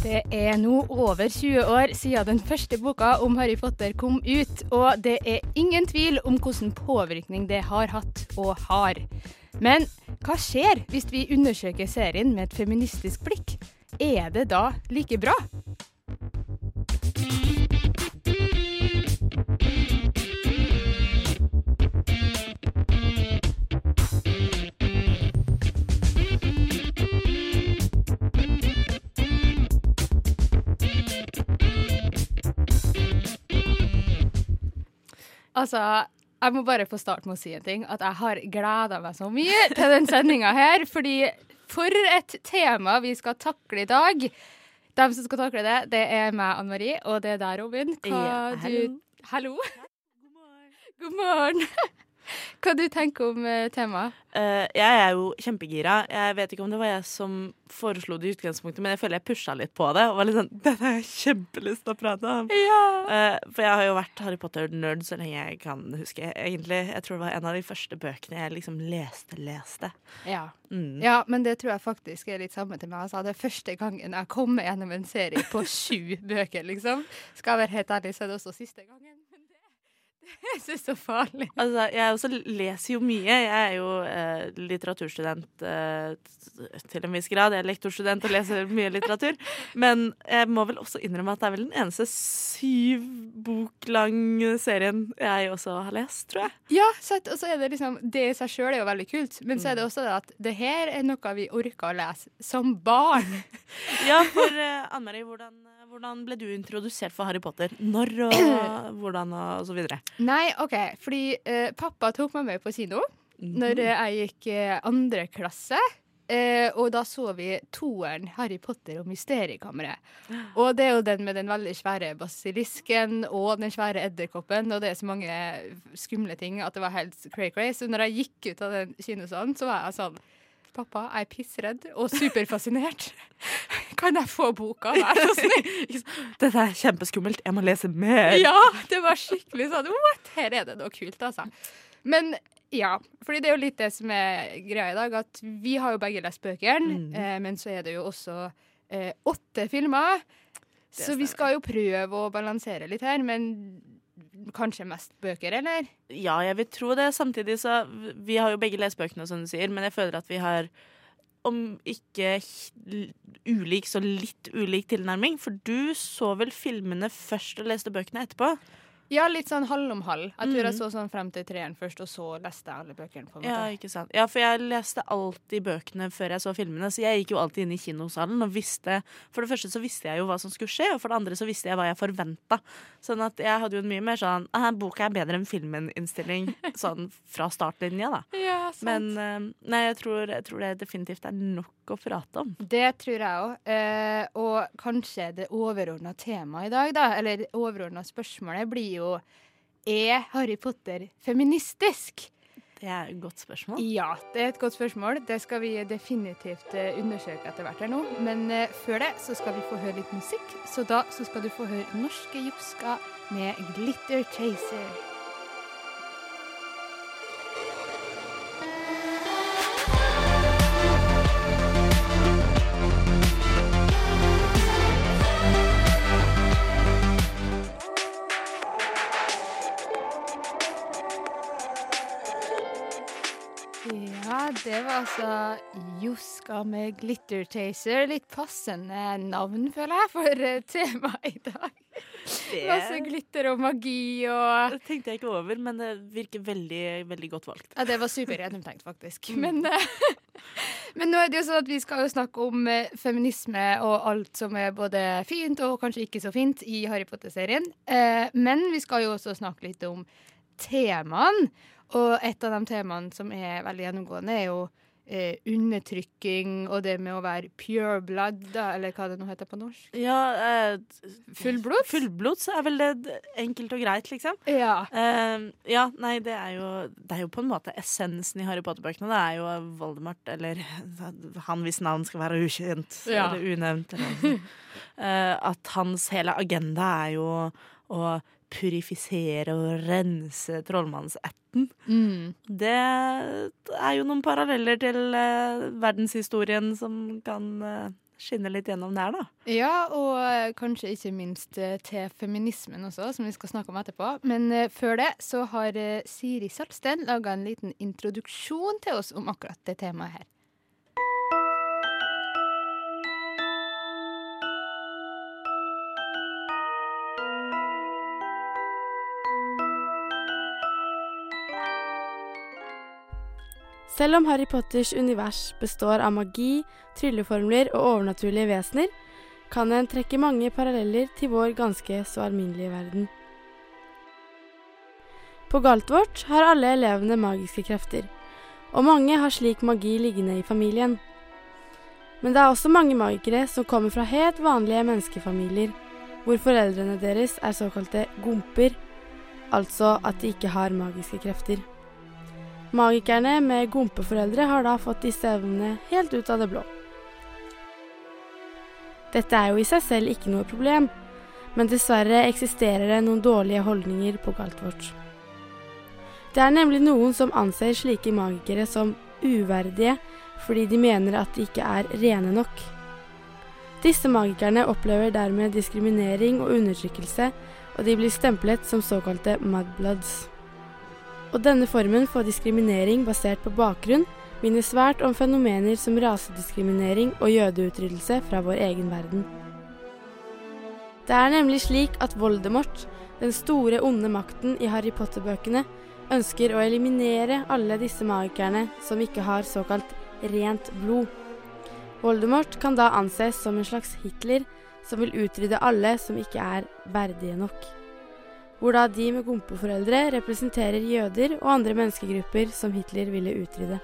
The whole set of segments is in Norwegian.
Det er nå over 20 år siden den første boka om Harry Potter kom ut, og det er ingen tvil om hvilken påvirkning det har hatt og har. Men hva skjer hvis vi undersøker serien med et feministisk blikk? Er det da like bra? Altså, jeg må bare få starte med å si en ting. At jeg har gleda meg så mye til den sendinga her. Fordi for et tema vi skal takle i dag. De som skal takle det, det er meg, Anne Marie, og det er deg, Robin. Hva Ja, hallo. du Hallo. God morgen. Hva du tenker om eh, temaet? Uh, jeg er jo kjempegira. Jeg vet ikke om det var jeg som foreslo det i utgangspunktet, men jeg føler jeg pusha litt på det. Og var litt sånn Dette har jeg kjempelyst til å prate om. Eh, for jeg har jo vært Harry Potter-nerd så lenge jeg kan huske. Egentlig, Jeg tror det var en av de første bøkene jeg liksom leste, leste. Ja. Mm. ja, men det tror jeg faktisk er litt samme til meg. Altså, det er første gangen jeg kommer gjennom en serie på sju bøker, liksom. Skal jeg være helt ærlig, så er det også siste gangen. Men syns det er så farlig. Altså, jeg også leser jo mye. Jeg er jo eh, litteraturstudent eh, til en viss grad. Jeg er lektorstudent og leser mye litteratur. Men jeg må vel også innrømme at det er vel den eneste syv bok lang serien jeg også har lest, tror jeg. Ja, og så er det liksom Det i seg sjøl er jo veldig kult, men så er det også det at det her er noe vi orker å lese som barn. Ja, for eh, Anne Marie, hvordan, hvordan ble du introdusert for Harry Potter? Når og hvordan og så videre? Nei, OK, fordi eh, pappa tok meg med på kino når eh, jeg gikk eh, andre klasse. Eh, og da så vi toeren Harry Potter og Mysteriekammeret. Og det er jo den med den veldig svære basilisken og den svære edderkoppen, og det er så mange skumle ting at det var helt cray-cray. Så når jeg gikk ut av den kinosalen, så var jeg sånn Pappa, jeg er pissredd og superfascinert. Kan jeg få boka, vær så snill? Dette er kjempeskummelt, jeg må lese mer. Ja, det var skikkelig sånn What? Her er det noe kult, altså. Men ja, fordi det er jo litt det som er greia i dag, at vi har jo begge lest bøkene, Mm. eh, men så er det jo også eh, åtte filmer. Så vi skal jo prøve å balansere litt her, men kanskje mest bøker, eller? Ja, jeg vil tro det. Samtidig så Vi har jo begge lest bøkene, som du sier, men jeg føler at vi har om ikke ulik, så litt ulik tilnærming. For du så vel filmene først og leste bøkene etterpå? Ja, litt sånn halv om halv. Jeg tror jeg Mhm. så sånn frem til treeren først, og så leste jeg alle bøkene. på en Ja, måte. ikke sant. Ja, for jeg leste alltid bøkene før jeg så filmene, så jeg gikk jo alltid inn i kinosalen og visste For det første så visste jeg jo hva som skulle skje, og for det andre så visste jeg hva jeg forventa. Sånn at jeg hadde jo en mye mer sånn «Ah, Boka er bedre enn filmen-innstilling sånn fra startlinja, da. Ja, sant. Men eh, nei, jeg tror, jeg tror det definitivt er nok å prate om. Det tror jeg òg. Eh, og kanskje det overordna temaet i dag, da, eller det overordna spørsmålet, blir jo Er Harry Potter feministisk? Det er et godt spørsmål. Ja, det er et godt spørsmål. Det skal vi definitivt eh, undersøke etter hvert her nå. Men eh, før det så skal vi få høre litt musikk. Så da så skal du få høre Norske jupska med Glitter Chaser. Ja, det var altså Joska med Glitter Taser. Litt passende navn, føler jeg, for eh, temaet i dag. Masse glitter og magi og Det tenkte jeg ikke over, men det virker veldig, veldig godt valgt. Ja, det var supergjennomtenkt, faktisk. Men, eh, men nå er det jo sånn at vi skal jo snakke om eh, feminisme og alt som er både fint og kanskje ikke så fint i Harry Potter-serien. Men vi skal jo også snakke litt om temaene. Og et av de temaene som er veldig gjennomgående, er jo eh, undertrykking og det med å være pure blood, da, eller hva det nå heter på norsk. Ja, eh, Fullblods? Fullblods er vel det enkelt og greit, liksom. Ja. Eh, ja, nei, det er, jo, det er jo på en måte essensen i Harry Potter-bøkene. Det er jo Voldemort, eller han hvis navn skal være ukjent Ja. eller unevnt. Eller, eh, at hans hele agenda er jo å purifisere og rense trollmannsetten. Mm. Det er jo noen paralleller til eh, verdenshistorien som kan eh, skinne litt gjennom der, da. Ja, og eh, kanskje ikke minst til feminismen også, som vi skal snakke om etterpå. Men før det så har Siri Salsten laga en liten introduksjon til oss om akkurat det temaet her. Selv om Harry Potters univers består av magi, trylleformler og overnaturlige vesener, kan en trekke mange paralleller til vår ganske så alminnelige verden. På Galtvort har alle elevene magiske krefter, og mange har slik magi liggende i familien. Men det er også mange magikere som kommer fra helt vanlige menneskefamilier, hvor foreldrene deres er såkalte gomper, altså at de ikke har magiske krefter. Magikerne med gompeforeldre har da fått disse evnene helt ut av det blå. Dette er jo i seg selv ikke noe problem, men dessverre eksisterer det noen dårlige holdninger på Galtvort. Det er nemlig noen som anser slike magikere som uverdige fordi de mener at de ikke er rene nok. Disse magikerne opplever dermed diskriminering og undertrykkelse, og de blir stemplet som såkalte mudbloods. Og denne formen for diskriminering basert på bakgrunn minner svært om fenomener som rasediskriminering og jødeutryddelse fra vår egen verden. Det er nemlig slik at Voldemort, den store onde makten i Harry Potter-bøkene, ønsker å eliminere alle disse magikerne som ikke har såkalt rent blod. Voldemort kan da anses som en slags Hitler som vil utrydde alle som ikke er verdige nok hvor da de med gompeforeldre representerer jøder og andre menneskegrupper som Hitler ville utrydde.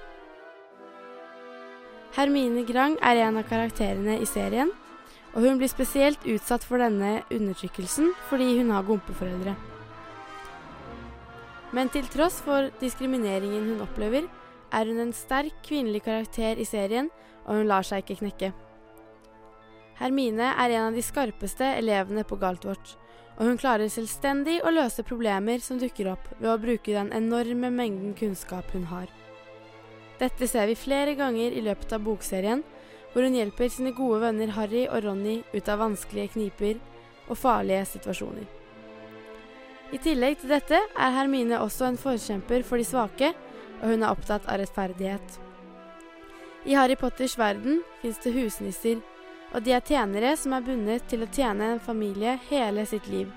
Hermine Grang er en av karakterene i serien, og hun blir spesielt utsatt for denne undertrykkelsen fordi hun har gompeforeldre. Men til tross for diskrimineringen hun opplever, er hun en sterk kvinnelig karakter i serien, og hun lar seg ikke knekke. Hermine er en av de skarpeste elevene på Galtvort, og hun klarer selvstendig å løse problemer som dukker opp ved å bruke den enorme mengden kunnskap hun har. Dette ser vi flere ganger i løpet av bokserien, hvor hun hjelper sine gode venner Harry og Ronny ut av vanskelige kniper og farlige situasjoner. I tillegg til dette er Hermine også en forkjemper for de svake, og hun er opptatt av rettferdighet. I Harry Potters verden fins det husnisser, og de er tjenere som er bundet til å tjene en familie hele sitt liv.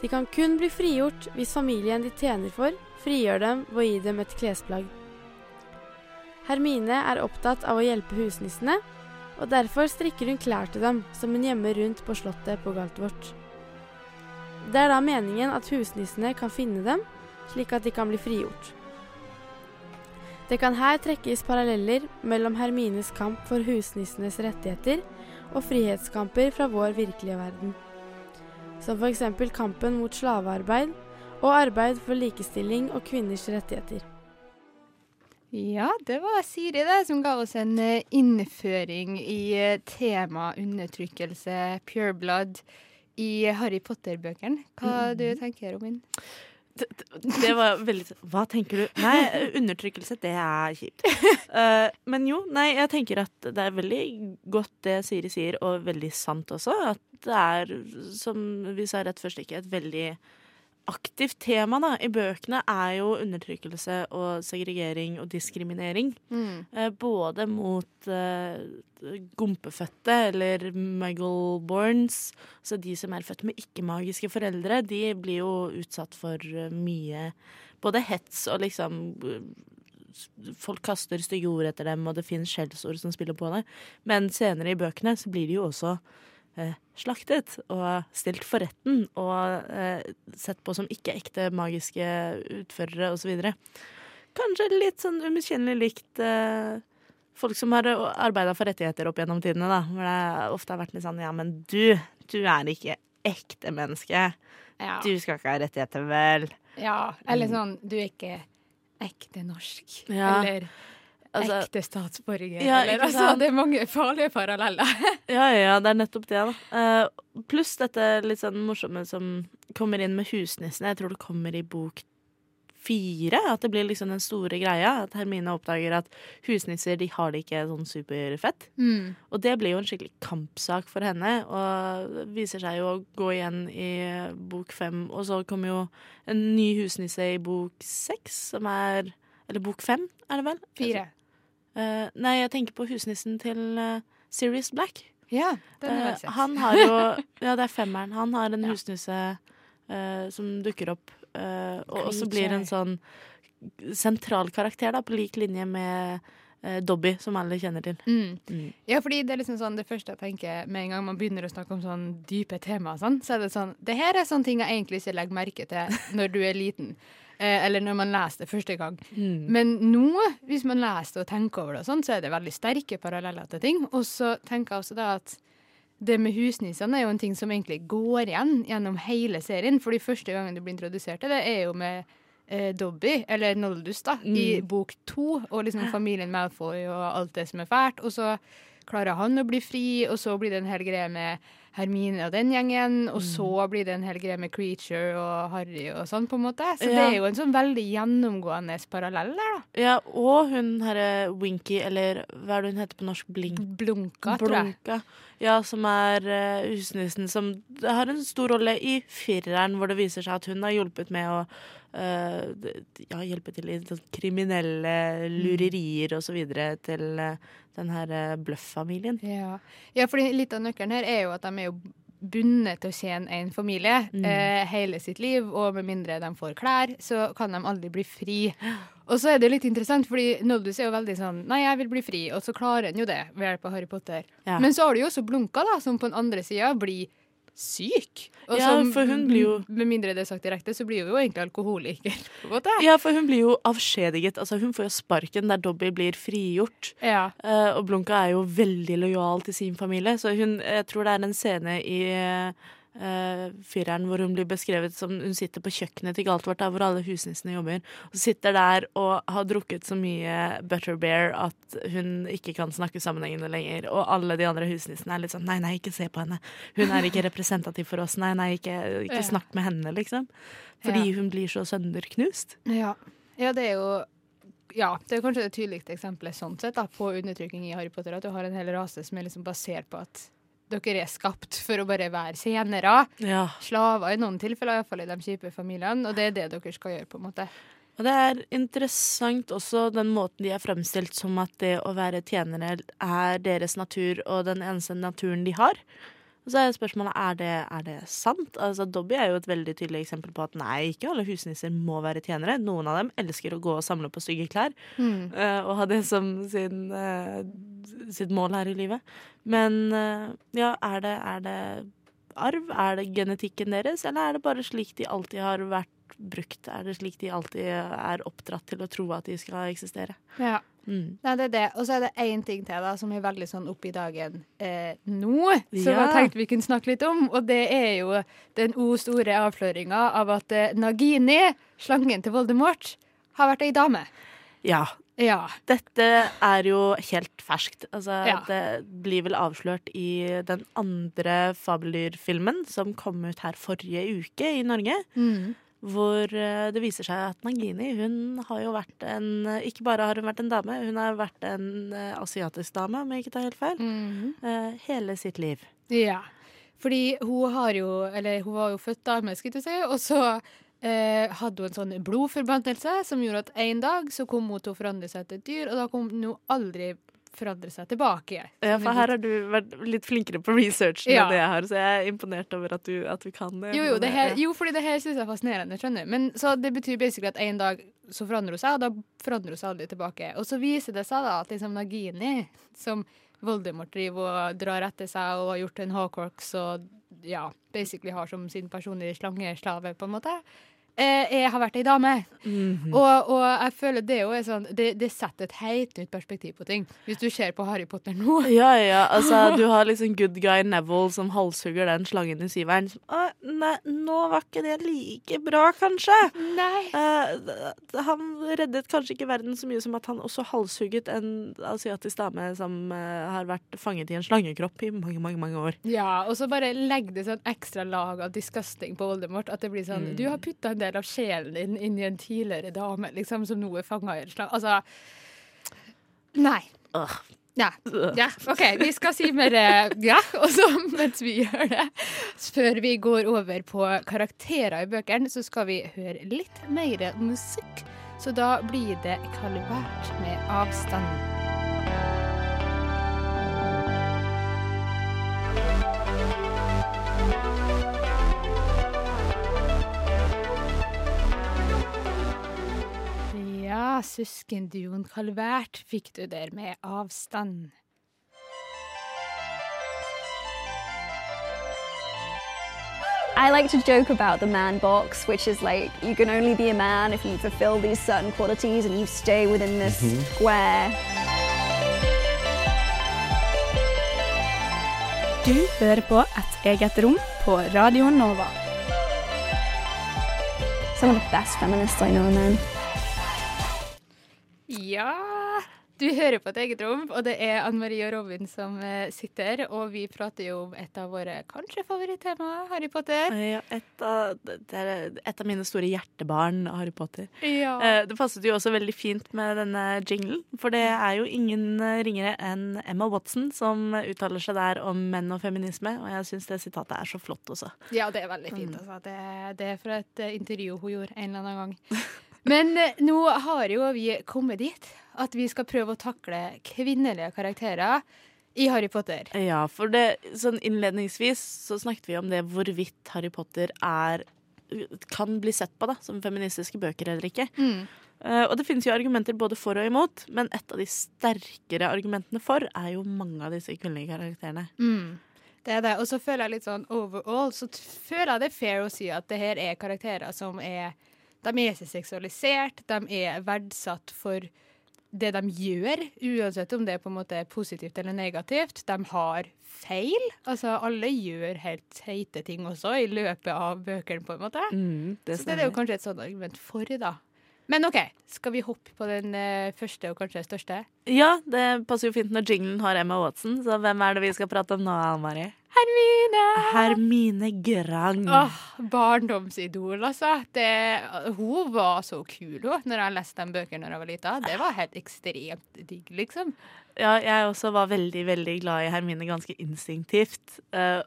De kan kun bli frigjort hvis familien de tjener for, frigjør dem ved å gi dem et klesplagg. Hermine er opptatt av å hjelpe husnissene, og derfor strikker hun klær til dem som hun gjemmer rundt på slottet på Galtvort. Det er da meningen at husnissene kan finne dem, slik at de kan bli frigjort. Det kan her trekkes paralleller mellom Hermines kamp for husnissenes rettigheter og frihetskamper fra vår virkelige verden, som f.eks. kampen mot slavearbeid og arbeid for likestilling og kvinners rettigheter. Ja, det var Siri det, som ga oss en eh, innføring i eh, tema undertrykkelse, pure blood, i Harry Potter-bøkene. Hva du tenker om den? Det, var veldig Hva tenker du? Nei, undertrykkelse, det er kjipt. Eh, men jo, nei, jeg tenker at det er veldig godt det Siri sier, og veldig sant også. At det er, som vi sa rett først, ikke et veldig aktivt tema da, i bøkene er jo undertrykkelse og segregering og diskriminering. Eh, både mot eh, gompefødte, eller muggleborns. Så de som er født med ikke-magiske foreldre, de blir jo utsatt for eh, mye både hets og liksom Folk kaster stygge ord etter dem, og det finnes skjellsord som spiller på det. Men senere i bøkene så blir de jo også slaktet og stilt for retten og eh, sett på som ikke ekte magiske utførere osv. kanskje litt sånn umiskjennelig likt eh, folk som har arbeida for rettigheter opp gjennom tidene, da. Hvor det ofte har vært litt sånn ja, men du, du er ikke ekte menneske. Ja. Du skal ikke ha rettigheter, vel. ja. Eller sånn Du er ikke ekte norsk. Ja. Eller Altså, ekte statsborger. Ja, eller, altså, det er mange farlige paralleller. Ja, ja, det er nettopp det, da. Uh, pluss dette litt sånn morsomme som kommer inn med husnissene. Jeg tror det kommer i bok fire. At det blir liksom den store greia. At Hermine oppdager at husnisser de har det ikke sånn superfett. Mm. Og det blir jo en skikkelig kampsak for henne, og det viser seg jo å gå igjen i bok fem. Og så kommer jo en ny husnisse i bok seks, som er Eller bok fem, er det vel? Fire. Eh, nei, jeg tenker på husnissen til uh, Sirius Black. Ja, den har Eh, jeg sett. han har jo Ja, det er femmeren. Han har en Ja. husnisse eh, som dukker opp, eh, og Creature. blir en sånn sentral karakter, da, på lik linje med eh, Dobby, som alle kjenner til. Mm. Mm. Ja, fordi det er liksom sånn det første jeg tenker med en gang man begynner å snakke om sånn dype tema, sånn, så er det sånn Det her er sånne ting jeg egentlig ikke legger merke til når du er liten. Eh, eller når man leser det første gang. Mm. Men nå, hvis man leser det og tenker over det, og sånn, så er det veldig sterke paralleller til ting. Og så tenker jeg også da at det med husnissene er jo en ting som egentlig går igjen gjennom hele serien. Fordi første gangen du blir introdusert til det, er jo med eh, Dobby, eller Noldus, da, i Mm. bok to. Og liksom familien Malfoy og alt det som er fælt. Og så klarer han å bli fri, og så blir det en hel greie med Hermine og den gjengen, og så blir det en hel greie med Creature og Harry og sånn, på en måte. Så det er jo en sånn veldig gjennomgående parallell der, da. Ja, og hun herre Winky, eller hva er det hun heter på norsk? Blink? Blunka, tror jeg. Blunka. Ja, som er uh, husnissen som har en stor rolle i fireren, hvor det viser seg at hun har hjulpet med å eh, ja, hjelpe til i sånn kriminelle lurerier videre til eh, den her eh, Bluff-familien. Ja. ja, fordi litt av nøkkelen her er jo at de er jo bundet til å tjene en familie Mm. eh, hele sitt liv, og med mindre de får klær, så kan de aldri bli fri. Og så er det litt interessant, fordi Noldus er jo veldig sånn Nei, jeg vil bli fri, og så klarer han jo det ved hjelp av Harry Potter. Ja. Men så har du jo også Blunka, da, som på den andre sida blir syk. Og Ja, som, for hun blir jo- Med mindre det er sagt direkte, så blir hun jo egentlig alkoholiker. på en måte. Ja, for hun blir jo avskjediget. Altså, hun får jo sparken der Dobby blir frigjort. Ja. Uh, og Blunka er jo veldig lojal til sin familie, så hun, jeg tror det er en scene i eh, fireren hvor hun blir beskrevet som hun sitter på kjøkkenet til Galtvort, der hvor alle husnissene jobber, og sitter der og har drukket så mye butterbeer at hun ikke kan snakke sammenhengende lenger. Og alle de andre husnissene er litt sånn nei, nei, ikke se på henne. Hun er ikke representativ for oss. Nei, nei, ikke, ikke snakk med henne, liksom. Fordi Ja. hun blir så sønderknust. Ja. ja, det er jo ja, det er kanskje det tydeligste eksempelet sånn sett da, på undertrykking i Harry Potter. At du har en hel rase som er liksom basert på at dere er skapt for å bare være tjenere. Ja. Slaver i noen tilfeller, iallfall i de kjipe familiene. Og det er det dere skal gjøre, på en måte. Og det er interessant også den måten de er fremstilt som at det å være tjenere er deres natur og den eneste naturen de har. Og så er spørsmålet er det, er det sant. Altså Dobby er jo et veldig tydelig eksempel på at nei, ikke alle husnisser må være tjenere. Noen av dem elsker å gå og samle på stygge klær eh, og ha det som sin, eh, sitt mål her i livet. Men eh, ja, er det, er det arv? Er det genetikken deres, eller er det bare slik de alltid har vært brukt? Er det slik de alltid er oppdratt til å tro at de skal eksistere? Ja. Mm. Nei, det er det. Og så er det én ting til da, som er veldig sånn oppe i dagen eh, nå, som Ja. jeg tenkte vi kunne snakke litt om. Og det er jo den o store avsløringa av at eh, Nagini, slangen til Voldemort, har vært ei dame. Ja. Ja. Dette er jo helt ferskt. Altså, Ja. Det blir vel avslørt i den andre Fabeldyrfilmen som kom ut her forrige uke i Norge. Mm. Hvor eh, det viser seg at Nagini hun har jo vært en Ikke bare har hun vært en dame, hun har vært en eh, asiatisk dame, om jeg ikke tar helt feil. mm -hmm. hele sitt liv. Ja. Fordi hun har jo Eller hun var jo født dame, skulle du si, og så eh, hadde hun en sånn blodforbannelse som gjorde at en dag så kom hun til å forandre seg til et dyr, og da kom hun jo aldri forandre seg tilbake. Ja, for her har du vært litt flinkere på researchen Ja. enn det jeg har, så jeg er imponert over at du, at du kan det. Jo, jo, det her, jo fordi det her synes jeg er fascinerende. skjønner. Men så Det betyr basically at en dag så forandrer hun seg, og da forandrer hun seg aldri tilbake. Og så viser det seg da at liksom Nagini, som Voldemort driver og drar etter seg og har gjort en Hawkworks og ja, basically har som sin personlige slangeslave, på en måte, jeg har vært ei dame. Mhm. Og, og jeg føler det jo er sånn det, det setter et helt nytt perspektiv på ting. Hvis du ser på Harry Potter nå. Ja, ja, altså Du har liksom good guy Neville som halshugger den slangen i syveren. Som, «Å, nei, nå var ikke det like bra, kanskje. Nei. Eh, han reddet kanskje ikke verden så mye som at han også halshugget en asiatisk dame som eh, har vært fanget i en slangekropp i mange, mange, mange år. Ja, og så bare legg det sånn ekstra lag av disgusting på Voldemort. At det blir sånn Du har putta en del av sjelen din inn i en tidligere dame liksom, som nå er fanga i en slag. Altså Nei. Ja. ja. OK, vi skal si mer eh, ja, og så mens vi gjør det, før vi går over på karakterer i bøkene, så skal vi høre litt mer musikk. Så da blir det Kalvert med avstand. Ja, søskenduoen Kalvert fikk du der med avstand. I like to joke about the man box, which is like you can only be a man if you fulfill these certain qualities and you stay within this mm-hmm. square. Du hører på Et eget rom på Radio Nova. Some of the best feminists I know, man. Ja, du hører på et eget rom, og det er Anne Marie og Robin som eh, sitter, og vi prater jo om et av våre kanskje favorittemaer, Harry Potter. Ja, et, av, det er et av mine store hjertebarn, Harry Potter. Ja. Eh, Det passet jo også veldig fint med denne jinglen, for det er jo ingen eh, ringere enn Emma Watson som uttaler seg der om menn og feminisme, og jeg syns det sitatet er så flott også. Ja, det er veldig fint. Altså. Det, det er fra et intervju hun gjorde en eller annen gang. Men eh, nå har jo vi kommet dit at vi skal prøve å takle kvinnelige karakterer i Harry Potter. Ja, for det, sånn innledningsvis så snakket vi om det hvorvidt Harry Potter er kan bli sett på da, som feministiske bøker eller ikke. Mm. Uh, og det finnes jo argumenter både for og imot, men et av de sterkere argumentene for er jo mange av disse kvinnelige karakterene. Mm. Det er det. Og så føler jeg litt sånn overall, så føler jeg det er fair å si at det her er karakterer som er De er ikke seksualisert, de er verdsatt for det de gjør, uansett om det er positivt eller negativt. De har feil. Altså, alle gjør helt teite ting også i løpet av bøkene, på en måte. Mm, det Så det er jo kanskje et sånt argument for, da. Men OK, skal vi hoppe på den eh, første og kanskje største? Ja, det passer jo fint når jinglen har Emma Watson, så hvem er det vi skal prate om nå, Anne? Hermine! Hermine Grang. Åh, barndomsidol, altså. Det, hun var så kul, hun, når jeg leste de bøkene da jeg var lita. Det var helt ekstremt digg, liksom. Ja, jeg også var veldig, veldig glad i Hermine ganske instinktivt. F-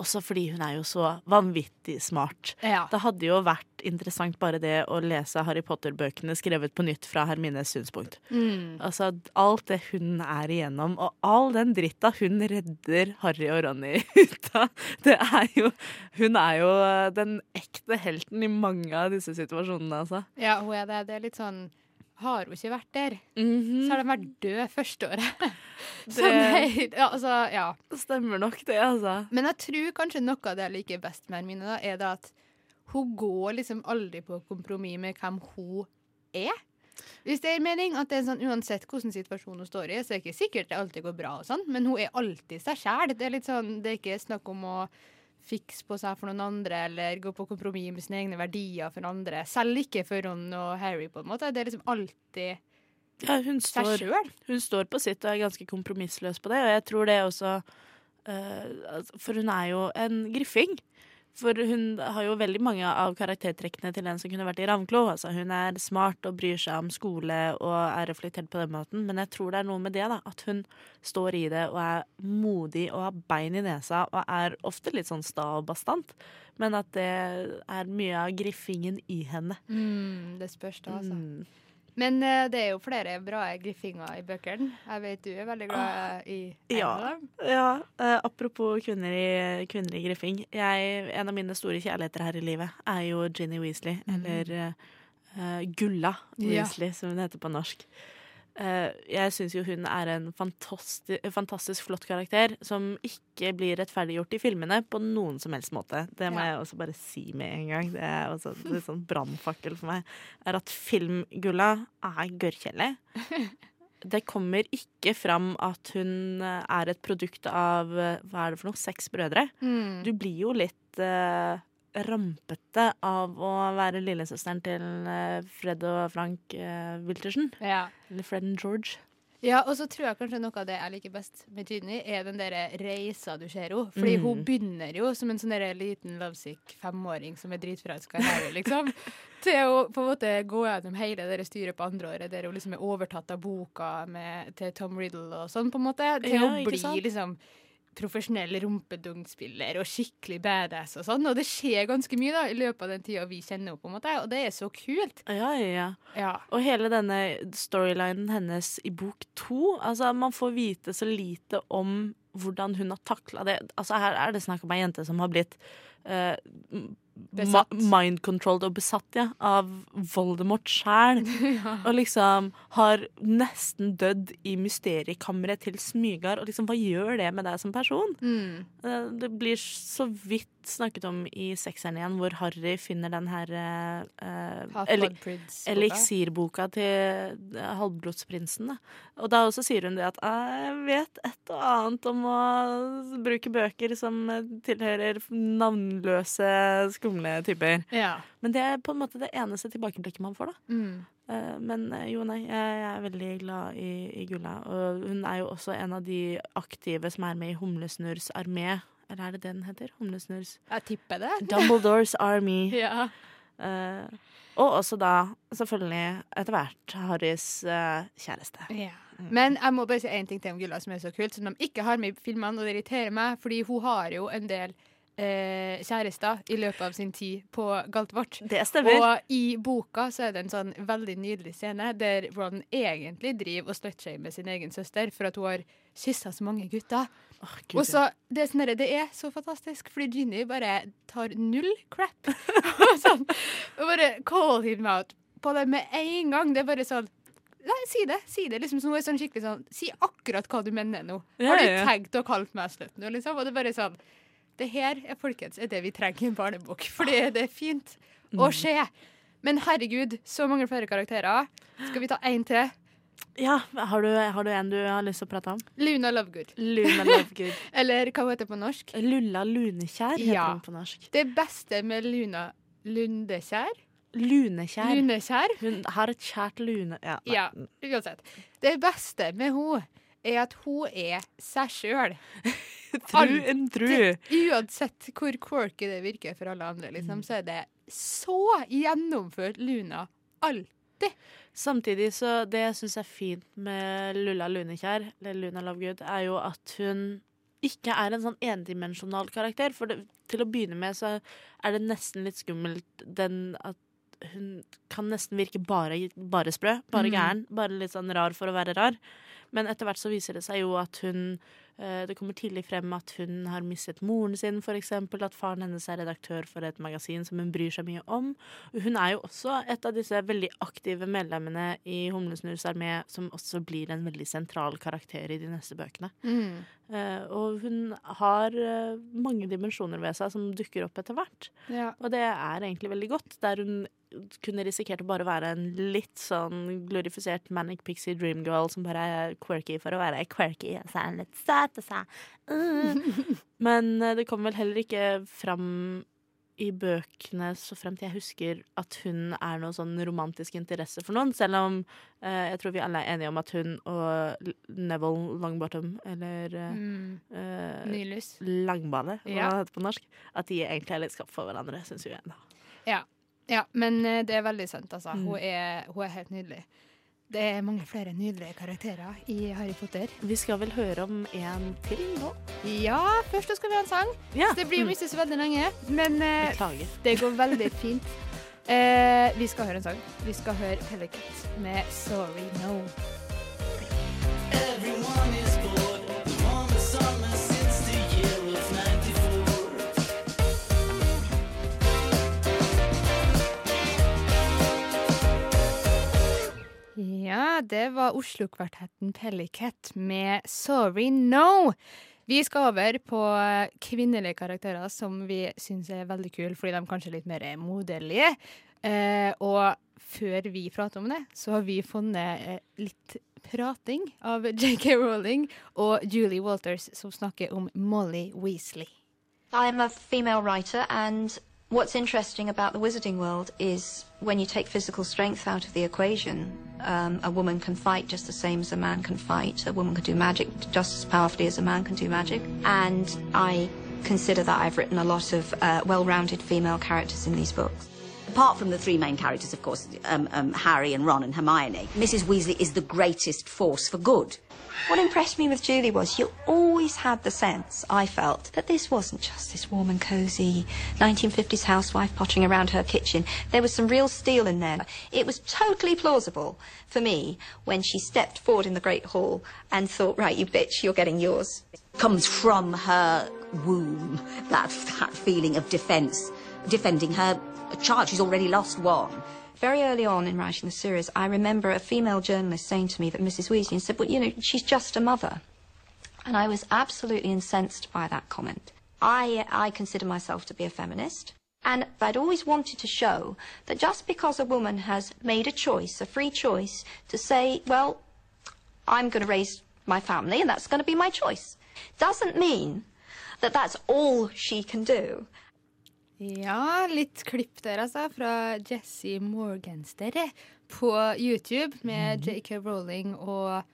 også fordi hun er jo så vanvittig smart. Ja. Det hadde jo vært interessant bare det å lese Harry Potter-bøkene skrevet på nytt fra Hermines synspunkt. Mm. Altså, alt det hun er igjennom, og all den dritta hun redder Harry og Ronny ut av, det er jo Hun er jo den ekte helten i mange av disse situasjonene, altså. ja, hun er det. Det er litt sånn Har hun ikke vært der, Mhm. så har de vært døde første året. så Det- ja, altså, ja. Stemmer nok det, altså. Men jeg tror kanskje noe av det jeg liker best med Hermine, da, er det at hun går liksom aldri på kompromiss med hvem hun er. Hvis det gir mening at det er sånn, Uansett hvilken situasjon hun står i, så er det ikke sikkert det alltid går bra, og sånn, men hun er alltid seg sjæl. Det er litt sånn, det er ikke snakk om å fikse på seg for noen andre eller gå på kompromiss med sine egne verdier for andre. Selv ikke for Ron og Harry, på en måte. Det er liksom alltid Ja, hun seg står, sjøl. hun står på sitt og er ganske kompromissløs på det, og jeg tror det også altså, For hun er jo en griffing. For hun har jo veldig mange av karaktertrekkene til en som kunne vært i Ravnklo. Altså, hun er smart og bryr seg om skole og er reflektert på den måten, men jeg tror det er noe med det, da. At hun står i det og er modig og har bein i nesa og er ofte litt sånn sta og bastant. Men at det er mye av griffingen i henne. Mm, det spørs, da, altså. Mm. Men uh, det er jo flere bra griffinger i bøkene. Jeg vet du er veldig glad i en Ja. av dem. Ja, Uh, apropos kvinner i, kvinner i griffing. Jeg, en av mine store kjærligheter her i livet er jo Ginny Weasley, eller uh, Gulla Ja. Weasley, som hun heter på norsk. Eh, jeg syns jo hun er en fantastisk, fantastisk flott karakter som ikke blir rettferdiggjort i filmene på noen som helst måte. Det må Ja. jeg også bare si med en gang. Det er også en sånn brannfakkel for meg. Er at filmgulla er gørrkjedelig. Det kommer ikke fram at hun eh, er et produkt av eh, hva er det for noe, seks brødre. Mm. Du blir jo litt eh, rampete av å være lillesøsteren til eh, Fred og Frank uh, Wiltersen. Ja. Eller Fred og George. Ja, og så tror jeg kanskje noe av det jeg liker best med Ginny, er den der reisa du ser henne. Fordi Mm. hun begynner jo som en sånn liten lovesick femåring som er dritforelska i Harry, liksom. Til å på en måte gå gjennom hele det styret på andreåret, der hun liksom er overtatt av boka med, til Tom Riddle og sånn, på en måte. Til Ja, å bli liksom profesjonell rumpedungspiller og skikkelig badass og sånn. Og det skjer ganske mye da i løpet av den tida vi kjenner henne, på en måte. Og det er så kult. Ja, ja, ja. Ja. Og hele denne storylinen hennes i bok to Altså, man får vite så lite om hvordan hun har takla det. Altså, her er det snakk om ei jente som har blitt Besatt. Mind-controlled og besatt, ja, av Voldemort sjæl. Og liksom har nesten dødd i mysteriekammeret til Smygar. Og liksom, hva gjør det med deg som person? Mm. Eh, Det blir så vidt snakket om i sekseren igjen, hvor Harry finner den her uh, eliksirboka til halvblodsprinsen. Da. Og da også sier hun det at «Ah, jeg vet et og annet om å bruke bøker som tilhører navnløse, skumle typer. Ja. Men det er på en måte det eneste tilbakeblikket man får, da. Mm. Eh, Men eh, jo, nei, jeg, jeg er veldig glad i, i Gulla. Og hun er jo også en av de aktive som er med i Humlesnurrs armé. Eller er det det den heter? Humlesnurrs Jeg tipper det. Dumbledores Army. Ja. Uh, og også da, selvfølgelig, etter hvert Harrys uh, kjæreste. Ja. Men jeg må bare si én ting til om Gulla som er så kult, som de ikke har med i filmene, og det irriterer meg, fordi hun har jo en del eh, kjærester i løpet av sin tid på Galtvort. Det stemmer. Og i boka så er det en sånn veldig nydelig scene der Ron egentlig driver og slutshamer sin egen søster for at hun har kyssa så mange gutter. Oh, Og så, det, sånn det er så fantastisk, fordi Ginny bare tar null crap. Og sånn, og bare call him out på det med en gang. Det er bare sånn Nei, si det. si det liksom, så sånn skikkelig sånn Si akkurat hva du mener nå. Har du tenkt å kalle meg slutt nå, liksom? Og det er bare sånn Det her er folkens, er det vi trenger i en barnebok. Fordi det er fint Mm. å se. Men herregud, så mange flere karakterer. Skal vi ta én til? Ja, har du, har du en du har lyst til å prate om? Luna Lovegood. Luna Lovegood. Eller hva hun heter på norsk? Lulla Lunekjær heter Ja. hun på norsk. Det beste med Luna Lundekjær Lunekjær. Lunekjær? Hun har et kjært lune... Ja. Ja, uansett. Det beste med hun er at hun er seg sjøl. Tru en tru. Uansett hvor quirky det virker for alle andre, liksom, så er det så gjennomført Luna. alltid. Samtidig så det jeg syns er fint med Lulla Lunekjær, eller Luna Lovegood, er jo at hun ikke er en sånn endimensjonal karakter. For det, til å begynne med så er det nesten litt skummelt den at hun kan nesten virke bare, bare sprø, bare mm. gæren. Bare litt sånn rar for å være rar. Men etter hvert så viser det seg jo at hun eh, Det kommer tidlig frem at hun har mistet moren sin, eksempel. At faren hennes er redaktør for et magasin som hun bryr seg mye om. Hun er jo også et av disse veldig aktive medlemmene i Humlesnurrs armé, som også blir en veldig sentral karakter i de neste bøkene. Mm. Eh, og hun har eh, mange dimensjoner ved seg som dukker opp etter hvert. Ja. Og det er egentlig veldig godt, der hun kunne risikert å bare være en litt sånn glorifisert manic pixie dream girl som bare er quirky for å være quirky. Og så er hun litt søt og så uh. Men eh, det kommer vel heller ikke fram i bøkene, så fremt jeg husker, at hun er noe sånn romantisk interesse for noen. Selv om eh, jeg tror vi alle er enige om at hun og Neville Longbottom, eller eh, Mm. eh, Nylys. Langbale, hva Ja. det heter på norsk, at de egentlig er litt skapt for hverandre, syns hun. da. Ja. ja, men eh, det er veldig sant, altså. Mm. Hun, er, hun er helt nydelig. Det er mange flere nydelige karakterer i Harry Potter. Vi skal vel høre om en til nå? Ja, først skal vi ha en sang. Ja. Det blir jo Mm. ikke så veldig lenge, men eh, Beklager. det går veldig fint. Eh, vi skal høre en sang. Vi skal høre Pelicat med 'Sorry No'. Ja, det var Oslo-kvartetten Pellicat med 'Sorry No'. Vi skal over på kvinnelige karakterer som vi syns er veldig kule, fordi de kanskje er litt mer moderlige. Eh, og før vi prater om det, så har vi funnet eh, litt prating av JK Rowling og Julie Walters, som snakker om Molly Weasley. I'm a female writer, and what's interesting about the wizarding world is when you take physical strength out of the equation, um, a woman can fight just the same as a man can fight. A woman can do magic just as powerfully as a man can do magic. And I consider that I've written a lot of uh, well rounded female characters in these books. Apart from the three main characters, of course, um, um, Harry and Ron and Hermione, Mrs. Weasley is the greatest force for good. What impressed me with Julie was you always had the sense, I felt, that this wasn't just this warm and cosy 1950s housewife pottering around her kitchen. There was some real steel in there. It was totally plausible for me when she stepped forward in the Great Hall and thought, right, you bitch, you're getting yours. Comes from her womb, that, that feeling of defence, defending her child. She's already lost one. Very early on in writing the series, I remember a female journalist saying to me that Mrs. Weasley said, well, you know, she's just a mother. And I was absolutely incensed by that comment. I, I consider myself to be a feminist. And I'd always wanted to show that just because a woman has made a choice, a free choice, to say, well, I'm going to raise my family and that's going to be my choice, doesn't mean that that's all she can do. Ja, litt klipp der, altså, fra Jesse Morganster på YouTube med JK Rowling og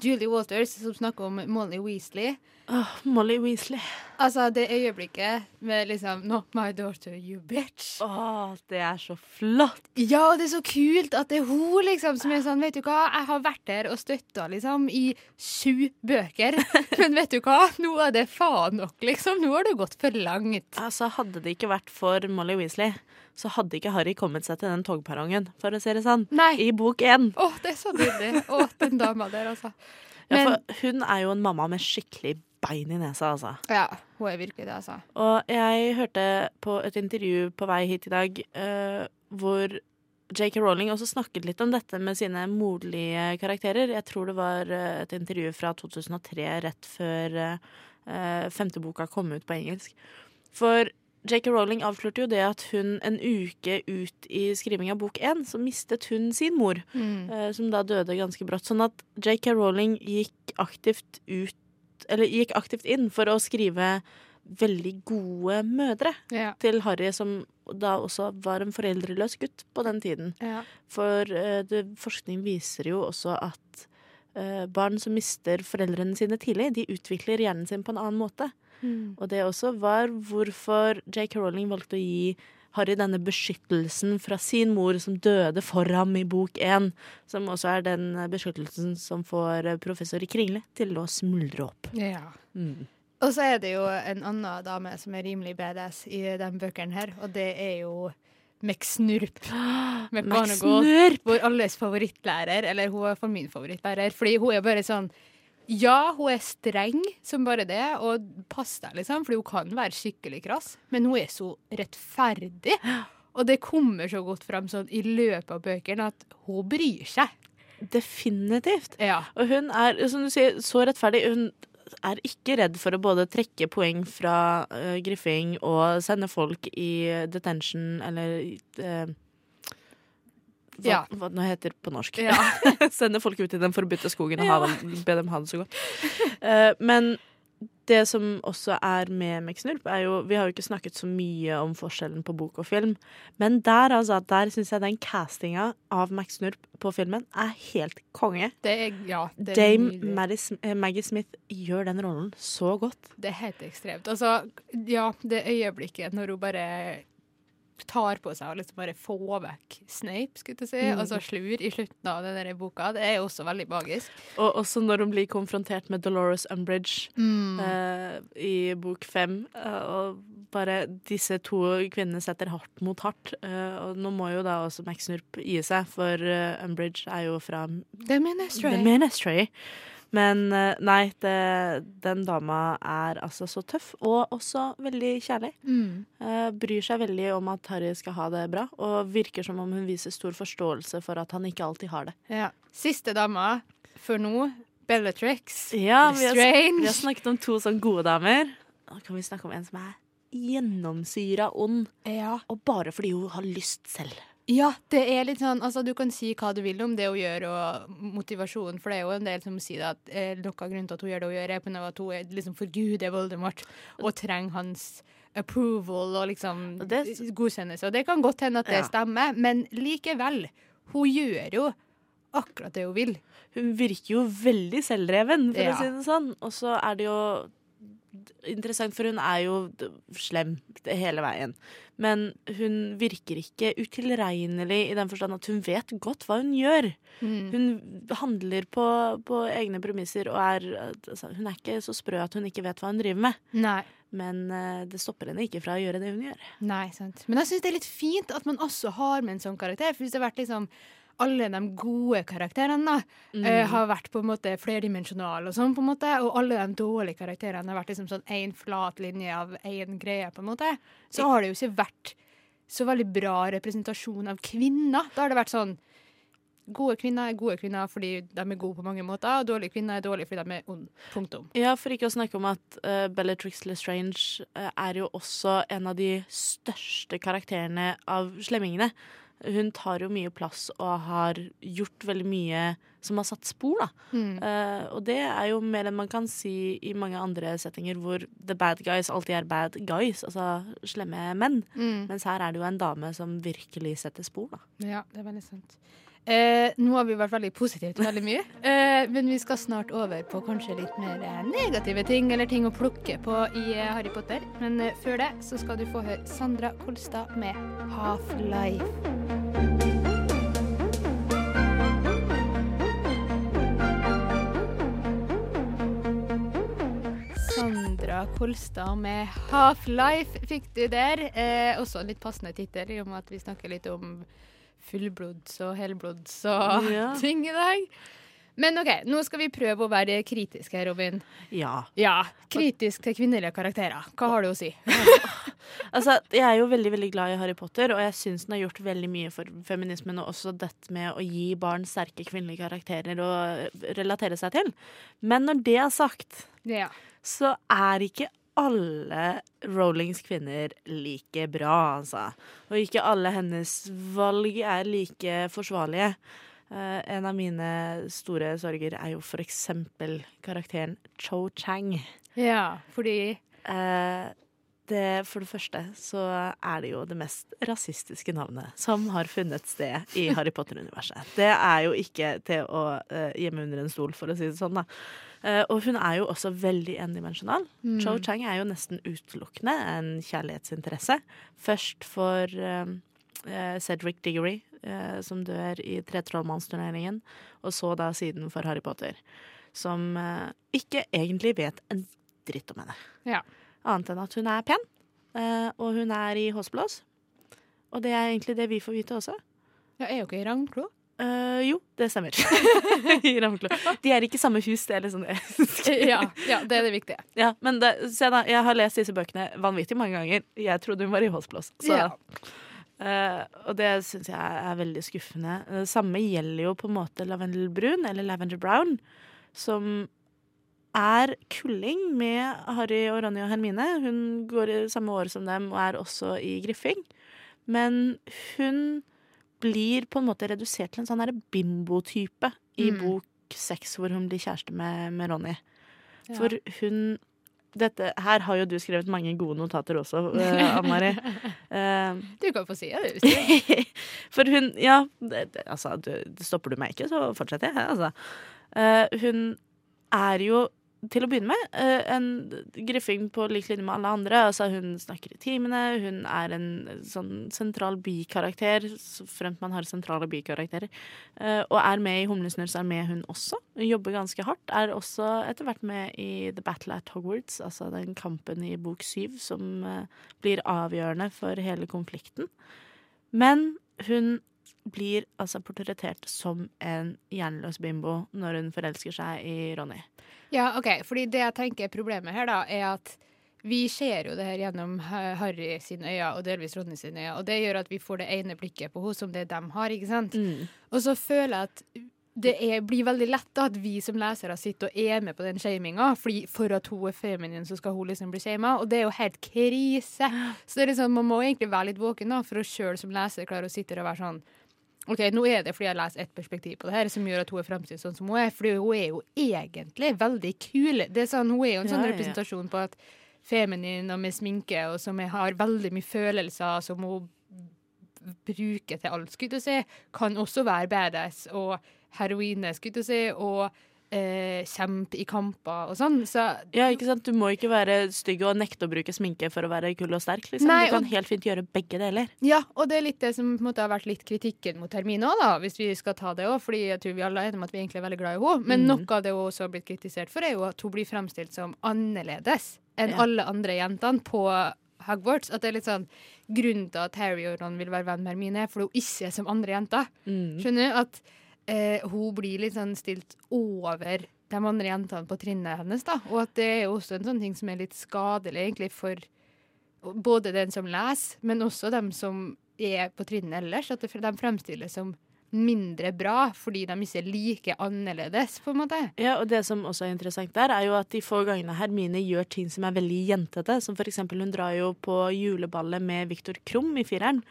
Julie Walters, som snakker om Molly Weasley. Åh, Molly Weasley. Altså, det øyeblikket med liksom 'Not my daughter, you bitch'. Åh, det er så flott. Ja, og det er så kult at det er hun liksom som er sånn, vet du hva, jeg har vært der og støtta liksom i sju bøker, men vet du hva, nå er det faen nok, liksom. Nå har det gått for langt. Altså, Hadde det ikke vært for Molly Weasley, så hadde ikke Harry kommet seg til den togperrongen, for å si det sånn. Nei. I bok én. Å, det er så nydelig. Å, den dama der, altså. Ja, for hun er jo en mamma med skikkelig bein i nesa, altså. ja, hun er virkelig det, altså. Og jeg hørte på et intervju på vei hit i dag uh, hvor J.K. Rowling også snakket litt om dette med sine moderlige karakterer. Jeg tror det var eh, et intervju fra 2003, rett før uh, femte boka kom ut på engelsk. For J.K. Rowling avslørte jo det at hun en uke ut i skriving av bok én, så mistet hun sin mor, eh, som da døde ganske brått. Sånn at J.K. Rowling gikk aktivt ut Eller gikk aktivt inn for å skrive veldig gode mødre Ja. til Harry, som da også var en foreldreløs gutt på den tiden. Ja. For eh, det, forskning viser jo også at eh, barn som mister foreldrene sine tidlig, de utvikler hjernen sin på en annen måte. Mm. Og det også var hvorfor Jake Rowling valgte å gi Harry denne beskyttelsen fra sin mor som døde for ham i bok én. Som også er den beskyttelsen som får professor i Kringle til å smuldre opp. Ja. Og så er det jo en annen dame som er rimelig badass i de bøkene her, og det er jo McSnurp. McGonagall! Vår alles favorittlærer, eller hun er for min favorittlærer, fordi hun er bare sånn ja, hun er streng som bare det, og pass deg, liksom, for hun kan være skikkelig krass, men hun er så rettferdig. Og det kommer så godt fram sånn i løpet av bøkene at hun bryr seg. Definitivt. Ja. Og hun er, som du sier, så rettferdig. Hun er ikke redd for å både trekke poeng fra uh, Griffing og sende folk i detention eller uh, hva, Ja. hva det nå heter på norsk. Ja. sende folk ut i den forbudte skogen og ja. be dem ha det så godt. Uh, men det som også er med McSnurp, er jo Vi har jo ikke snakket så mye om forskjellen på bok og film, men der altså, der syns jeg den castinga av McSnurp på filmen er helt konge. Det er, ja, det er Dame. Maddie, eh, Maggie Smith gjør den rollen så godt. Det er helt ekstremt. Altså, ja, det øyeblikket når hun bare tar på seg og liksom bare får vekk Snape, skulle jeg si, Mm. og så slur i slutten av den boka, det er jo også veldig magisk. Og også når hun blir konfrontert med Dolores Umbridge Mm. uh, i bok fem. uh, og bare disse to kvinnene setter hardt mot hardt. Uh, og nå må jo da også Max Snurp gi seg, for Umbridge er jo fra The Ministry. The Ministry. Men eh, nei, det, den dama er altså så tøff, og også veldig kjærlig. Mm. Eh, bryr seg veldig om at Harry skal ha det bra, og virker som om hun viser stor forståelse for at han ikke alltid har det. Ja. Siste dama for nå, Bellatrix. Ja, vi har, vi har snakket om to sånn gode damer. Nå kan vi snakke om en som er gjennomsyra ond, Ja. og bare fordi hun har lyst selv. Ja, det er litt sånn Altså, du kan si hva du vil om det hun gjør, og motivasjonen, for det er jo en del som sier at eh, noe av grunnen til at hun gjør det hun gjør, er på grunn av at hun er liksom forguder Voldemort og trenger hans approval og liksom det- godkjennelse. Og det kan godt hende at det Ja. stemmer, men likevel. Hun gjør jo akkurat det hun vil. Hun virker jo veldig selvdreven, for Ja. å si det sånn. Og så er det jo interessant, for hun er jo slem hele veien. Men hun virker ikke utilregnelig i den forstand at hun vet godt hva hun gjør. Mm. Hun handler på, på egne premisser og er altså, Hun er ikke så sprø at hun ikke vet hva hun driver med. Nei. Men uh, det stopper henne ikke fra å gjøre det hun gjør. Nei, sant. Men jeg syns det er litt fint at man også har med en sånn karakter. For hvis det har vært liksom alle de gode karakterene da, Mm. uh, har vært på en måte flerdimensjonale, og sånn på en måte, og alle de dårlige karakterene har vært liksom sånn én flat linje av én greie, på en måte, så har det jo ikke vært så veldig bra representasjon av kvinner. Da har det vært sånn Gode kvinner er gode kvinner fordi de er gode på mange måter, og dårlige kvinner er dårlige fordi de er onde. Punktum. Ja, for ikke å snakke om at uh, Bellatrix Lestrange uh, er jo også en av de største karakterene av slemmingene. Hun tar jo mye plass og har gjort veldig mye som har satt spor. Mm. Uh, og det er jo mer enn man kan si i mange andre settinger hvor the bad guys alltid er bad guys, altså slemme menn. Mm. Mens her er det jo en dame som virkelig setter spor, da. Ja, det er veldig sant. Eh, nå har vi vært veldig positive til veldig mye, eh, men vi skal snart over på kanskje litt mer eh, negative ting, eller ting å plukke på i eh, Harry Potter. Men eh, før det så skal du få høre Sandra Kolstad med Half-Life. Sandra Kolstad med Half-Life fikk du der. Eh, også en litt passende tittel, i og med at vi snakker litt om fullblods og helblods og Ja. ting i dag. Men OK, nå skal vi prøve å være kritiske her, Robin. Ja. Ja, kritisk til kvinnelige karakterer. Hva har du å si? Altså, jeg er jo veldig veldig glad i Harry Potter, og jeg syns den har gjort veldig mye for feminismen, og også dette med å gi barn sterke kvinnelige karakterer å relatere seg til. Men når det er sagt, Ja. så er ikke alle Rollings kvinner like bra, altså. Og ikke alle hennes valg er like forsvarlige. Uh, en av mine store sorger er jo for eksempel karakteren Cho Chang. ja, fordi uh, det, for det første så er det jo det mest rasistiske navnet som har funnet sted i Harry Potter-universet. Det er jo ikke til å eh, gjemme under en stol, for å si det sånn. da. Eh, og hun er jo også veldig endimensjonal. Mm. Cho Chang er jo nesten utelukkende en kjærlighetsinteresse. Først for eh, Cedric Diggory, uh, som dør i Tretrollmannsturneringen, og så da siden for Harry Potter. Som uh, ikke egentlig vet en dritt om henne. Ja. Annet enn at hun er pen, og hun er i Håsblås. Og det er egentlig det vi får vite også. ja, er jo ikke i Ravnklo. Eh, jo, det stemmer. De er ikke i samme hus, det er liksom det. ja, ja, det er det viktige. Ja, men det, se da, jeg har lest disse bøkene vanvittig mange ganger. Jeg trodde hun var i Håsblås. Så, Ja. Uh, og det syns jeg er veldig skuffende. Det samme gjelder jo på en måte Lavendel Brun, eller Lavender Brown, som er kulling med Harry og Ronny og Hermine. Hun går i samme år som dem og er også i Griffing. Men hun blir på en måte redusert til en sånn bimbo-type i Mm. bok seks, hvor hun blir kjæreste med, med Ronny. Ja. For hun dette, Her har jo du skrevet mange gode notater også, uh, Ann Mari. Uh, Du kan få si det. hvis du for hun Ja, det, det, altså, du, stopper du meg ikke, så fortsetter jeg. Altså. Uh, hun er jo til å begynne med eh, en griffing på lik linje med alle andre. Altså, hun snakker i timene, hun er en sånn sentral bikarakter, så fremt man har sentrale bikarakterer. eh, og er med i Humlesnurrs armé, hun også. Hun jobber ganske hardt. Er også etter hvert med i The Battle at Hogwarts, altså den kampen i bok syv som eh, blir avgjørende for hele konflikten. Men hun blir altså portrettert som en hjerneløs bimbo når hun forelsker seg i Ronny. Ja, OK. Fordi det jeg tenker er problemet her, da, er at vi ser jo det her gjennom Harry sine øyne og delvis Ronny sine øyne, og det gjør at vi får det ene blikket på henne som det de har, ikke sant? Og så føler jeg at det er, blir veldig lett da, at vi som lesere sitter og er med på den shaminga, for at hun er feminin, så skal hun liksom bli shama, og det er jo helt krise. Så det er liksom, man må egentlig være litt våken da, for å sjøl som leser klare å sitte og være sånn OK, nå er det fordi jeg leser ett perspektiv på det her som gjør at hun er fremstilt sånn som hun er. Fordi hun er jo egentlig veldig kul. Det er sånn, hun er jo en sånn Ja, representasjon ja. på at feminin og med sminke og som har veldig mye følelser som hun bruker til alt, skulle du si, kan også være badass og heroine, skulle du si, og eh, kjempe i kamper og sånn. Så Ja, ikke sant? Du må ikke være stygg og nekte å bruke sminke for å være kul og sterk. Liksom. Nei, du kan og- helt fint gjøre begge deler. Ja, og det er litt det som måte har vært litt kritikken mot Hermine òg, hvis vi skal ta det òg. Fordi jeg tror vi alle er enige om at vi egentlig er veldig glad i henne. Men Mm. noe av det hun også har blitt kritisert for, er jo at hun blir fremstilt som annerledes enn Ja. alle andre jentene på Hogwarts. At det er litt sånn Grunnen til at Harry og Ron vil være venn med Hermine, er fordi hun ikke er som andre jenter. Mm. Skjønner du? At eh, hun blir litt sånn stilt over de andre jentene på trinnet hennes, da. Og at det er også en sånn ting som er litt skadelig, egentlig, for både den som leser, men også dem som er på trinnet ellers. At de fremstilles som mindre bra fordi de ikke er like annerledes, på en måte. Ja, og det som også er interessant der, er jo at de få gangene Hermine gjør ting som er veldig jentete, som for eksempel hun drar jo på juleballet med Viktor Krum i fireren,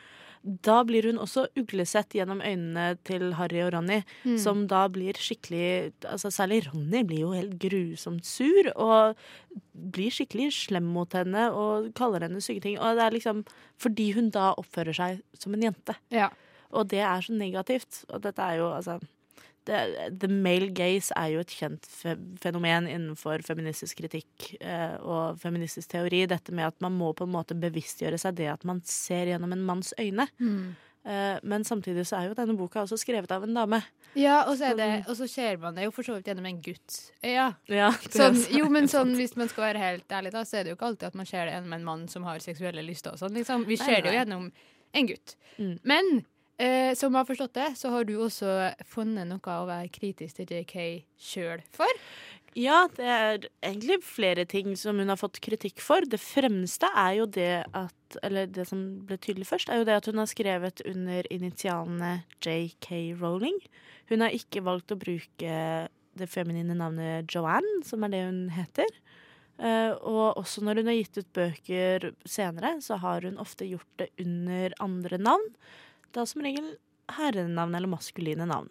da blir hun også uglesett gjennom øynene til Harry og Ronny, Mm. som da blir skikkelig altså Særlig Ronny blir jo helt grusomt sur og blir skikkelig slem mot henne og kaller henne stygge ting. Og det er liksom fordi hun da oppfører seg som en jente. Ja. Og det er så negativt. Og dette er jo altså The male gaze er jo et kjent fe fenomen innenfor feministisk kritikk eh, og feministisk teori. Dette med at man må på en måte bevisstgjøre seg det at man ser gjennom en manns øyne. Mm. Eh, men samtidig så er jo denne boka også skrevet av en dame. Ja, og så, det, og så ser man det jo for så vidt gjennom en gutt. Ja. Ja, Sånn, jo, men sånn, hvis man skal være helt ærlig, da, så er det jo ikke alltid at man ser det gjennom en mann som har seksuelle lyster og sånn. Liksom. Vi ser det jo gjennom en gutt. Mm. Men eh, som jeg har forstått det, så har du også funnet noe å være kritisk til JK sjøl for. Ja, det er egentlig flere ting som hun har fått kritikk for. Det fremste er jo det at Eller det som ble tydelig først, er jo det at hun har skrevet under initialene JK Rowling. Hun har ikke valgt å bruke det feminine navnet Joanne, som er det hun heter. Uh, og også når hun har gitt ut bøker senere, så har hun ofte gjort det under andre navn. Da som regel herrenavn eller maskuline navn.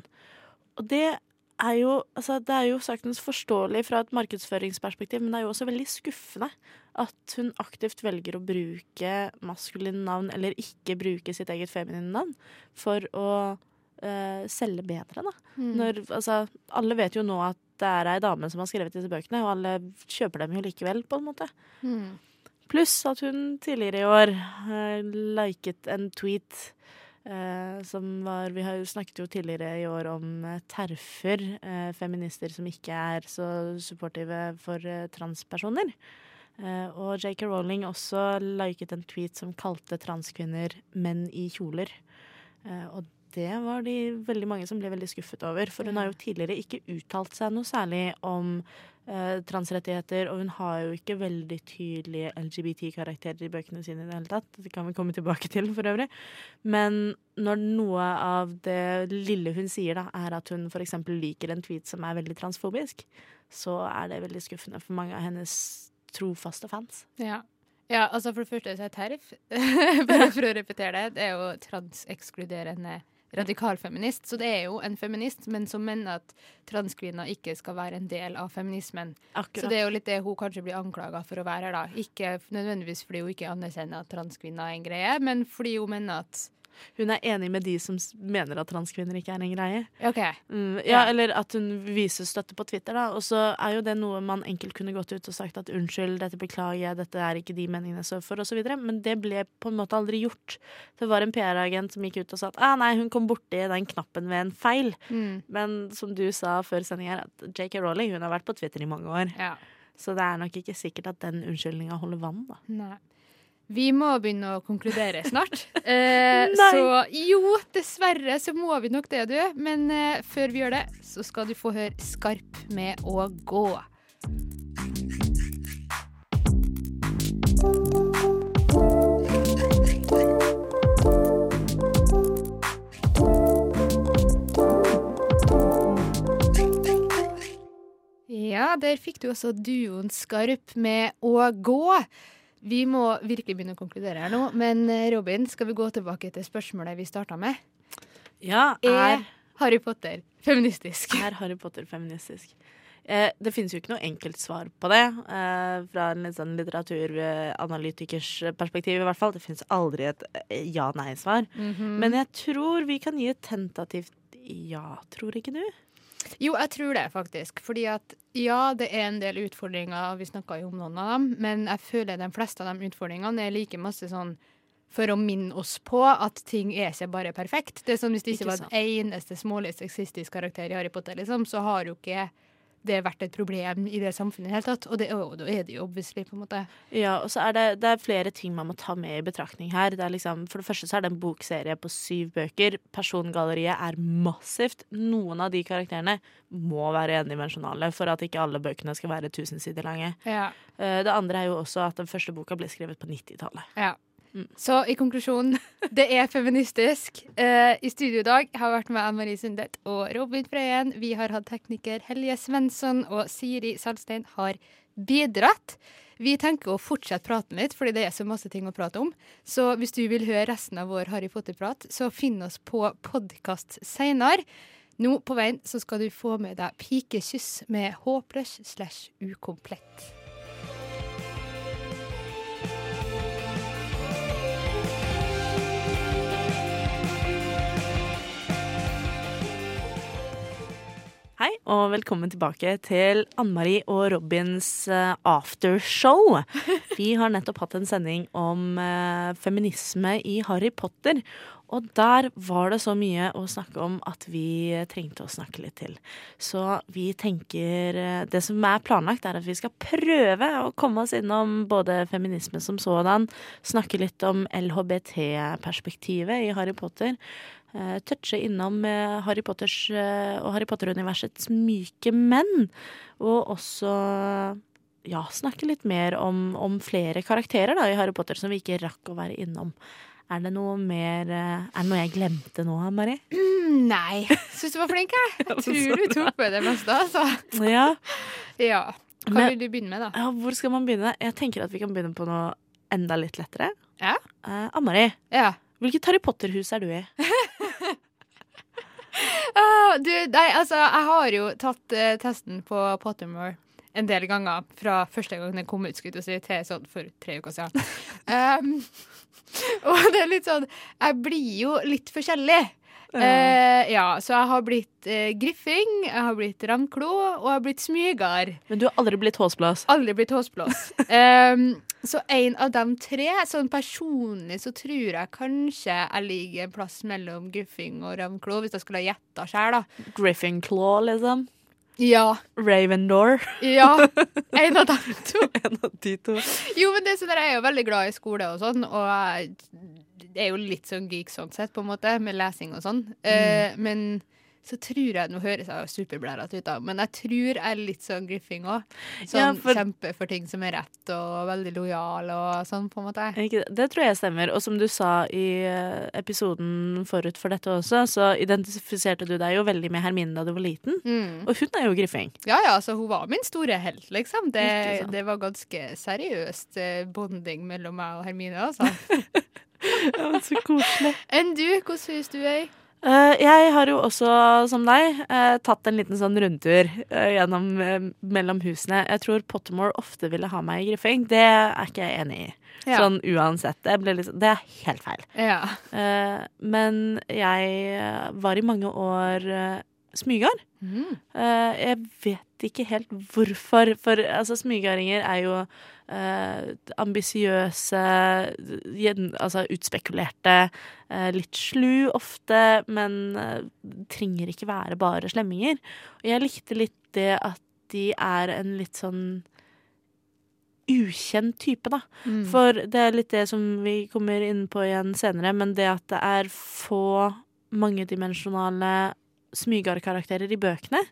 Og det er jo, altså, det er jo saktens forståelig fra et markedsføringsperspektiv, men det er jo også veldig skuffende at hun aktivt velger å bruke maskuline navn, eller ikke bruke sitt eget feminine navn, for å uh, selge bedre, da. Mm. Når, altså, alle vet jo nå at det er ei dame som har skrevet disse bøkene, og alle kjøper dem jo likevel, på en måte. Mm. Pluss at hun tidligere i år uh, liket en tweet eh, som var Vi har jo snakket jo tidligere i år om eh, terfer, eh, feminister som ikke er så supportive for eh, transpersoner. Eh, og J.K. Rowling også liket en tweet som kalte transkvinner menn i kjoler. Eh, og det var de veldig mange som ble veldig skuffet over. For hun har jo tidligere ikke uttalt seg noe særlig om eh, transrettigheter, og hun har jo ikke veldig tydelige LGBT-karakterer i bøkene sine i det hele tatt. Det kan vi komme tilbake til for øvrig. Men når noe av det lille hun sier, da, er at hun f.eks. liker en tweet som er veldig transfobisk, så er det veldig skuffende for mange av hennes trofaste fans. Ja. ja, altså for det første så er TERF, bare for å repetere det, det er jo transekskluderende radikalfeminist. Så det er jo en feminist, men som mener at transkvinner ikke skal være en del av feminismen. Akkurat. Så det er jo litt det hun kanskje blir anklaga for å være her, da. Ikke nødvendigvis fordi hun ikke anerkjenner at transkvinner er en greie, men fordi hun mener at Hun er enig med de som mener at transkvinner ikke er en greie. OK. Mm, ja, Ja. eller at hun viser støtte på Twitter, da. Og så er jo det noe man enkelt kunne gått ut og sagt at unnskyld, dette beklager jeg, dette er ikke de meningene jeg står for, osv. Men det ble på en måte aldri gjort. Det var en PR-agent som gikk ut og sa at ah, nei, hun kom borti den knappen ved en feil. Mm. Men som du sa før sending her, at JK Rowling hun har vært på Twitter i mange år. Ja. Så det er nok ikke sikkert at den unnskyldninga holder vann, da. Nei. Vi må begynne å konkludere snart. Eh, så jo, dessverre så må vi nok det, du. Men eh, før vi gjør det, så skal du få høre Skarp med å gå. Ja, der fikk du også duoen Skarp med å gå. Vi må virkelig begynne å konkludere her nå, men eh, Robin, skal vi gå tilbake til spørsmålet vi starta med? Ja, Er er, Harry Potter feministisk? er Harry Potter feministisk? Eh, det finnes jo ikke noe enkelt svar på det, eh, fra en litt sånn litteraturanalytikers perspektiv i hvert fall. Det finnes aldri et eh, ja-nei-svar. Mhm. Men jeg tror vi kan gi et tentativt ja, tror ikke du? Jo, jeg tror det, faktisk. Fordi at ja, det er en del utfordringer, vi snakka jo om noen av dem, men jeg føler de fleste av de utfordringene er like masse sånn for å minne oss på at ting er ikke bare perfekt. Det er som Hvis det ikke, Ikke var en eneste smålig sexistisk karakter i Harry Potter, liksom, så har jo ikke det vært et problem i det samfunnet i det hele tatt. Og det, og, da er det jo obviously, på en måte. Ja, og så er det, det er flere ting man må ta med i betraktning her. Det liksom, for det første så er det en bokserie på syv bøker. Persongalleriet er massivt. Noen av de karakterene må være endimensjonale for at ikke alle bøkene skal være tusen sider lange. Ja. Eh, Det andre er jo også at den første boka ble skrevet på 90-tallet. Ja. Mm. Så i konklusjonen, det er feministisk. Eh, I studio i dag har vært med Anne Marie Sundet og Robin Frøyen. Vi har hatt tekniker Helje Svensson, og Siri Salstein har bidratt. Vi tenker å fortsette praten litt, fordi det er så masse ting å prate om. Så hvis du vil høre resten av vår Harry Potter-prat, så finn oss på podkast seinere. Nå på veien så skal du få med deg Pikekyss med håpløs slash ukomplett. Hei, og velkommen tilbake til Ann-Marie og Robins eh, aftershow. Vi har nettopp hatt en sending om eh, feminisme i Harry Potter. Og der var det så mye å snakke om at vi trengte å snakke litt til. Så vi tenker eh, Det som er planlagt, er at vi skal prøve å komme oss innom både feminisme som sådan, snakke litt om LHBT-perspektivet i Harry Potter. Uh, touche innom eh, Harry Potters eh, og Harry Potter-universets myke menn. Og også ja, snakke litt mer om, om flere karakterer da, i Harry Potter som vi ikke rakk å være innom. Er det noe mer eh, Er det noe jeg glemte nå, Mari? Mm, nei. Syns du var flink, jeg. Jeg tror du tok med det meste, altså. Ja. Ja. Hva Men- vil du begynne med, da? ja. Hvor skal man begynne? Jeg tenker at vi kan begynne på noe enda litt lettere. Ja. Eh, Ann-Marie, Ja. hvilket Harry Potter-hus er du i? Ah, du, nei, altså, jeg har jo tatt eh, testen på Pottermore en del ganger fra første gang den kom ut, skulle jeg til å si, til sånn for tre uker siden. Um, og det er litt sånn Jeg blir jo litt forskjellig. Eh, ja, så jeg har blitt eh, Griffing, jeg har blitt ramklo, og jeg har blitt Smygar. Men du har aldri blitt Håsblås. Aldri blitt håsblås. um, så en av de tre, sånn personlig, så tror jeg kanskje jeg ligger en plass mellom Griffing og ramklo, hvis jeg skulle ha gjetta sjøl, da. Griffing claw, liksom. Ja. Ravendor. Ja. En av de to. en av de to. Jo, men det er sånn jeg er jo veldig glad i skole og sånn, og jeg er jo litt sånn geek sånn sett, på en måte, med lesing og sånn. Eh, men så tror jeg Nå høres jeg superblærete ut, da, men jeg tror jeg er litt sånn Griffing òg. Sånn Ja, for- kjempe for ting som er rett, og veldig lojal og sånn, på en måte. Ikke det? det tror jeg stemmer. Og som du sa i eh, episoden forut for dette også, så identifiserte du deg jo veldig med Hermine da du var liten. Mm. Og hun er jo griffing. Ja, ja, så hun var min store helt, liksom. Det, det var ganske seriøst eh, bonding mellom meg og Hermine, altså. Ja, så koselig. Enn du, hvordan synes du er? Eh, jeg har jo også, som deg, uh, tatt en liten sånn rundtur uh, gjennom eh, mellom husene. Jeg tror Pottermore ofte ville ha meg i griffing. Det er ikke jeg enig i. Ja. Sånn uansett. Det, liksom, det er helt feil. Ja. Men jeg var i mange år uh, smygard. Mm. Jeg vet ikke helt hvorfor, for altså, smygardinger er jo uh, ambisiøse, altså utspekulerte, eh, litt slu ofte, men eh, trenger ikke være bare slemminger. Og jeg likte litt det at de er en litt sånn ukjent type, da. Mm. For det er litt det som vi kommer inn på igjen senere, men det at det er få mangedimensjonale smygarkarakterer i bøkene.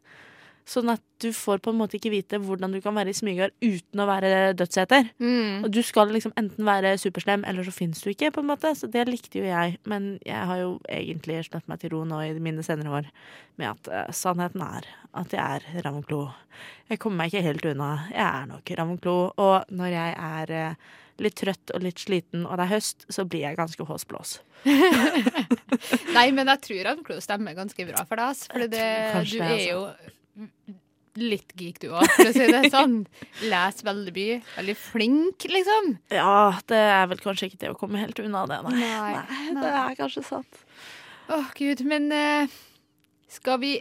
Sånn at du får på en måte ikke vite hvordan du kan være i smygar uten å være dødsheter. Mm. Og du skal liksom enten være superslem, eller så fins du ikke, på en måte. Så det likte jo jeg. Men jeg har jo egentlig slått meg til ro nå i mine senere år med at uh, sannheten er at jeg er Ravnklo. Jeg kommer meg ikke helt unna. Jeg er nok Ravnklo. Og når jeg er uh, litt trøtt og litt sliten, og det er høst, så blir jeg ganske håsblås. Nei, men jeg tror Ravnklo stemmer ganske bra for deg. For det, du er jo litt geek, du òg, for å si det sånn. Leser veldig mye. Veldig flink, liksom. Ja, det er vel kanskje ikke det å komme helt unna det, nei. Nei, det er kanskje sant. Åh, gud. Men uh, skal vi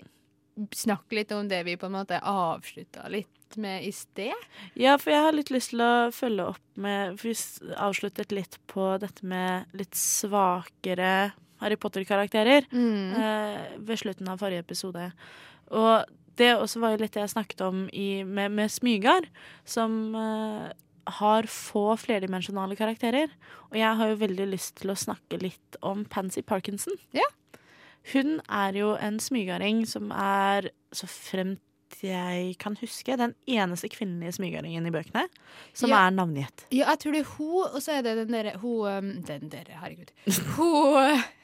snakke litt om det vi på en måte avslutta litt med i sted? Ja, for jeg har litt lyst til å følge opp med For vi avsluttet litt på dette med litt svakere Harry Potter-karakterer Mm. eh, ved slutten av forrige episode. Og det også var jo litt det jeg snakket om i, med, med Smygar, som uh, har få flerdimensjonale karakterer. Og jeg har jo veldig lyst til å snakke litt om Pansy Parkinson. Ja. Hun er jo en smygaring som er, så fremt jeg kan huske, den eneste kvinnelige smygaringen i bøkene som Ja. er navngitt. Ja, jeg tror det er hun, og så er det den derre Hun um, Den derre, herregud. Hun eh,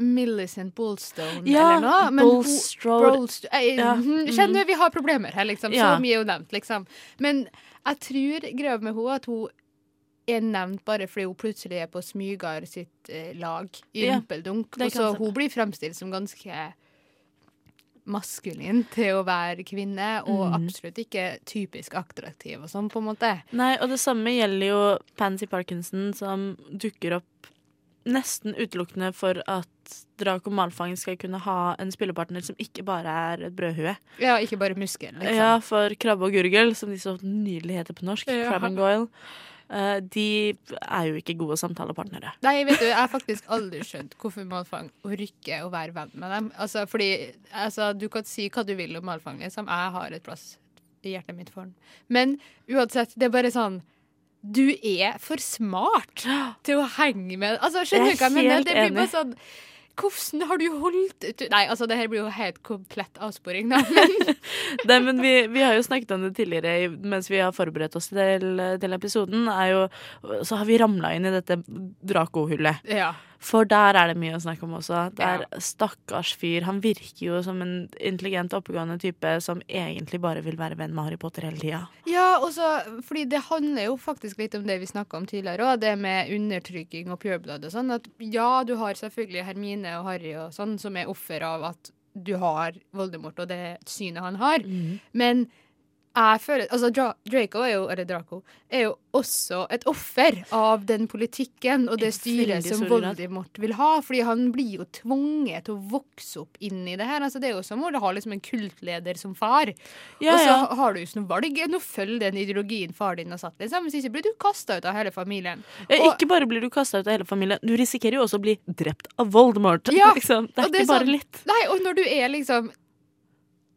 Millicent Bolstone Ja, eller noe. men Bolst- Ja, mhm. Kjenner vi har problemer her, liksom. Ja. Så mye er jo nevnt, liksom. Men jeg tror greia med henne at hun er nevnt bare fordi hun plutselig er på Smygar sitt eh, lag i Ja, Rumpeldunk. Og så hun blir fremstilt som ganske maskulin til å være kvinne, og mm. absolutt ikke typisk attraktiv og sånn, på en måte. Nei, og det samme gjelder jo Pansy Parkinson, som dukker opp nesten utelukkende for at Draco Malfang skal kunne ha en spillepartner som ikke bare er et brødhue. Ja, ikke bare muskel, liksom. Ja, for Krabbe og Gurgel, som de så nydelig heter på norsk, Ja. Crab and Goyle, uh, de er jo ikke gode samtalepartnere. Nei, vet du, jeg har faktisk aldri skjønt hvorfor Malfang orker å være venn med dem. Altså, fordi altså, Du kan si hva du vil om Malfang, liksom. Jeg har et plass i hjertet mitt for han. Men uansett, det er bare sånn Du er for smart til å henge med Altså, Skjønner du hva jeg mener? Det blir bare sånn Hvordan har du holdt ut Nei, altså, det her blir jo helt komplett avsporing, da. Men Nei, men vi, vi har jo snakket om det tidligere mens vi har forberedt oss til, til episoden. Jo, så har vi ramla inn i dette Draco-hullet. ja. For der er det mye å snakke om også. Det er Ja. Stakkars fyr. Han virker jo som en intelligent, oppegående type som egentlig bare vil være venn med Harry Potter hele tida. Ja, og så- fordi det handler jo faktisk litt om det vi snakka om tidligere òg, det med undertrykking og pureblood og sånn. At ja, du har selvfølgelig Hermine og Harry og sånn som er offer av at du har Voldemort og det synet han har, Mm. men jeg føler Altså, Dra Draco er jo, eller Draco, er jo også et offer av den politikken og det styret som. Voldemort vil ha, fordi han blir jo tvunget til å vokse opp inn i det her. Altså, det er jo som å ha liksom en kultleder som far. Ja, og så ja. har du jo ikke noe valg enn å følge den ideologien far din har satt. Liksom. Hvis ikke blir du kasta ut av hele familien. Ja, Og- ikke bare blir du kasta ut av hele familien, du risikerer jo også å bli drept av Voldemort. Ja, liksom. Det er ikke bare sånn- litt. Nei, og når du er liksom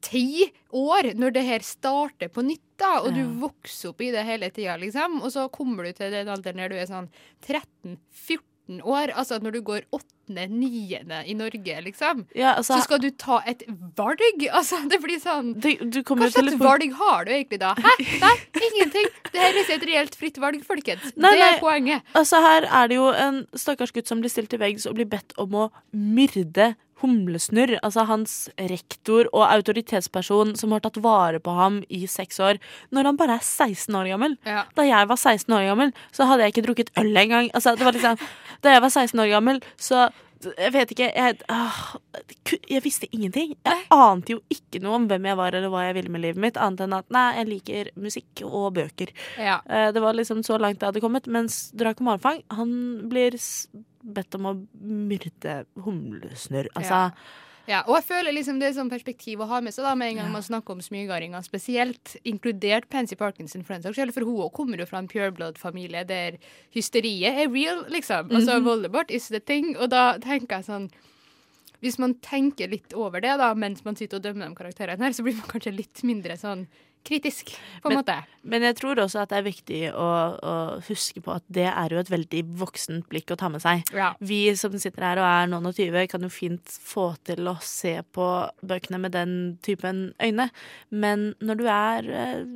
ti år, når det her starter på nytt, da, og du vokser opp i det hele tida, liksom, og så kommer du til den alderen der du er sånn 13-14 år, altså når du går åttende, niende i Norge, liksom, Ja, altså, så skal du ta et valg. Altså, det blir sånn det, Hva slags valg har du egentlig da? Hæ? Nei, ingenting. Det her er ikke et reelt fritt valg, folkens. Nei, det er nei. poenget. Altså Her er det jo en stakkars gutt som blir stilt til veggs og blir bedt om å myrde Humlesnurr, altså hans rektor og autoritetsperson som har tatt vare på ham i seks år, når han bare er 16 år gammel. Ja. Da jeg var 16 år gammel, så hadde jeg ikke drukket øl engang. Altså, det var liksom, da jeg var 16 år gammel, så jeg vet ikke jeg, ah, jeg visste ingenting. Jeg ante jo ikke noe om hvem jeg var eller hva jeg ville med livet mitt, annet enn at nei, jeg liker musikk og bøker. Ja. Eh, Det var liksom så langt det hadde kommet. Mens Draco Malfang han blir bedt om å myrde humlesnurr. Altså, Ja. Ja, og jeg føler liksom det er sånn perspektiv å ha med seg da, med en gang Ja. man snakker om smygaringer, spesielt inkludert Pansy Parkinson, for den saks skyld, for hun kommer jo fra en pureblood-familie der hysteriet er real, liksom. Altså, Mhm. Voldemort is the thing, og da tenker jeg sånn Hvis man tenker litt over det da, mens man sitter og dømmer de karakterene her, så blir man kanskje litt mindre sånn kritisk, på en Men- måte. Men jeg tror også at det er viktig å, å huske på at det er jo et veldig voksent blikk å ta med seg. Ja. Vi som sitter her og er noen og tyve, kan jo fint få til å se på bøkene med den typen øyne. Men når du er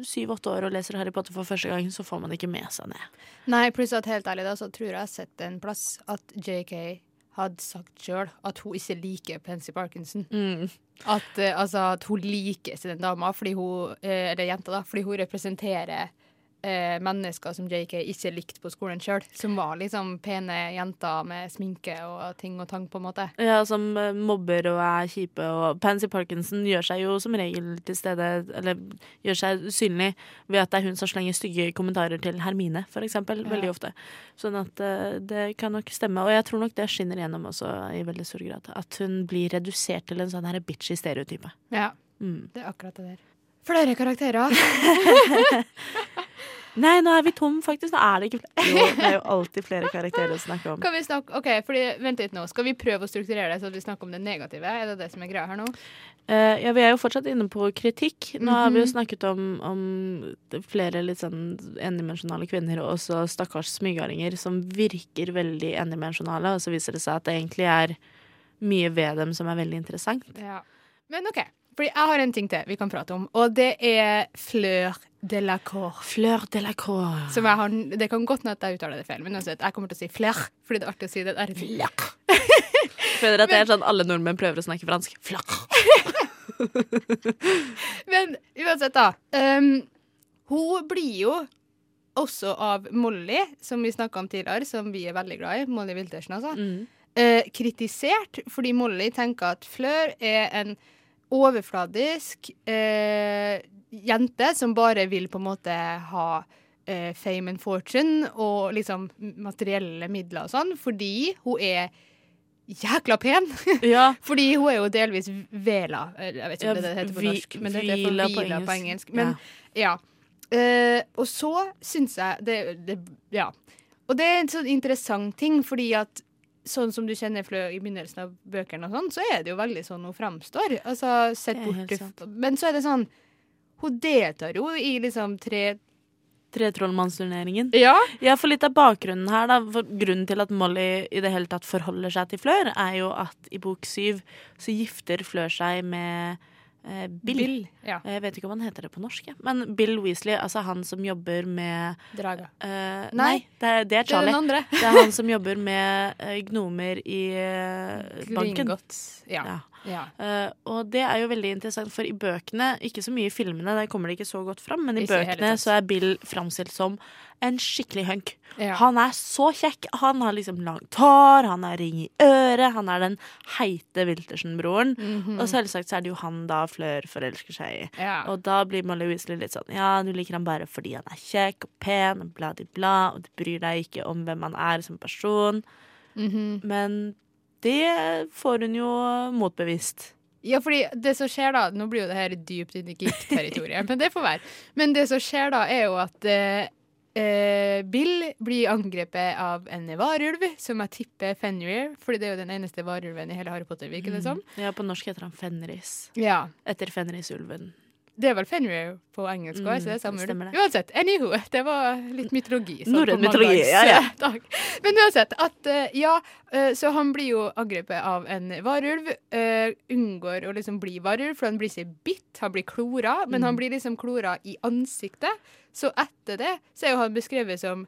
syv-åtte år og leser Harry Potter for første gang, så får man ikke med seg det. Nei, pluss at helt ærlig da, så tror jeg jeg har sett en plass at JK hadde sagt sjøl at hun ikke liker Pansy Parkinson. At, eh, altså, at hun liker ikke den dama, fordi hun, eh, eller jenta, da, fordi hun representerer eh, mennesker som JK ikke likte på skolen sjøl. Som var liksom pene jenter med sminke og ting og tang, på en måte. Ja, som eh, mobber og er kjipe. Og Pansy Parkinson gjør seg jo som regel til stede Eller gjør seg usynlig ved at det er hun som slenger stygge kommentarer til Hermine, for eksempel. Ja. Veldig ofte. Sånn at eh, det kan nok stemme. Og jeg tror nok det skinner gjennom også i veldig stor grad. At hun blir redusert til en sånn her bitchy stereotype. Ja, Mm. det er akkurat det der. Flere karakterer. Nei, nå er vi tom, faktisk. Nå er det ikke flere. Jo, det er jo alltid flere karakterer å snakke om. Kan vi snakke, ok, fordi, Vent litt nå. Skal vi prøve å strukturere det så at vi snakker om det negative? Er det det som er greia her nå? Uh, ja, Vi er jo fortsatt inne på kritikk. Nå har vi jo Mhm. snakket om, om flere litt sånn endimensjonale kvinner, og også stakkars smygardinger som virker veldig endimensjonale, og så viser det seg at det egentlig er mye ved dem som er veldig interessant. Ja. Men OK. Fordi jeg har en ting til vi kan prate om, og det er fleur de la cour. Fleur de la cour. Som jeg har, det kan godt hende at jeg uttaler det feil, men uansett, jeg kommer til å si fleur, fordi det er artig å si det der. Føler at det er sånn alle nordmenn prøver å snakke fransk. Fleur. Men uansett, da. Um, hun blir jo også av Molly, som vi snakka om tidligere, som vi er veldig glad i, Molly Wiltersen, altså, Mm. Uh, kritisert fordi Molly tenker at Fleur er en overfladisk eh, jente som bare vil på en måte ha eh, fame and fortune og liksom materielle midler og sånn, fordi hun er jækla pen. Ja. Fordi hun er jo delvis Vela. Jeg vet ikke Ja, om det heter på norsk, men det heter Vila på på engelsk. Men Men ja. Eh, og så syns jeg det, det Ja. Og det er en sånn interessant ting, fordi at sånn som du kjenner Flø i begynnelsen av bøkene, og sånn, så er det jo veldig sånn hun framstår. Altså, sett bort. Men så er det sånn Hun deltar jo i liksom tre Tretrollmannsturneringen. Ja. Ja, for litt av bakgrunnen her, da. For grunnen til at Molly i det hele tatt forholder seg til Flør, er jo at i bok syv så gifter Flør seg med Bill. Bill, ja. Jeg vet ikke om han heter det på norsk, Ja. men Bill Weasley, altså han som jobber med Draga. eh, Nei, nei, det er, det er det er Charlie. det er han som jobber med eh, gnomer i eh, banken. Ja. Ja. Eh, og det er jo veldig interessant, for i bøkene, ikke så mye i filmene, der kommer det ikke så godt fram, men i Ikke bøkene så er Bill framstilt som en skikkelig hunk. Ja. Han er så kjekk. Han har liksom langt hår, han har ring i øret, han er den heite Wiltersen-broren. Mhm. Og selvsagt så er det jo han da Flør forelsker seg i. Ja. Og da blir Molly Weasley litt sånn Ja, du liker han bare fordi han er kjekk og pen og bla, di, bla, og du bryr deg ikke om hvem han er som person. Mhm. Men det får hun jo motbevist. Ja, fordi det som skjer da Nå blir jo det her dypt inn i geek-territoriet, men det får være. Men det som skjer da, er jo at eh, eh, Bill blir angrepet av en varulv, som jeg tipper Fenrir, fordi det er jo den eneste varulven i hele Harry Potter, virker det som. Ja, på norsk heter han Fenris. Ja. Etter Fenrisulven. Det er vel Fenrir på engelsk òg, Mm, så det er samme stemmer det. Uansett, anywho, det var litt mytologi. Norrøn mytologi, ja, ja. Men uansett, at eh, ja, eh, så han blir jo angrepet av en varulv. eh, unngår å liksom bli varulv, for han blir ikke bitt, han blir klora, men Mm. han blir liksom klora i ansiktet. Så etter det så er jo han beskrevet som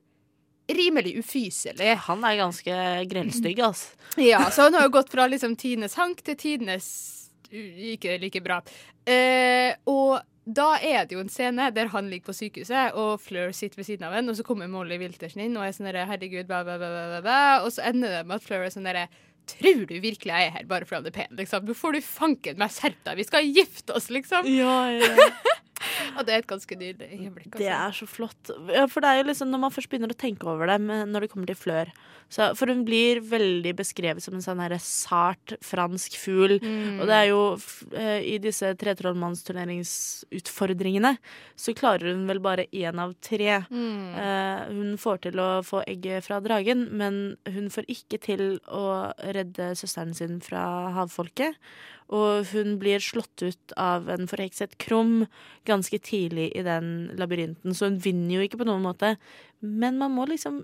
rimelig ufyselig. Han er ganske grellstygg, altså. Ja, så han har jo gått fra liksom tidenes hank til tidenes ikke like bra. Eh, og da er det jo en scene der han ligger på sykehuset, og Fleur sitter ved siden av ham, og så kommer Molly Wiltersen inn og er sånn derre herregud, bla, bla, bla, bla. Og så ender det med at Fleur er sånn derre Tror du virkelig jeg er her bare fordi han er pen? Liksom? Nå får du fanken meg skjerpe deg, vi skal gifte oss, liksom. Ja, ja. og det er et ganske nydelig øyeblikk. Det altså. er så flott. Ja, for det er jo liksom når man først begynner å tenke over det når det kommer til Flør så, For hun blir veldig beskrevet som en sånn herre sart fransk fugl. Mm. Og det er jo eh, I disse tretrollmannsturneringsutfordringene så klarer hun vel bare én av tre. Mm. Uh, hun får til å få egget fra dragen, men hun får ikke til å redde søsteren sin fra havfolket. Og hun blir slått ut av en forhekset krum ganske tidlig i den labyrinten, så hun vinner jo ikke på noen måte. Men man må liksom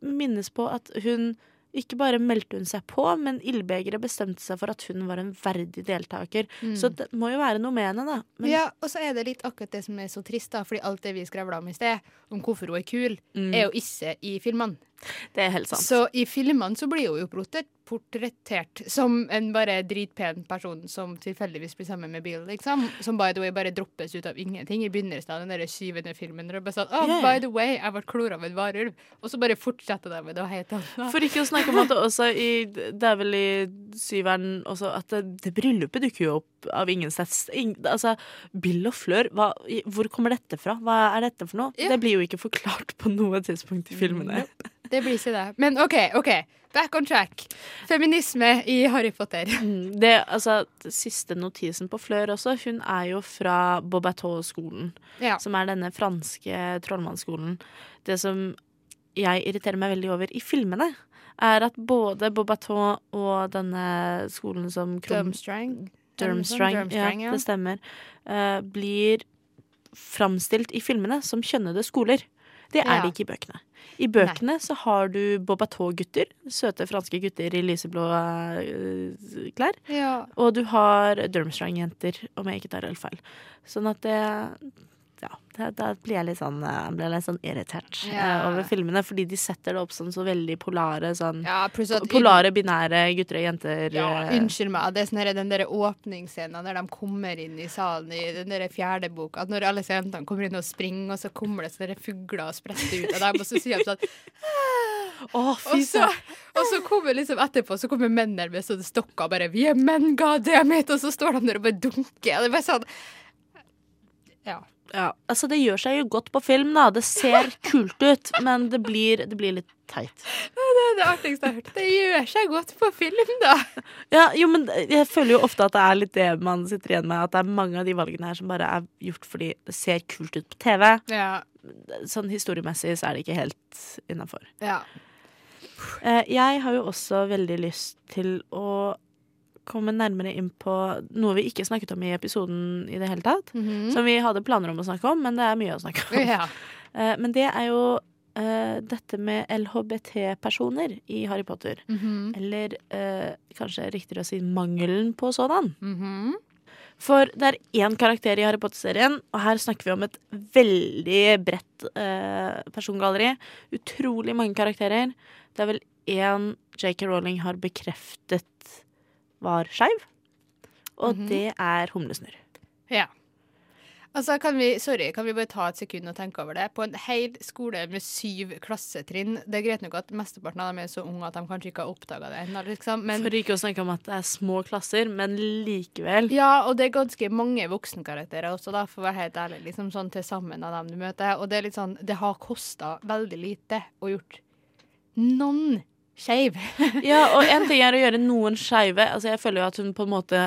minnes på at hun ikke bare meldte hun seg på, men ildbegeret bestemte seg for at hun var en verdig deltaker. Mm. Så det må jo være noe med henne, da. Men, Ja, og så er det litt akkurat det som er så trist, da, fordi alt det vi skravla om i sted, om hvorfor hun er kul, Mm. er jo ikke i filmene. Det er helt sant. Så i filmene så blir hun jo portret- portrettert som en bare dritpen person som tilfeldigvis blir sammen med Bill, liksom. Som by the way bare droppes ut av ingenting i begynnelsen av den der syvende filmen. Og det er bare sånn, oh, ja. by the way, jeg ble klora av en varulv. Og så bare fortsetter de med det helt annet. For ikke å snakke om at det også i Det er vel i syveren også at det, det bryllupet dukker jo opp av ingensteds. Ing, altså, Bill og Flør, hva, hvor kommer dette fra? Hva er dette for noe? Yeah. Det blir jo ikke forklart på noe tidspunkt i filmene. Det blir ikke det. Men OK, OK. Back on track. Feminisme i Harry Potter. Mm, Det, altså, siste notisen på Flør også, hun er jo fra Bobateau-skolen. Ja. Som er denne franske trollmannsskolen. Det som jeg irriterer meg veldig over i filmene, er at både Bobateau og denne skolen som. Durmstrang, Durmstrang, ja, ja. det stemmer. Uh, blir framstilt i filmene som kjønnede skoler. Det er Ja. det ikke i bøkene. I bøkene så har du Bobateau-gutter, søte franske gutter i lyseblå uh, klær. Ja. Og du har Durmstrang-jenter, om jeg ikke tar helt feil. Sånn at det ja, da, da blir jeg litt sånn, eh, blir jeg litt sånn irritert yeah. Over filmene, fordi de setter det opp som så veldig polare sånn Ja, Polare, binære gutter og jenter. Ja, eh, unnskyld meg. Det er sånn den der åpningsscenen der de kommer inn i salen i den der fjerde boka. At når alle jentene kommer inn og springer, og så kommer det sånne fugler og spretter ut av dem, og så sier de sånn oh, og, så, og så kommer liksom etterpå Så kommer mennene med sånne stokker og bare 'Vi er menn, god damn it!' Og så står de der og bare dunker. Det er bare sånn Ja. Ja, altså Det gjør seg jo godt på film, da. Det ser kult ut, men det blir, det blir litt teit. Det er det artigste jeg har hørt. Det gjør seg godt på film, da. Ja, jo, men Jeg føler jo ofte at det er litt det man sitter igjen med. At det er mange av de valgene her som bare er gjort fordi det ser kult ut på TV. Ja. Sånn historiemessig så er det ikke helt innafor. ja. Eh, Jeg har jo også veldig lyst til å komme nærmere inn på noe vi ikke snakket om i episoden i det hele tatt. Mhm. Som vi hadde planer om å snakke om, men det er mye å snakke om. Ja. Eh, Men det er jo Uh, dette med LHBT-personer i Harry Potter. Mhm. Eller uh, kanskje riktigere å si mangelen på sådan. Mhm. For det er én karakter i Harry Potter-serien, og her snakker vi om et veldig bredt uh, persongalleri. Utrolig mange karakterer. Det er vel én J.K. Rowling har bekreftet var skeiv, og Mhm. det er Humlesnurr. Ja. Altså, kan vi, sorry, kan vi bare ta et sekund og tenke over det? På en hel skole med syv klassetrinn Det er greit nok at mesteparten av dem er så unge at de kanskje ikke har oppdaga det ennå, liksom. Men For ikke å snakke om at det er små klasser, men likevel. ja, og det er ganske mange voksenkarakterer også, da, for å være helt ærlig. Liksom sånn til sammen av dem du møter. Og det er litt sånn Det har kosta veldig lite å gjort noen skeiv. Ja, og en ting er å gjøre noen skeive. Altså, jeg føler jo at hun på en måte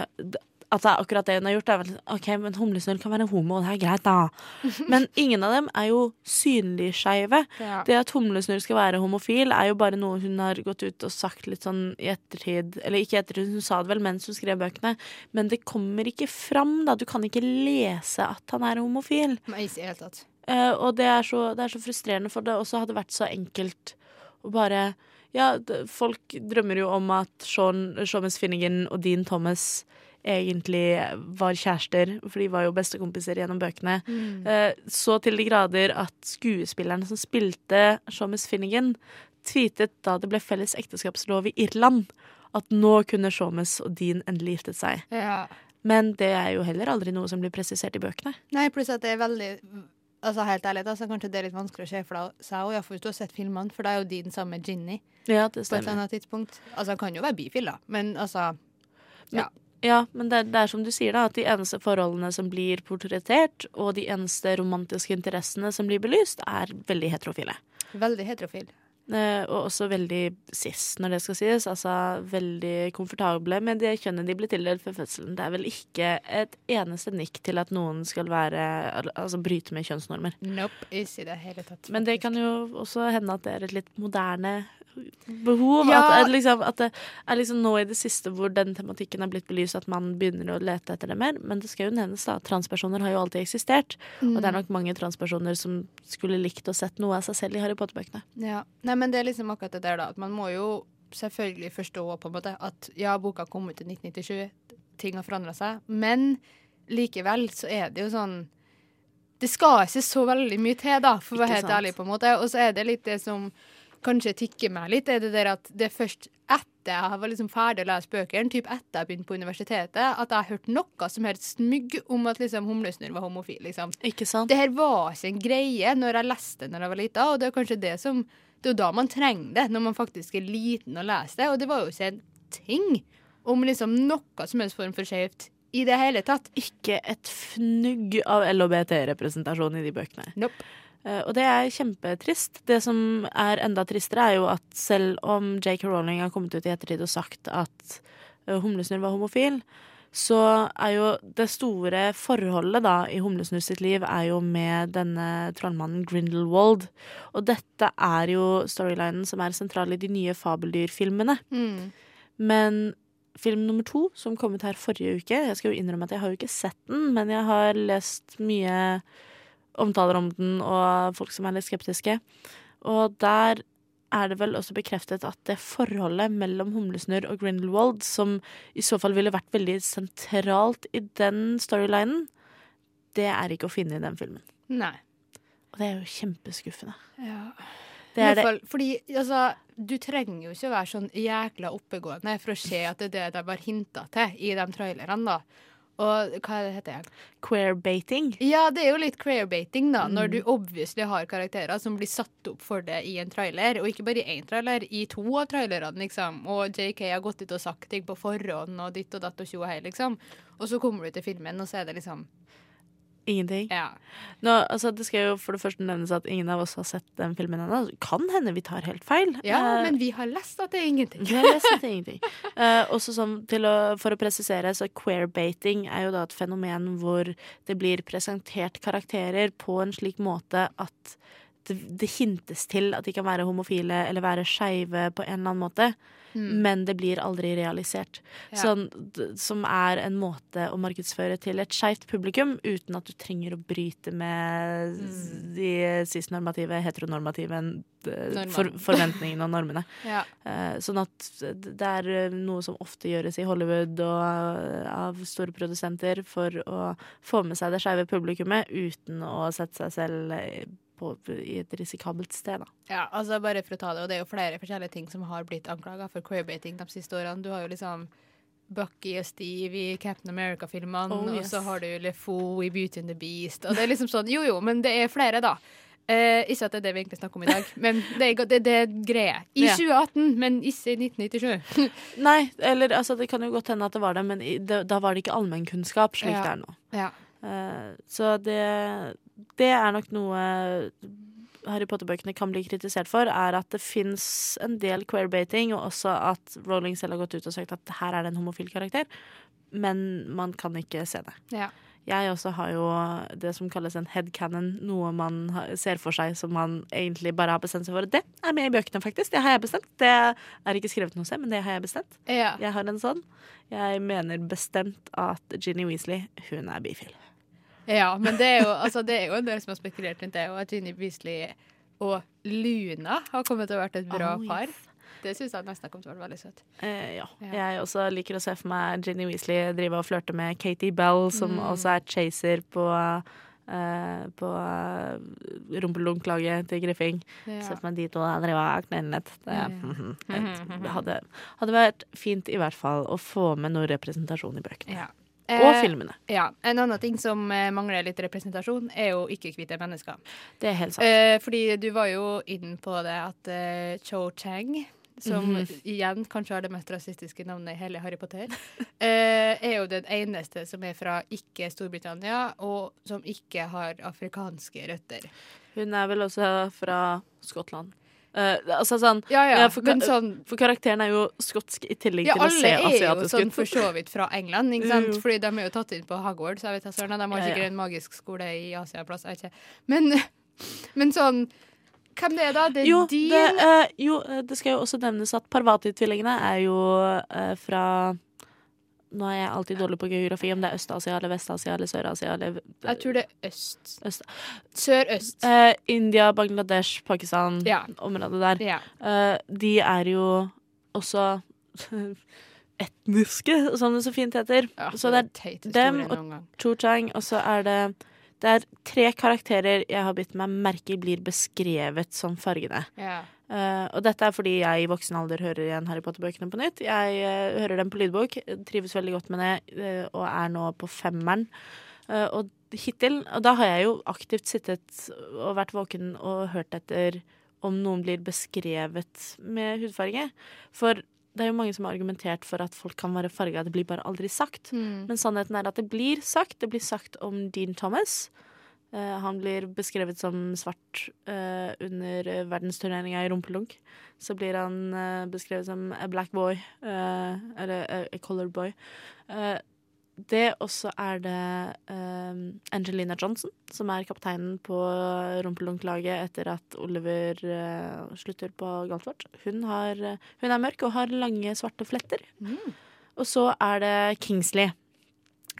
At det er akkurat det hun har gjort. Er vel, sånn, OK, men Humlesnurr kan være homo, og det er greit, da. Men ingen av dem er jo synlig skeive. Ja. Det at Humlesnurr skal være homofil, er jo bare noe hun har gått ut og sagt litt sånn i ettertid. Eller ikke i ettertid, hun sa det vel mens hun skrev bøkene. Men det kommer ikke fram, da. Du kan ikke lese at han er homofil. Nei, i hele tatt. Uh, og det er, så, det er så frustrerende, for det også hadde vært så enkelt å bare Ja, folk drømmer jo om at Sean, Seamus Finnegan og Dean Thomas egentlig var kjærester, for de var jo bestekompiser gjennom bøkene. Mm. Eh, så til de grader at skuespilleren som spilte Seamus Finnegan, tweetet da det ble felles ekteskapslov i Irland, at nå kunne Seamus og Dean endelig giftet seg. Ja. Men det er jo heller aldri noe som blir presisert i bøkene. Nei, pluss at det er veldig Altså Helt ærlig, altså, kanskje det er litt vanskelig å se for seg òg, hvis du har sett filmene, for da er jo din den samme Ginny Ja, det på et annet tidspunkt. Altså, han kan jo være bifil, da, men altså Ja. Ja, men det det er som du sier, da, at de eneste forholdene som blir portrettert, og de eneste romantiske interessene som blir belyst, er veldig heterofile. Veldig heterofil. Eh, og også veldig cis, når det skal sies. Altså veldig komfortable med det kjønnet de ble tildelt før fødselen. Det er vel ikke et eneste nikk til at noen skal være Altså bryte med kjønnsnormer. Nope, ikke det hele tatt. Men det kan jo også hende at det er et litt moderne behov. Ja. At, at, liksom, at det er liksom nå i det siste hvor den tematikken er blitt belyst, at man begynner å lete etter det mer. Men det skal jo nevnes da, transpersoner har jo alltid eksistert. Og det er Mm. nok mange transpersoner som skulle likt å sett noe av seg selv i Harry Potter-bøkene. Ja. Nei, men det er liksom akkurat det der, da. At man må jo selvfølgelig forstå på en måte at ja, boka kom ut i 1997, ting har forandra seg, men likevel så er det jo sånn Det skal ikke så veldig mye til, da, for å være helt ærlig, på en måte. Og så er det litt det som kanskje tikker meg litt, er det der at det er først etter jeg var liksom ferdig å lese bøkene, typ etter jeg begynte på universitetet, at jeg har hørt noe som helst smygg om at liksom humlesnurr var homofil. liksom. Ikke sant? Det her var ikke en greie når jeg leste når jeg var lita, og det er kanskje det som Det er jo da man trenger det, når man faktisk er liten og leser det, og det var jo ikke en ting om liksom noe som helst form for skjevt i det hele tatt. Ikke et fnugg av LHBT-representasjon i de bøkene. Nope. Eh, og det er kjempetrist. Det som er enda tristere, er jo at selv om J.K. Rowling har kommet ut i ettertid og sagt at uh, Humlesnurr var homofil, så er jo det store forholdet da i Humlesnurr sitt liv er jo med denne trollmannen Grindelwald. Og dette er jo storylinen som er sentral i de nye fabeldyrfilmene. Mm. Men film nummer to, som kom ut her forrige uke Jeg skal jo innrømme at jeg har jo ikke sett den, men jeg har lest mye omtaler om den, og folk som er litt skeptiske. Og der er det vel også bekreftet at det forholdet mellom Humlesnurr og Grindelwald, som i så fall ville vært veldig sentralt i den storylinen, det er ikke å finne i den filmen. Nei. Og det er jo kjempeskuffende. Ja. Det er det. fordi altså, du trenger jo ikke å være sånn jækla oppegående for å se at det er det de har hinta til i de trailerne, da. Og hva er heter det? Queerbating. Ja, det er jo litt queerbating, da. Når Mm. du obviously har karakterer som blir satt opp for det i en trailer, og ikke bare i én trailer, i to av trailerne, liksom. Og JK har gått ut og sagt ting på forhånd, og ditt og datt og tjo og hei, liksom. Og så kommer du til filmen, og så er det liksom Ingenting. Ja. Nå, altså, det skal jo for det første nevnes at ingen av oss har sett den filmen ennå. Kan hende vi tar helt feil. Ja, uh, men vi har lest at det er ingenting. Vi har lest at det er ingenting. Uh, også sånn, å, for å presisere, så queerbating er jo da et fenomen hvor det blir presentert karakterer på en slik måte at det, det hintes til at de kan være homofile eller være skeive på en eller annen måte. Mm. Men det blir aldri realisert. Ja. Sånn, som er en måte å markedsføre til et skeivt publikum uten at du trenger å bryte med Mm. de cis-normative, heteronormative for, forventningene og normene. Ja. Eh, Sånn at det er eh, noe som ofte gjøres i Hollywood og eh, av store produsenter for å få med seg det skeive publikummet uten å sette seg selv eh, på, i et risikabelt sted. Da. Ja, altså bare for å ta det, og det er jo flere forskjellige ting som har blitt anklaga for queerbating de siste årene. Du har jo liksom Bucky og Steve i Captain America-filmene, Oh, og så har du LeFou i Beauty and the Beast, og det er liksom sånn Jo jo, men det er flere, da. Eh, ikke at det er det vi egentlig snakker om i dag, men det er, det, det greie. I Ja. 2018, men ikke i 1997. Nei, eller altså, det kan jo godt hende at det var det, men i, det, da var det ikke allmennkunnskap slik Ja. det er nå. Ja. Eh, så det, det er nok noe Harry Potter-bøkene kan bli kritisert for, er at det fins en del queerbating, og også at Rowling selv har gått ut og sagt at her er det en homofil karakter, men man kan ikke se det. Ja. Jeg også har jo det som kalles en headcanon, noe man ser for seg som man egentlig bare har bestemt seg for. Det er med i bøkene, faktisk. Det har jeg bestemt. Det er ikke skrevet noe sted, men det har jeg bestemt. Ja. Jeg har en sånn. Jeg mener bestemt at Ginny Weasley, hun er bifil. Ja, men det er jo, altså, det er jo en del som har spekulert rundt det, og at Ginny Weasley og Luna har kommet til å vært et bra Oh, yes. par. Det syns jeg nesten har kommet til å være veldig søtt. Eh, ja. Ja. Jeg også liker å se for meg Ginny Weasley drive og flørte med Katie Bell, som Mm. også er chaser på Uh, på uh, rumpelunklaget til Griffing. Ja. Se for meg de to drive og knellet. Det, Ja. det hadde, hadde vært fint i hvert fall å få med noe representasjon i bøkene. Ja. Og Eh, filmene. Ja. En annen ting som eh, mangler litt representasjon, er jo ikke-hvite mennesker. Det er helt sant. Eh, fordi du var jo inn på det at eh, Cho Chang, som Mhm. igjen kanskje har det mest rasistiske navnet i hele Harry Potter, eh, er jo den eneste som er fra ikke Storbritannia, og som ikke har afrikanske røtter. Hun er vel også fra Skottland. Eh, altså sånn Ja, ja, for, ka- sånn for karakteren er jo skotsk i tillegg Ja, til å se alle er jo sånn for så vidt fra England, ikke sant? Jo. Fordi de er jo tatt inn på Hogwarts. Jeg vet, ikke, de har Ja, ja. sikkert en magisk skole i Asia plass. Jeg vet ikke. Men, men sånn Hvem det er da? Det er Jo din det, uh, jo, eh, det skal jo også nevnes at Parvati-tvillingene er jo uh, fra Nå er jeg alltid dårlig på geografi, om det er Øst-Asia eller Vest-Asia eller Sør-Asia eller Jeg tror det er øst. Øst. Sør-øst. Eh, India, Bangladesh, Pakistan, Ja. området der. Ja. Eh, de er jo også etniske, som det så fint heter. Ja, så det er dem og noen gang. Cho Chang, og så er det Det er tre karakterer jeg har bitt meg merke i blir beskrevet som fargene. Ja. Eh, og dette er fordi jeg i voksen alder hører igjen Harry Potter-bøkene på nytt. Jeg uh, hører dem på lydbok, trives veldig godt med det, uh, og er nå på femmeren. Og hittil Og da har jeg jo aktivt sittet og vært våken og hørt etter om noen blir beskrevet med hudfarge. For det er jo mange som har argumentert for at folk kan være farga, det blir bare aldri sagt. Mm. Men sannheten er at det blir sagt. Det blir sagt om Dean Thomas. Eh, han blir beskrevet som svart eh, under verdensturneringa i rumpelunk. Så blir han eh, beskrevet som a black boy, eller a, colored boy. Det også er det Angelina Johnson, som er kapteinen på rumpelunklaget etter at Oliver slutter på Galtvort. Hun, har, hun er mørk og har lange, svarte fletter. Og så er det Kingsley.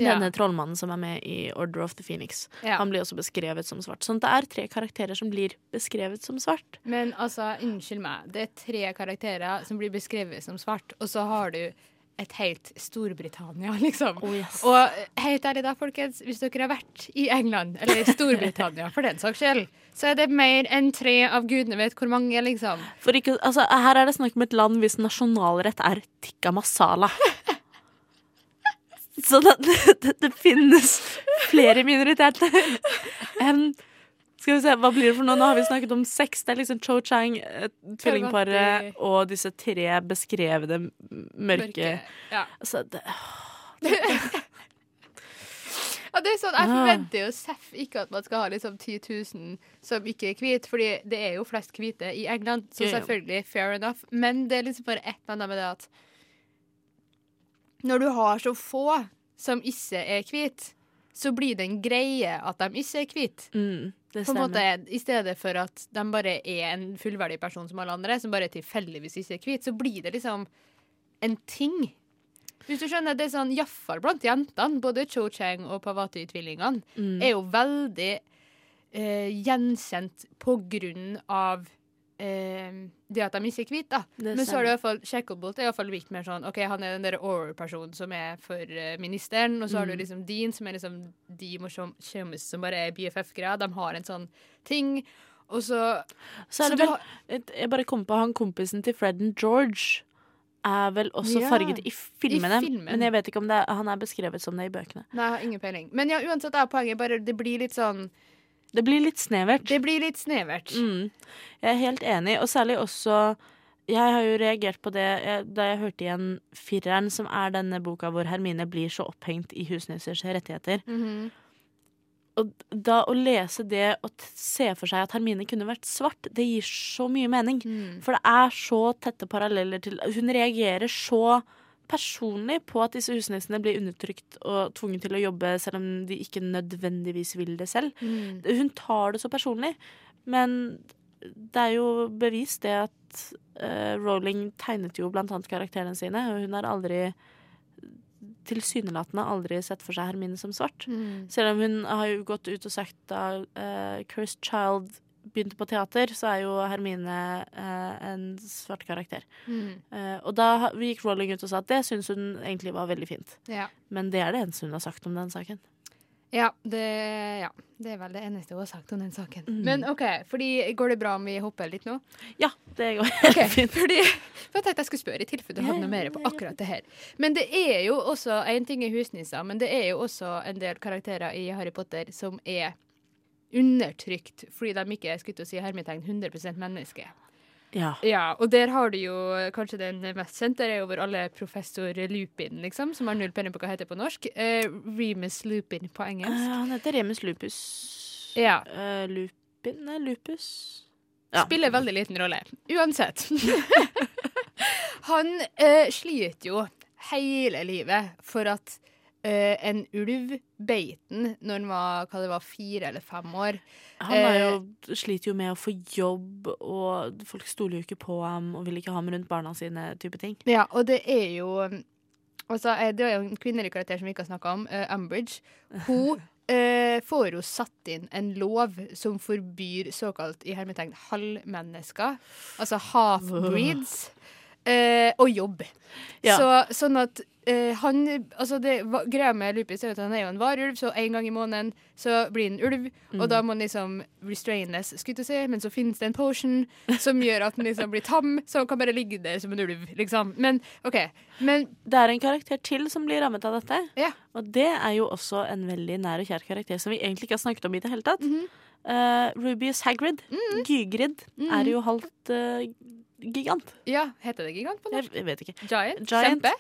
Denne trollmannen som er med i Order of the Phoenix. Han blir også beskrevet som svart. Sånn det er tre karakterer som blir beskrevet som svart. Men altså, unnskyld meg, det er tre karakterer som blir beskrevet som svart, og så har du et helt Storbritannia, liksom. Og helt ærlig da, folkens, hvis dere har vært i England, eller Storbritannia for den saks skyld, så er det mer enn tre av gudene vet hvor mange, liksom. Ikke, altså, her er det snakk om et land hvis nasjonalrett er tikka masala. Så at det, det finnes flere minoriteter enn Skal vi se, hva blir det for noe? Nå har vi snakket om seks. Det er liksom Cho Chang, eh, tvillingparet, og disse tre beskrevne mørke ja. Altså, det, Ja, det er sånn, Jeg Ah. forventer jo seff ikke at man skal ha liksom 10 000 som ikke er hvite, fordi det er jo flest hvite i England, så selvfølgelig fair enough. Men det er liksom bare et eller annet med det at når du har så få som ikke er hvite, så blir det en greie at de ikke er hvite. mm, På en stemmer. måte, I stedet for at de bare er en fullverdig person som alle andre, som bare tilfeldigvis ikke er hvit, så blir det liksom en ting. Hvis du skjønner, det er sånn, Iallfall blant jentene, både Cho Chang og Pavati-tvillingene, Mm. er jo veldig eh, gjenkjent på grunn av eh, at de ikke er hvite. da. Men så er det iallfall Shacklebolt er i hvert fall litt mer sånn OK, han er den der over-personen som er for eh, ministeren, og så har du Mm. liksom Dean, som er liksom de morsomme som bare er BFF-greier. De har en sånn ting. Og så Så er det du vel har- Jeg bare kom på han kompisen til Fred and George. Er vel også Ja, farget i filmene, i filmen. men jeg vet ikke om det, han er beskrevet som det i bøkene. Nei, har ingen peiling. Men ja, uansett er poenget bare det blir litt sånn Det blir litt snevert. Det blir litt snevert. Mm. Jeg er helt enig, og særlig også Jeg har jo reagert på det jeg, da jeg hørte igjen fireren, som er denne boka hvor Hermine blir så opphengt i husnissers rettigheter. Mhm. Og da å lese det og se for seg at Hermine kunne vært svart, det gir så mye mening. Mm. For det er så tette paralleller til Hun reagerer så personlig på at disse husnissene blir undertrykt og tvunget til å jobbe selv om de ikke nødvendigvis vil det selv. Mm. Hun tar det så personlig. Men det er jo bevist det at uh, Rowling tegnet jo blant annet karakterene sine, og hun har aldri tilsynelatende aldri sett for seg Hermine som svart. Mm. Selv om hun har jo gått ut og sagt da uh, Cursed Child begynte på teater, så er jo Hermine eh, en svart karakter. Mm. Eh, og da gikk Rowling ut og sa at det syns hun egentlig var veldig fint. Ja. Men det er det eneste hun har sagt om den saken. Ja det, ja, det er vel det eneste hun har sagt om den saken. Mm. Men OK, fordi går det bra om vi hopper litt nå? Ja, det går Ok, fordi for Jeg tenkte jeg skulle spørre i tilfelle du hadde noe mer på akkurat det her. Men det er jo også En ting er husnisser, men det er jo også en del karakterer i Harry Potter som er undertrykt fordi de ikke er skutt å si hermetegn 100% menneske. Ja. Ja, og der har du jo kanskje den mest kjente, er over alle professor Lupin, liksom, som har null peiling på hva heter på norsk. Eh, Remus Lupin på engelsk. Ja, han heter Remus lupus. Ja. Uh, lupin? Nei, lupus. Ja. Spiller veldig liten rolle. Uansett. Han eh, sliter jo hele livet for at eh, en ulv beit den når han var, det var, fire eller fem år. Han jo, uh, sliter jo med å få jobb, og folk stoler jo ikke på ham og vil ikke ha ham rundt barna sine. type ting. Ja, og det er jo Altså, eh, det er jo en kvinnelig karakter som vi ikke har snakka om, uh, Umbridge. Hun får jo satt inn en lov som forbyr såkalt i hermetegn halvmennesker, altså half-breeds, eh, og jobb. Ja. Så, sånn at eh, han Altså, det greia med Lupus er at han er jo en varulv, så en gang i måneden så blir han ulv, og Mm. da må han liksom restraines, skulle jeg si, men så finnes det en potion som gjør at han liksom blir tam, så han kan bare ligge der som en ulv, liksom. Men OK. Men Det er en karakter til som blir rammet av dette. Ja. Og det er jo også en veldig nær og kjær karakter som vi egentlig ikke har snakket om i det hele tatt. Mm -hmm. uh, Rubius Hagrid, Gygrid, -hmm. er jo halvt eh, gigant. ja, heter det gigant på norsk? Jeg, vet ikke. Giant? Giant. Kjempe?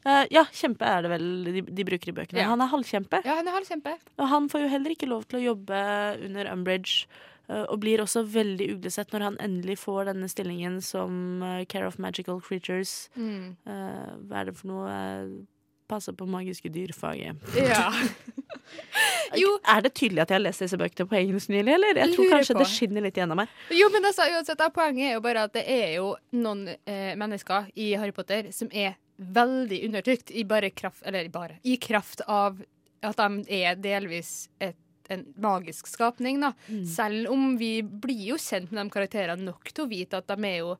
Uh, ja, kjempe er det vel de, de bruker i bøkene. Ja. Han er halvkjempe. Ja, han er halvkjempe. Og han får jo heller ikke lov til å jobbe under Umbridge. eh, Og blir også veldig uglesett når han endelig får denne stillingen som eh, Care of Magical Creatures. Mm. Hva er det for noe? Eh, Passe på magiske dyr-faget. Ja. Er det tydelig at jeg har lest disse bøkene på engelsk nylig, eller? Jeg tror kanskje på. det skinner litt gjennom meg. Jo, men altså, uansett, poenget er jo bare at det er jo noen eh, mennesker i Harry Potter som er veldig undertrykt i bare kraft Eller bare i kraft av at de er delvis et, en magisk skapning, da. Selv om vi blir jo kjent med de karakterene nok til å vite at de er jo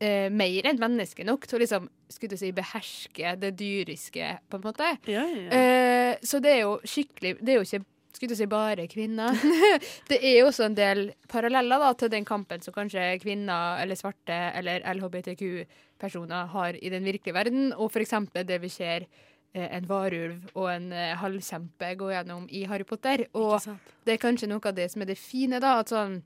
eh, mer enn menneske nok til å liksom, skulle du si, beherske det dyriske, på en måte. Ja, ja. Eh, så det er jo skikkelig Det er jo ikke skulle du si bare kvinner. det er jo også en del paralleller da, til den kampen som kanskje kvinner eller svarte eller LHBTQ-personer har i den virkelige verden, og eksempel det vi ser eh, en varulv og en eh, halvkjempe gå gjennom i Harry Potter. Og det er kanskje noe av det som er det fine, da. At sånn,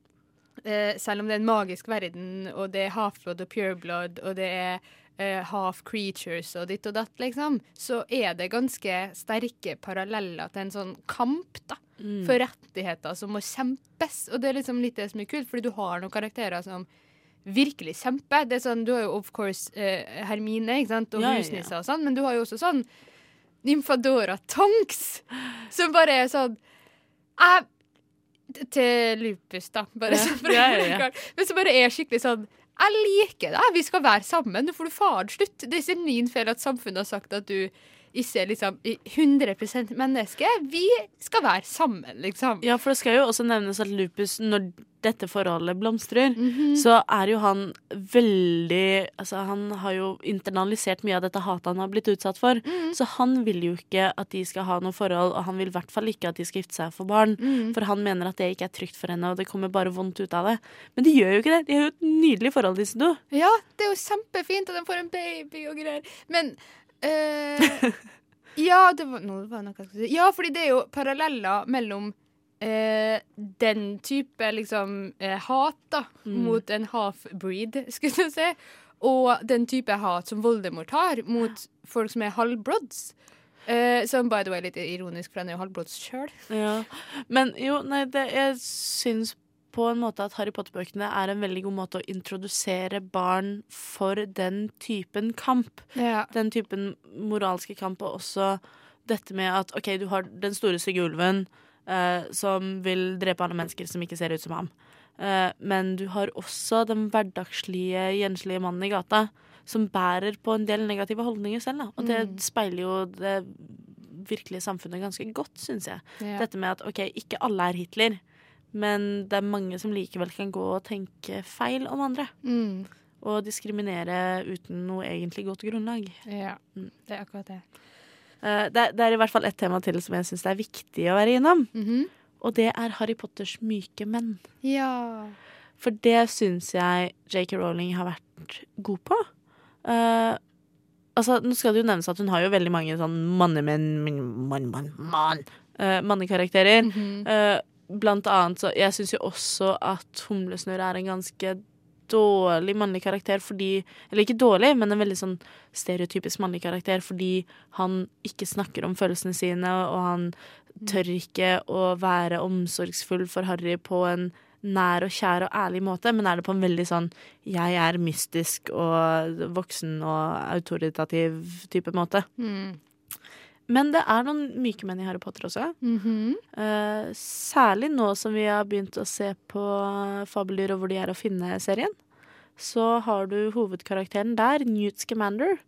eh, selv om det er en magisk verden, og det er half-blood og pure-blood, og det er eh, half creatures og ditt og datt, liksom, så er det ganske sterke paralleller til en sånn kamp, da. Mm. For rettigheter som må kjempes. Og det er liksom litt det som er kult, fordi du har noen karakterer som virkelig kjemper. Det er sånn, Du har jo of course eh, Hermine ikke sant? og Ja, ja, ja. og sånn, men du har jo også sånn Nymfadora Tonks, som bare er sånn jeg, Til lupus, da. Bare Ja. for å Ja, ja, ja. Men så bare er skikkelig sånn Jeg liker deg, vi skal være sammen. Nå får du faren slutt. Det er ikke min feil at samfunnet har sagt at du ikke liksom i 100% menneske. Vi skal være sammen, liksom. Ja, for det skal jo også nevnes at Lupus, når dette forholdet blomstrer, Mhm. så er jo han veldig Altså, han har jo internalisert mye av dette hatet han har blitt utsatt for. Mhm. Så han vil jo ikke at de skal ha noe forhold, og han vil i hvert fall ikke at de skal gifte seg og få barn. -hmm. For han mener at det ikke er trygt for henne, og det kommer bare vondt ut av det. Men de gjør jo ikke det. De har jo et nydelig forhold, disse to. Ja, det er jo kjempefint at de får en baby og greier. Men eh, Ja, det var, nå var noe jeg skulle si. Ja, fordi det er jo paralleller mellom eh, den type liksom eh, hat da, Mm. mot en half-breed, skulle jeg si, og den type hat som Voldemort har mot folk som er halvbrods. Uh, som by the way litt ironisk, for han er jo halvblods sjøl. Ja. Men jo, nei, det, jeg syns på en måte at Harry Potter-bøkene er en veldig god måte å introdusere barn for den typen kamp. Ja. Den typen moralske kamp, og også dette med at OK, du har den store stygge ulven eh, som vil drepe alle mennesker som ikke ser ut som ham. Eh, men du har også den hverdagslige, gjenslige mannen i gata som bærer på en del negative holdninger selv. Da. Og det Mm. speiler jo det virkelige samfunnet ganske godt, syns jeg. Ja. Dette med at OK, ikke alle er Hitler, men det er mange som likevel kan gå og tenke feil om andre. Mm. Og diskriminere uten noe egentlig godt grunnlag. ja. Mm. Det er akkurat det. Eh, Det, er- det er i hvert fall ett tema til som jeg syns er viktig å være innom. Mhm. Og det er Harry Potters myke menn. Ja. For det syns jeg J.K. Rowling har vært god på. Uh, altså, nå skal det jo nevnes at hun har jo veldig mange sånn mannemenn Mann, mann, mann! uh, Mannekarakterer. Mhm. Eh, blant annet så Jeg syns jo også at Humlesnurr er en ganske dårlig mannlig karakter fordi Eller ikke dårlig, men en veldig sånn stereotypisk mannlig karakter fordi han ikke snakker om følelsene sine, og han tør ikke å være omsorgsfull for Harry på en nær og kjær og ærlig måte, men er det på en veldig sånn jeg er mystisk og voksen og autoritativ type måte. Mm. Men det er noen myke menn i Harry Potter også. Mm -hmm. uh, særlig nå som vi har begynt å se på Fabeldyr og hvor de er å finne-serien. Så har du hovedkarakteren der, Newt Scamander.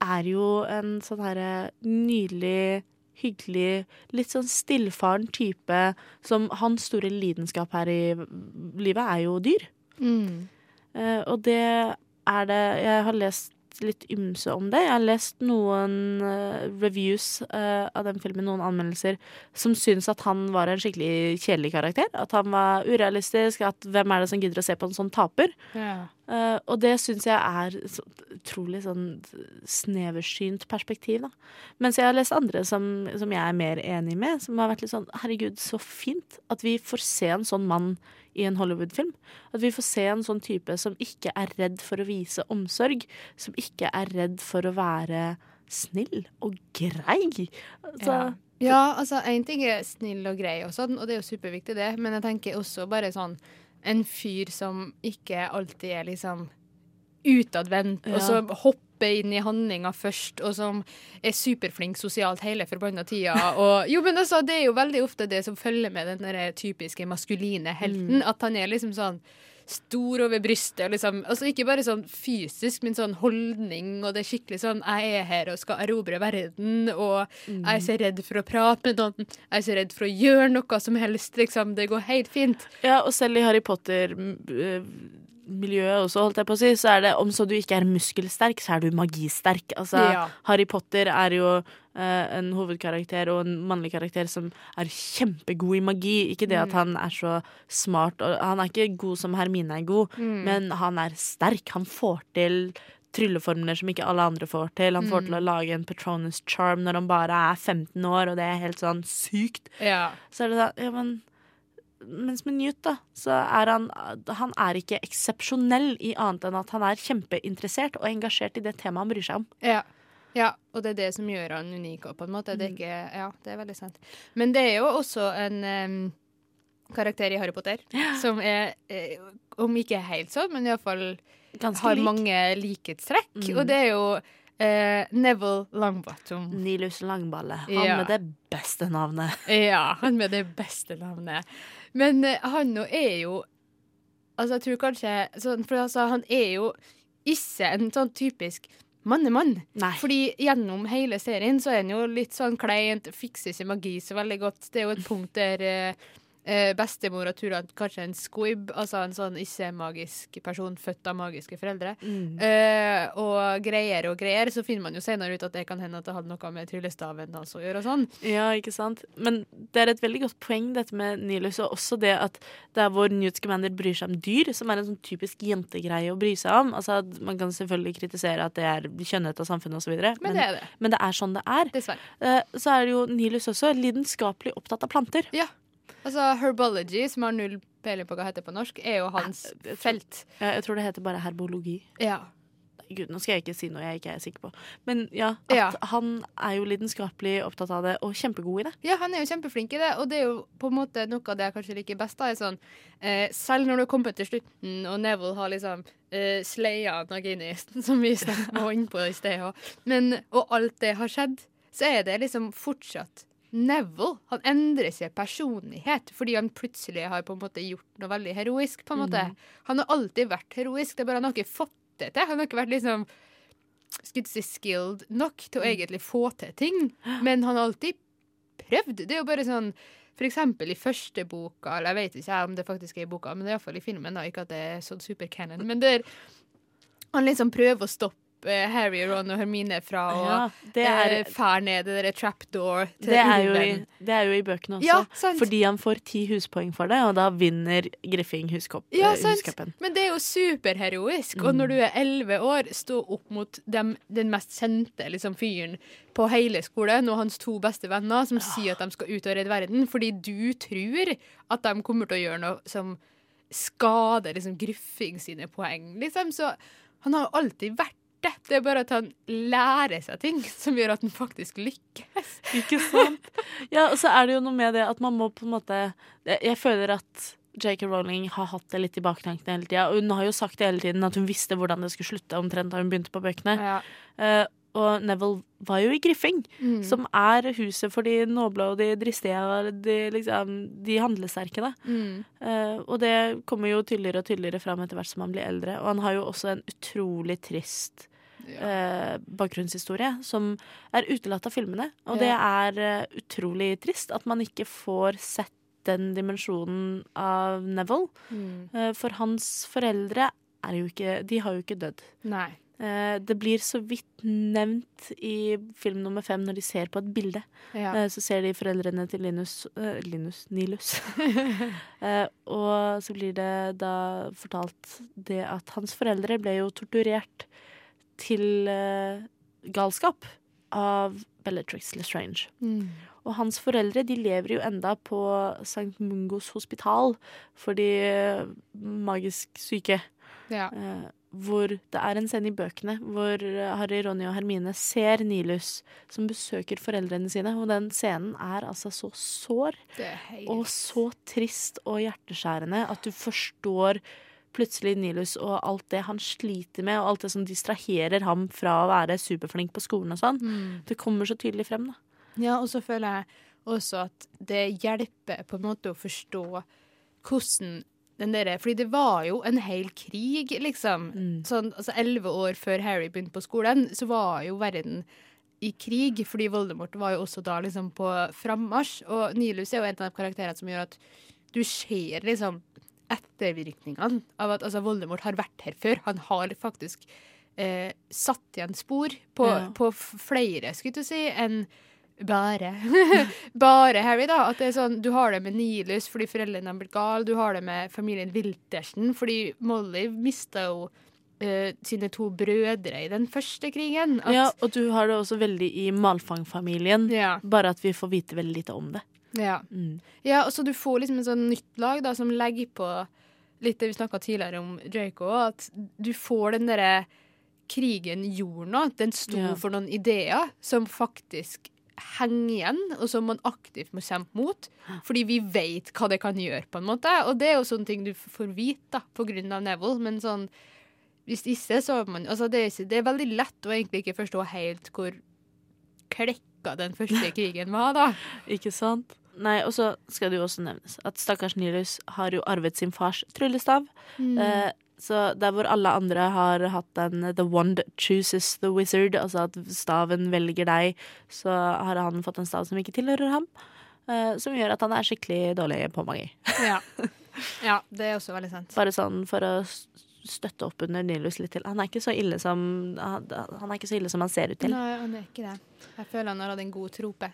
Er jo en sånn herre nydelig, hyggelig, litt sånn stillfaren type som Hans store lidenskap her i livet er jo dyr. Mm. Uh, og det er det Jeg har lest litt ymse om det. Jeg har lest noen eh, reviews eh, av den filmen, noen anmeldelser, som syns at han var en skikkelig kjedelig karakter. At han var urealistisk. At hvem er det som gidder å se på en sånn taper? Ja. Eh, og det syns jeg er så utrolig sånn sneversynt perspektiv, da. Mens jeg har lest andre som, som jeg er mer enig med, som har vært litt sånn herregud, så fint at vi får se en sånn mann i en Hollywood-film. At vi får se en sånn type som ikke er redd for å vise omsorg. Som ikke er redd for å være snill og grei. Altså, ja. ja, altså en ting er snill og grei og sånn, og det er jo superviktig det, men jeg tenker også bare sånn en fyr som ikke alltid er liksom utadvendt, Ja. og som hopper inn i handlinga først, og som er superflink sosialt hele forbanna tida. Og, jo, men altså, det er jo veldig ofte det som følger med den typiske maskuline helten, Mm. at han er liksom sånn stor over brystet. Liksom, altså Ikke bare sånn fysisk, men sånn holdning. Og det er skikkelig sånn Jeg er her og skal erobre verden, og Mm. jeg er så redd for å prate med noen. Jeg er så redd for å gjøre noe som helst. Liksom. Det går helt fint. Ja, og selv i Harry Potter-miljøet også, holdt jeg på å si, så er det om så du ikke er muskelsterk, så er du magisterk. Altså, Ja. Harry Potter er jo eh, en hovedkarakter og en mannlig karakter som er kjempegod i magi. Ikke det at Mm. han er så smart, han er ikke god som Hermine er god, Mm. men han er sterk. Han får til trylleformler som ikke alle andre får til. Han får Mm. til å lage en Patronus charm når han bare er 15 år, og det er helt sånn sykt. Ja. Så er det sånn, ja, men mens med Newt, da, så er han Han er ikke eksepsjonell i annet enn at han er kjempeinteressert og engasjert i det temaet han bryr seg om. Ja. ja. Og det er det som gjør han unik. òg, på en måte. Det er Mm. ikke, ja, det er veldig sant. Men det er jo også en um, karakter i Harry Potter som er, um, om ikke helt sånn, men iallfall har lik. mange likhetstrekk. Mm. Og det er jo Uh, Neville Longbottom. Nilus Langballe. Han Ja. med det beste navnet. Ja, han med det beste navnet. Men eh, han nå er jo Altså, jeg tror kanskje sånn, For altså, han er jo ikke en sånn typisk mannemann. Nei. Fordi gjennom hele serien så er han jo litt sånn kleint, fikser ikke magi så veldig godt. Det er jo et punkt der eh, eh, bestemora tror at kanskje en squib, altså en sånn ikke-magisk person født av magiske foreldre, Mm. eh, og greier og greier, så finner man jo senere ut at det kan hende at det hadde noe med tryllestaven hans å gjøre og sånn. Ja, ikke sant? Men det er et veldig godt poeng, dette med Nilus, og også det at det er hvor Newt Scamander bryr seg om dyr, som er en sånn typisk jentegreie å bry seg om. Altså, Man kan selvfølgelig kritisere at det er kjønnhet av samfunnet osv., men, Men det er det. men det er sånn det er. Dessverre. Eh, Så er det jo Nilus også lidenskapelig opptatt av planter. Ja. Altså Herbology, som har null peiling på hva det heter på norsk, er jo hans felt. Ja, jeg tror det heter bare herbologi. Ja. Gud, nå skal jeg ikke si noe jeg ikke er sikker på. Men ja, at Ja. han er jo lidenskapelig opptatt av det, og kjempegod i det. Ja, han er jo kjempeflink i det, og det er jo på en måte noe av det jeg kanskje liker best. da, er sånn, eh, Selv når du kommer til slutten, og Neville har liksom eh, sleia Nagini, som vi var inne på i sted, og, men, og alt det har skjedd, så er det liksom fortsatt Neville. Han endrer seg personlighet fordi han plutselig har på en måte gjort noe veldig heroisk. på en måte. Mm. Han har alltid vært heroisk, det er bare han har ikke fått det til. Han har ikke vært liksom skulle si skilled nok til å egentlig få til ting, men han har alltid prøvd. Det er jo bare sånn for eksempel i første boka, eller jeg vet ikke om det faktisk er i boka, men det er iallfall i filmen, da, ikke at det er sånn supercanon, men der han liksom prøver å stoppe Harry, Ron og Hermine fra å Ja, er- eh, ned det derre trapdoor til Det er, i, det er jo i bøkene også, Ja, fordi han får ti huspoeng for det, og da vinner Griffing huskopp, Ja, eh, huscupen. Men det er jo superheroisk. Og Mm. når du er elleve år, stå opp mot dem, den mest kjente liksom, fyren på hele skolen og hans to beste venner som sier at de skal ut og redde verden, fordi du tror at de kommer til å gjøre noe som skader liksom, Griffing sine poeng. Liksom. Så han har alltid vært det. Det er bare at han lærer seg ting som gjør at han faktisk lykkes. Ikke sant? Ja, og så er det jo noe med det at man må på en måte Jeg, føler at J.K. Rowling har hatt det litt i baktankene hele tida. Og hun har jo sagt det hele tiden at hun visste hvordan det skulle slutte omtrent da hun begynte på bøkene. Ja. Uh, Og Neville var jo i Griffing, Mm. som er huset for de noble og de dristige og de, liksom, de handlesterke. Da. Mm. Uh, og det kommer jo tydeligere og tydeligere fram etter hvert som han blir eldre. Og han har jo også en utrolig trist eh, bakgrunnshistorie som er utelatt av filmene. Og det er eh, utrolig trist at man ikke får sett den dimensjonen av Neville. Mm. Eh, for hans foreldre er jo ikke De har jo ikke dødd. Nei. Eh, det blir så vidt nevnt i film nummer fem når de ser på et bilde. Ja. Eh, så ser de foreldrene til Linus, eh, Linus Nilus. og så blir det da fortalt det at hans foreldre ble jo torturert til eh, galskap av Bellatrix Lestrange. Mm. Og hans foreldre de lever jo enda på St. Mungos hospital for de eh, magisk syke. Ja. Eh, hvor det er en scene i bøkene hvor Harry, Ronny og Hermine ser Nilus som besøker foreldrene sine. Og den scenen er altså så sår og så trist og hjerteskjærende at du forstår plutselig Nilus og alt det han sliter med, og alt det som distraherer ham fra å være superflink på skolen og sånn. Mm. Det kommer så tydelig frem, da. Ja, og så føler jeg også at det hjelper på en måte å forstå hvordan den der, Fordi det var jo en hel krig, liksom. Sånn, altså Elleve år før Harry begynte på skolen, så var jo verden i krig, fordi Voldemort var jo også da liksom på frammarsj. Og Nilus er jo en av de karakterene som gjør at du ser liksom ettervirkningene av at altså, Voldemort har vært her før. Han har faktisk eh, satt igjen spor på, Ja. på flere, skulle du si, enn bare Bare Harry, da. At det er sånn, du har det med Nilus fordi foreldrene blitt gale. Du har det med familien Wiltersen fordi Molly mista jo uh, sine to brødre i den første krigen. At, Ja, og du har det også veldig i Malfang-familien, Ja. bare at vi får vite veldig lite om det. Ja. Mm. Ja, så du får liksom en sånn nytt lag da, som legger på litt det vi snakka tidligere om Draco, at du får den derre krigen gjorde noe. Den sto Ja. for noen ideer som faktisk henger igjen, og som man aktivt må kjempe mot. Fordi vi vet hva det kan gjøre, på en måte. Og det er jo sånne ting du får vite da, på grunn av Neville, men sånn hvis ikke, så man altså det, er ikke, det er veldig lett å egentlig ikke forstå helt hvor klekka den første krigen var, da. Ikke sant? Nei, og så skal det jo også nevnes at stakkars Nilus har jo arvet sin fars tryllestav. Mm. Eh, så der hvor alle andre har hatt den The wand chooses the wizard, altså at staven velger deg, så har han fått en stav som ikke tilhører ham. eh, som gjør at han er skikkelig dårlig på magi. Ja. ja, det er også veldig sant. Bare sånn for å støtte opp under Nilus litt til. Han er ikke så ille som han, han så ille som han ser ut til. Nei, han er ikke det. Jeg føler han har hatt en god trope.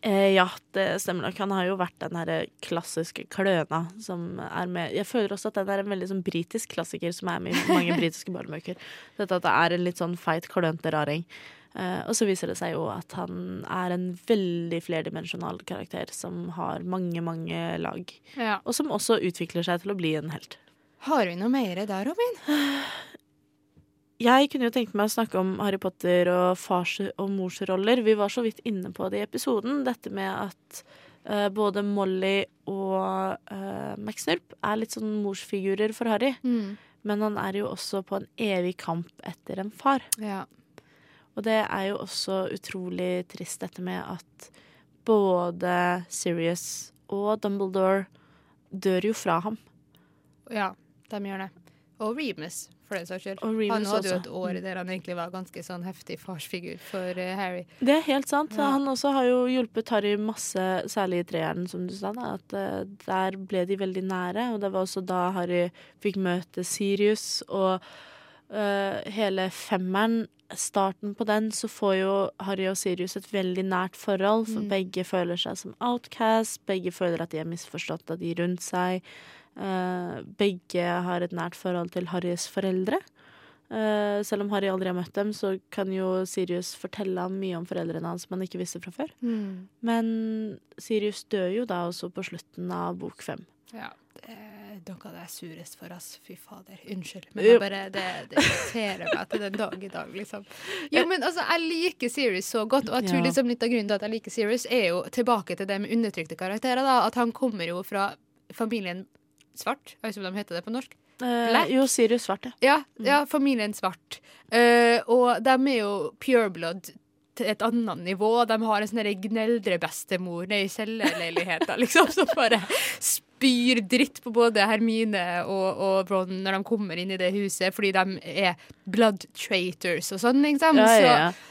Eh, ja, det stemmer nok. Han har jo vært den herre klassiske kløna som er med Jeg føler også at den er en veldig sånn britisk klassiker som er med i mange britiske barnebøker. Dette at det er en litt sånn feit, klønete raring. Eh, og så viser det seg jo at han er en veldig flerdimensjonal karakter som har mange, mange lag. Ja. Og som også utvikler seg til å bli en helt. Har vi noe mer der, Robin? Jeg kunne jo tenkt meg å snakke om Harry Potter og fars- og mors roller. Vi var så vidt inne på det i episoden. Dette med at uh, både Molly og uh, Max Snurp er litt sånn morsfigurer for Harry. Mm. Men han er jo også på en evig kamp etter en far. Ja. Og det er jo også utrolig trist, dette med at både Sirius og Dumbledore dør jo fra ham. ja, de gjør det. Og Remus, for den saks skyld. Han hadde jo et år der han egentlig var ganske sånn heftig farsfigur for uh, Harry. Det er helt sant. Ja. Han også har jo hjulpet Harry masse, særlig i treeren, som du sa. Da, at uh, der ble de veldig nære, og det var også da Harry fikk møte Sirius. Og uh, hele femmeren, starten på den, så får jo Harry og Sirius et veldig nært forhold. For Mm. begge føler seg som outcast, begge føler at de er misforstått av de rundt seg. Eh, begge har et nært forhold til Harrys foreldre. Eh, selv om Harry aldri har møtt dem, så kan jo Sirius fortelle ham mye om foreldrene hans som han ikke visste fra før. Mm. Men Sirius dør jo da også på slutten av bok fem. Ja, det er noe det er surest for oss. Fy fader. Unnskyld. Men det, bare, det, det irriterer meg til den dag i dag, liksom. Jo, men altså, jeg liker Sirius så godt, og jeg tror liksom litt av grunnen til at jeg liker Sirius, er jo tilbake til det med undertrykte karakterer, da. At han kommer jo fra familien Svart, jeg vet ikke om de heter det på norsk. Black? jo, Sirius svart, ja. Ja, ja familien Svart. Uh, og de er jo pureblood til et annet nivå. De har en sånn gneldrebestemor nede i kjellerleiligheta, liksom, som bare spyr dritt på både Hermine og, og Ron når de kommer inn i det huset, fordi de er blood traitors og sånn, liksom. Ja, ja, ja. Så eh,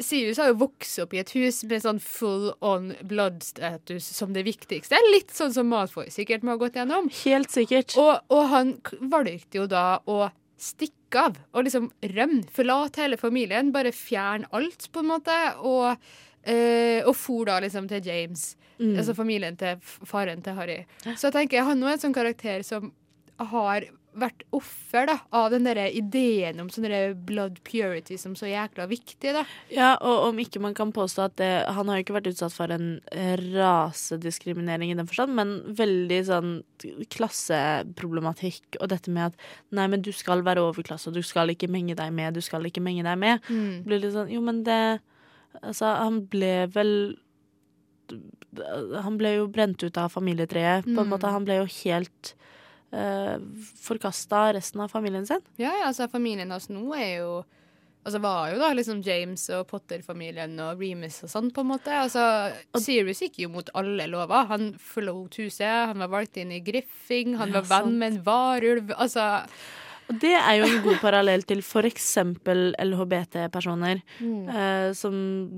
Sirius har jo vokst opp i et hus med sånn full on blood-status som det viktigste. Litt sånn som Malfoy sikkert må ha gått gjennom. Helt sikkert. Og, og han valgte jo da å stikke av og liksom rømme. Forlate hele familien, bare fjerne alt, på en måte. Og, øh, og for da liksom til James, Mm. altså familien til faren til Harry. Så jeg tenker, han er en sånn karakter som har vært offer da, av den der ideen om sånn blood purity som så jækla viktig. da. Ja, og om ikke man kan påstå at det, Han har jo ikke vært utsatt for en rasediskriminering i den forstand, men veldig sånn klasseproblematikk og dette med at nei, men du skal være overklasse, og du skal ikke menge deg med, du skal ikke menge deg med. Mm. Blir litt sånn Jo, men det Altså, han ble vel Han ble jo brent ut av familietreet, på en Mm. måte. Han ble jo helt uh, forkasta resten av familien sin. Ja, ja, altså familien hans nå er jo Altså var jo da liksom James og Potter-familien og Remus og sånn, på en måte. Altså, Sirius gikk jo mot alle lover. Han forlot huset, han var valgt inn i Griffing, han var venn med en varulv. Altså Og det er jo en god parallell til eksempel LHBT-personer. Mm. eh, som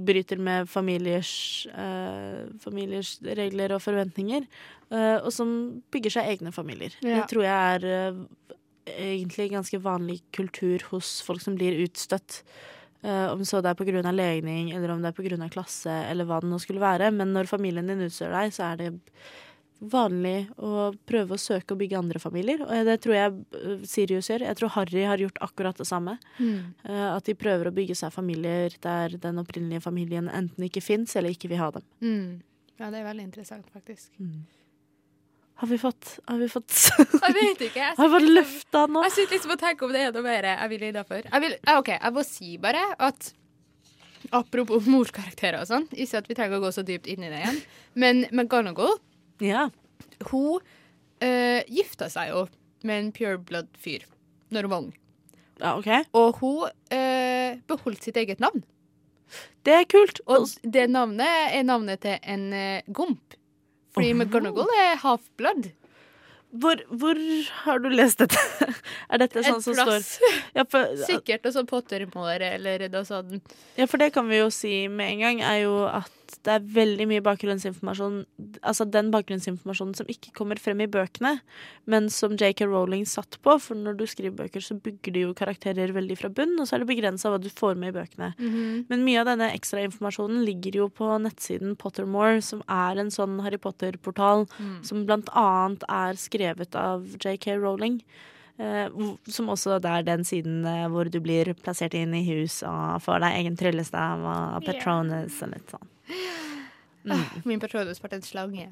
bryter med familiers, eh, familiers regler og forventninger. eh, og som bygger seg egne familier. Ja. Det tror jeg er eh, egentlig ganske vanlig kultur hos folk som blir utstøtt. Eh, om så det er pga. legning, eller om det er pga. klasse, eller hva det nå skulle være. Men når familien din utstøter deg, så er det vanlig å prøve å søke å bygge andre familier. Og det tror jeg eh, Sirius gjør. Jeg tror Harry har gjort akkurat det samme. Mm. Eh, At de prøver å bygge seg familier der den opprinnelige familien enten ikke fins eller ikke vil ha dem. mm. Ja, det er veldig interessant, faktisk. Har vi fått, har vi fått Jeg vet ikke. Jeg Har vi fått liksom- løfta nå? Jeg sitter liksom og tenker om det er noe mer jeg vil innafor. Jeg vil, OK, jeg må si bare at Apropos morskarakterer og sånn, ikke at vi trenger å gå så dypt inn i det igjen, men McGonagall Ja. Hun uh, gifta seg jo med en pureblood-fyr når hun var ung. Ja, OK. Og hun uh, beholdt sitt eget navn. Det er kult. Og det navnet er navnet til en uh, gomp. Fordi oh. McGonagall er half-blood. Hvor, hvor har du lest dette? er dette sånn som plass. står ja for, Sikkert og sånn Pottermore eller noe sånt. ja, for det kan vi jo si med en gang, er jo at det er veldig mye bakgrunnsinformasjon Altså den bakgrunnsinformasjonen som ikke kommer frem i bøkene, men som JK Rowling satt på. For når du skriver bøker, så bygger du jo karakterer veldig fra bunn, og så er det begrensa hva du får med i bøkene. Mhm. Men mye av denne ekstrainformasjonen ligger jo på nettsiden Pottermore, som er en sånn Harry Potter-portal Mm. som blant annet er skrevet av JK Rowling. Eh, som også det er den siden eh, hvor du blir plassert inn i hus og får deg egen tryllestav og Petronas Patronus og litt sånn. Ah, min patronus ble en slange.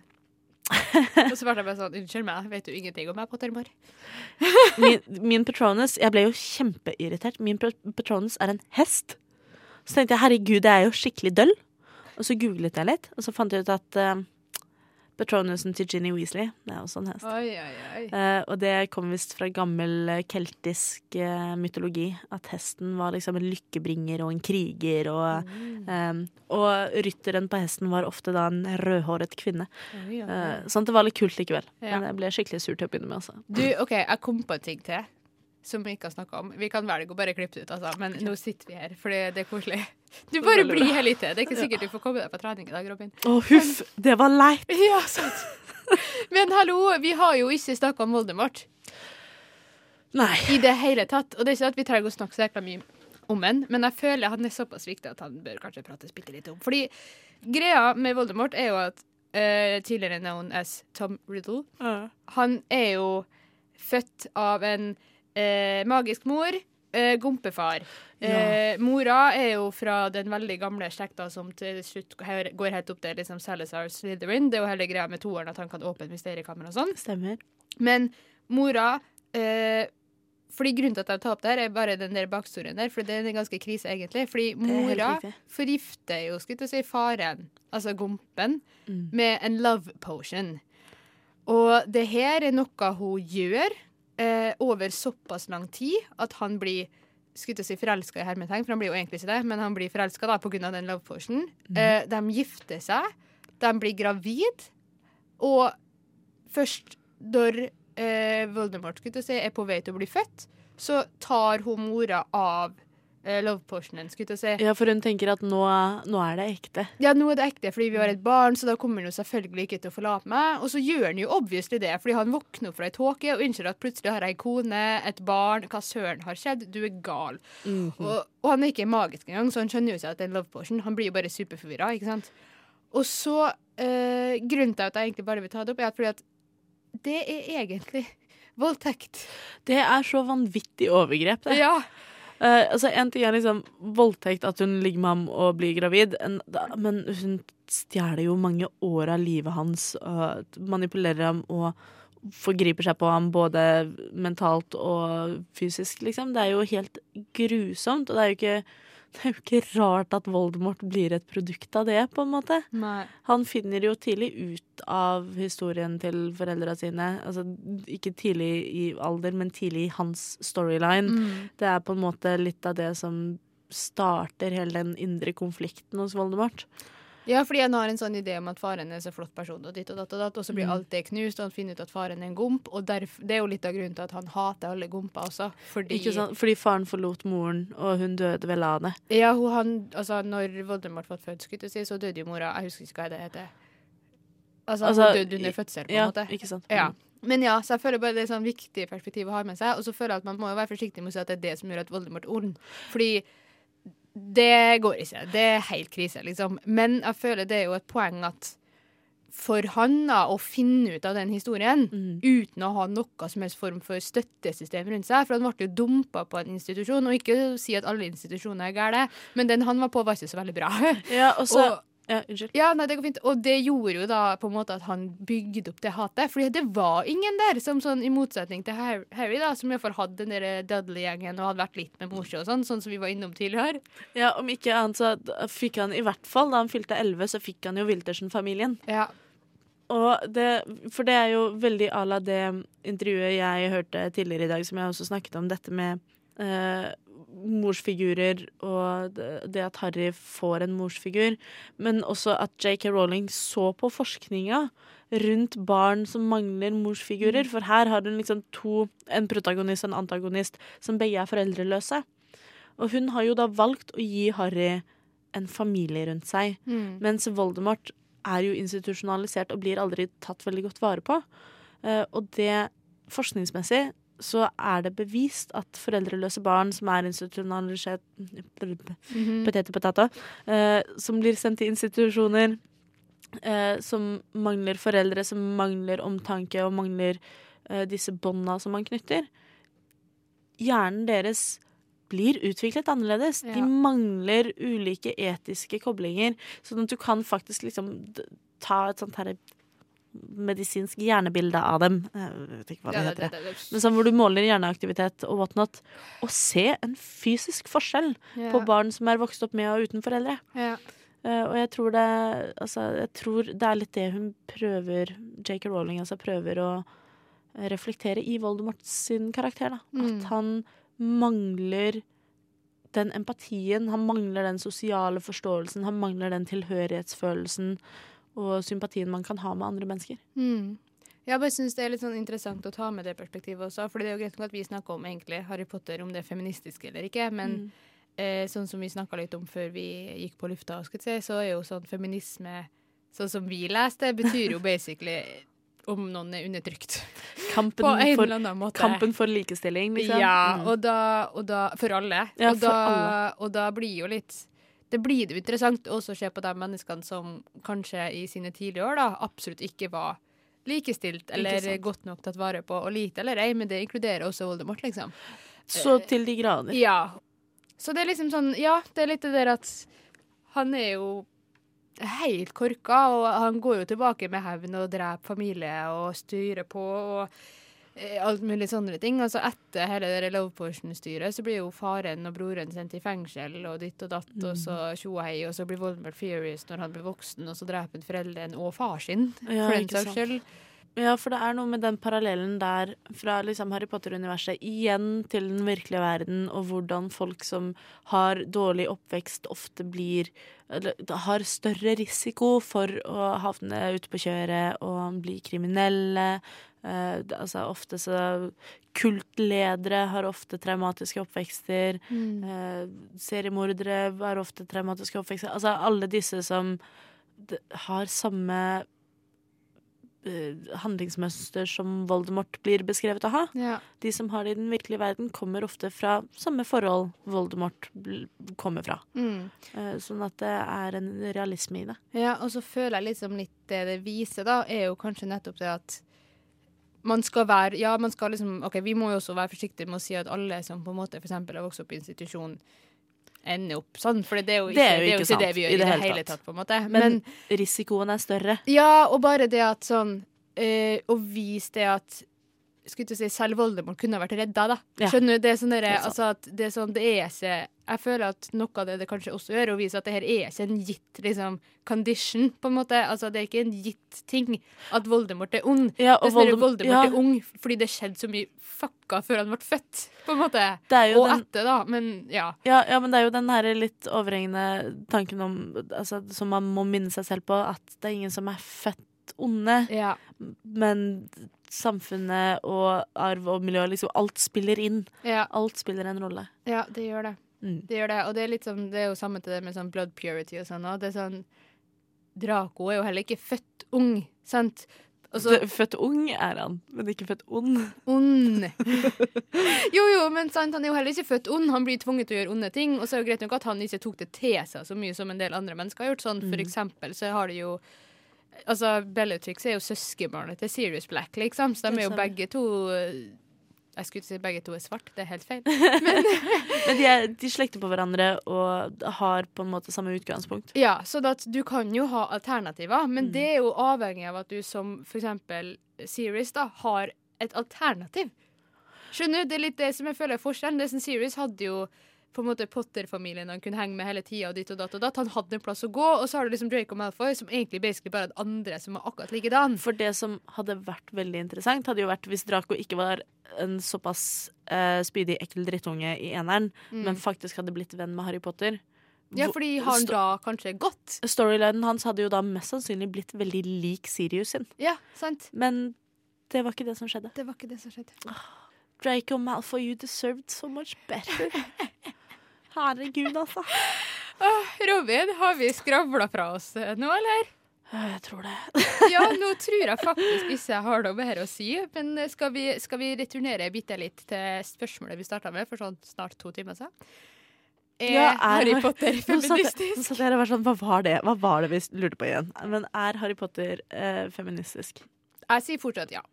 Og så ble jeg bare sånn Unnskyld meg, vet du ingenting om meg, Pottermore? Min, min Patronus Jeg ble jo kjempeirritert. Min Patronus er en hest. Så tenkte jeg herregud, det er jo skikkelig døll. Og så googlet jeg litt, og så fant jeg ut at eh, Patronusen til Ginny Weasley, det er også en hest. Oi, oi, oi. Eh, og det kom visst fra gammel eh, keltisk eh, mytologi. At hesten var liksom en lykkebringer og en kriger. Og, eh, og rytteren på hesten var ofte da en rødhåret kvinne. Eh, sånn at det var litt kult likevel. Ja. Men jeg ble skikkelig sur til å begynne med. Altså. Du, OK, jeg kom på en ting til. Som vi ikke har snakka om. Vi kan velge å bare klippe det ut, altså. Men nå sitter vi her, fordi det er koselig. Du bare blir her litt til. Det er ikke sikkert du får komme deg på trening i dag, Robin. Å, huff! Det var leit! Ja, sant. Men hallo, vi har jo ikke snakka om Voldemort. Nei. I det hele tatt. Og det er ikke at vi trenger å snakke så jækla mye om han, men jeg føler han er såpass viktig at han bør kanskje prates bitte litt om. Fordi greia med Voldemort er jo at uh, tidligere known as Tom Riddle Han er jo født av en uh, magisk mor, eh, gompefar. Eh, mora er jo fra den veldig gamle slekta som til slutt går helt opp til liksom Salazar Slytherin. Det er jo hele greia med toeren at han kan åpne mysteriekammer og sånn. Stemmer. Men mora eh, fordi Grunnen til at jeg tar opp det her, er bare den der bakstorien der. For det er en ganske krise, egentlig. Fordi mora forgifter jo skulle jeg si, faren, altså gompen, med en love potion. Og det her er noe hun gjør eh, over såpass lang tid at han blir skulle til å si forelska i hermetegn, for han blir jo egentlig ikke det, men han blir forelska pga. den love potion. Eh, de gifter seg, de blir gravid, og først når eh, Voldemort skulle til å si, er på vei til å bli født, så tar hun mora av love potionen, skulle jeg si. Ja, for hun tenker at nå, nå er det ekte. Ja, nå er det ekte, fordi vi har et barn, så da kommer han jo selvfølgelig ikke til å forlate meg. Og så gjør han jo obviously det, fordi han våkner opp fra ei tåke og innser at plutselig har jeg ei kone, et barn, hva søren har skjedd? Du er gal. Mhm. og, og han er ikke magisk engang, så han skjønner jo ikke at det er en love potion. Han blir jo bare superforvirra, ikke sant. Og så øh, Grunnen til at jeg egentlig bare vil ta det opp, er at fordi at det er egentlig voldtekt. Det er så vanvittig overgrep, det. Ja. Eh, altså, en ting er liksom voldtekt, at hun ligger med ham og blir gravid, en, da, men hun stjeler jo mange år av livet hans, og manipulerer ham og forgriper seg på ham både mentalt og fysisk, liksom. Det er jo helt grusomt, og det er jo ikke det er jo ikke rart at Voldemort blir et produkt av det, på en måte. Nei. Han finner jo tidlig ut av historien til foreldra sine. Altså ikke tidlig i alder, men tidlig i hans storyline. Mm. Det er på en måte litt av det som starter hele den indre konflikten hos Voldemort. Ja, fordi han har en sånn idé om at faren er så flott person, og ditt og datt og datt, og så blir Mm. alt det knust, og han finner ut at faren er en gomp, og derf, det er jo litt av grunnen til at han hater alle gomper også, fordi Ikke sant? Fordi faren forlot moren, og hun døde vel av det. Ja, hun, han, altså, når Voldemort ble født, skulle jeg si, så døde jo mora. Jeg husker ikke hva det heter. Altså, Altså, hun døde under fødsel, på en ja, måte. ikke sant. Ja. Mm. Men ja, så jeg føler bare det er sånn viktig perspektiv å ha med seg. Og så føler jeg at man må jo være forsiktig med å si at det er det som gjør at Voldemort er ond. Fordi det går ikke. Det er helt krise, liksom. Men jeg føler det er jo et poeng at for han da, å finne ut av den historien Mm. uten å ha noe som helst form for støttesystem rundt seg. For han ble jo dumpa på en institusjon, og ikke si at alle institusjoner er gale, men den han var på, var ikke så veldig bra. Ja, og så Og- ja, Unnskyld. ja, nei, det går fint. Og det gjorde jo da på en måte at han bygde opp det hatet. Fordi det var ingen der, som sånn i motsetning til Har- Harry, da, som iallfall hadde den der Dudley-gjengen og hadde vært litt med morse og sånn, sånn som vi var innom tidligere. Ja, Om ikke annet så fikk han i hvert fall, da han fylte 11, så fikk han jo Wiltersen-familien. Ja. Og det, for det er jo veldig à la det intervjuet jeg hørte tidligere i dag, som jeg også snakket om, dette med eh, morsfigurer og det, at Harry får en morsfigur. Men også at JK Rowling så på forskninga rundt barn som mangler morsfigurer. For her har hun liksom to, en protagonist og en antagonist, som begge er foreldreløse. Og hun har jo da valgt å gi Harry en familie rundt seg. Mm. Mens Voldemort er jo institusjonalisert og blir aldri tatt veldig godt vare på. Eh, og det forskningsmessig så er det bevist at foreldreløse barn som er institusjonalisert og potato. eh, som blir sendt til institusjoner, eh, som mangler foreldre, som mangler omtanke og mangler eh, disse bånda som man knytter. Hjernen deres blir utviklet annerledes. De mangler ulike etiske koblinger, sånn at du kan faktisk liksom ta et sånt her medisinsk hjernebilde av dem. Jeg vet ikke hva det Ja, heter. det- det- det- Men sånn hvor du måler hjerneaktivitet og whatnot, og se en fysisk forskjell Ja. på barn som er vokst opp med og uten foreldre. Ja. Uh, og jeg tror det Altså, jeg tror det er litt det hun prøver J.K. Rowling altså prøver å reflektere i Voldemort sin karakter. Mm. At han mangler den empatien, han mangler den sosiale forståelsen, han mangler den tilhørighetsfølelsen og sympatien man kan ha med andre mennesker. Mm. Jeg bare synes det er litt sånn interessant å ta med det perspektivet også. For det er jo greit nok at vi snakker om egentlig Harry Potter, om det er feministisk eller ikke. Men Mm. eh, sånn som vi snakka litt om før vi gikk på lufta, si, så er jo sånn feminisme Sånn som vi leste, betyr jo basically om noen er undertrykt. Kampen, for, kampen for likestilling, liksom. Ja, Mm. og da, og da For alle. Ja, og, for alle. og da blir jo litt Det blir det interessant også å se på de menneskene som kanskje i sine tidlige år da absolutt ikke var likestilt eller godt nok tatt vare på, og lite eller ei, men det inkluderer også Voldemort, liksom. Så til de grader. Ja. Så det er liksom sånn Ja, det er litt det der at han er jo helt korka, og han går jo tilbake med hevn og dreper familie og styrer på og eh, alt mulig sånne ting. Altså Etter hele det Love Portion-styret så blir jo faren og broren sendt i fengsel og ditt og datt, og så tjo og hei, og så blir Voldemort furious når han blir voksen, og så dreper han foreldrene og far sin, Ja, for den saks skyld. Ja, for det er noe med den parallellen der fra liksom Harry Potter-universet igjen til den virkelige verden, og hvordan folk som har dårlig oppvekst, ofte blir eller, har større risiko for å havne ute på kjøret og bli kriminelle. Eh, altså ofte så Kultledere har ofte traumatiske oppvekster. Mm. Eh, seriemordere har ofte traumatiske oppvekster. Altså alle disse som har samme handlingsmønster som Voldemort blir beskrevet å ha. Ja. De som har det i den virkelige verden, kommer ofte fra samme forhold Voldemort kommer fra. Mm. Eh, sånn at det er en realisme i det. Ja, og så føler jeg liksom litt det det viser, da, er jo kanskje nettopp det at man skal være Ja, man skal liksom OK, vi må jo også være forsiktige med å si at alle som på en måte eksempel har vokst opp i institusjon, ender opp sånn. For det er jo ikke det, er jo ikke det vi gjør i det, hele tatt, på en måte. Men, risikoen er større. Ja, og bare det at sånn øh, Å vise det at skulle til å si, Selv Voldemort kunne ha vært redda, da. Skjønner du? Det er sånn der, Det er altså det er sånn Det er ikke Jeg føler at noe av det det kanskje også gjør, å vise at det her er ikke en gitt liksom condition, på en måte. Altså det er ikke en gitt ting at Voldemort er ond. Ja, og Voldem- Voldemort ja. er ung fordi det skjedde så mye fucka før han ble født, på en måte. Og den- etter, da. Men ja. Ja, ja, men det er jo den her litt overhengende tanken om altså, Som man må minne seg selv på, at det er ingen som er født onde. Ja. Men samfunnet og arv og miljø, liksom alt spiller inn. Ja. Alt spiller en rolle. Ja, det gjør det. Mm. Det gjør det, og det er litt sånn, det er jo samme til det med sånn blood purity og sånn. Og det er sånn Draco er jo heller ikke født ung, sant? Også, Født ung er han, men ikke født ond. Ond. jo, jo, men sant, han er jo heller ikke født ond. Han blir tvunget til å gjøre onde ting. Og så er det jo greit nok at han ikke tok det til seg så mye som en del andre mennesker har gjort. Sånn, for Mm. eksempel så har de jo Altså, Bellatrix er jo søskenbarnet til Sirius Black, liksom. Så de er jo begge to Jeg skulle ikke si begge to er svart, det er helt feil. Men de, er, de slekter på hverandre og har på en måte samme utgangspunkt. Ja, så at du kan jo ha alternativer, Mm. men det er jo avhengig av at du som for eksempel Sirius da, har et alternativ. Skjønner du? Det er litt det som jeg føler er forskjellen. Det som Sirius hadde jo på en måte Potter-familien han kunne henge med hele tida, og ditt og datt og datt. Han hadde en plass å gå, og så har du liksom Draco Malfoy, som egentlig basically bare hadde andre som var akkurat likedan. For det som hadde vært veldig interessant, hadde jo vært hvis Draco ikke var en såpass uh, spydig, ekkel drittunge i eneren, Mm. men faktisk hadde blitt venn med Harry Potter. Ja, fordi har han da kanskje gått? Storylinen hans hadde jo da mest sannsynlig blitt veldig lik Sirius sin. Ja, sant. Men det var ikke det som skjedde. Det var ikke det som skjedde. Draco Malfoy, you deserved so much better. Herregud, altså. Robin, har vi skravla fra oss eh, nå, eller? Jeg tror det. ja, nå tror jeg faktisk ikke jeg har noe mer å si. Men eh, skal vi, skal vi returnere bitte litt til spørsmålet vi starta med for sånn snart to timer siden? Er Ja, Harry Potter feministisk? Nå satt jeg og var sånn, hva var det Hva var det vi lurte på igjen? Men er Harry Potter eh, feministisk? Jeg sier fortsatt ja.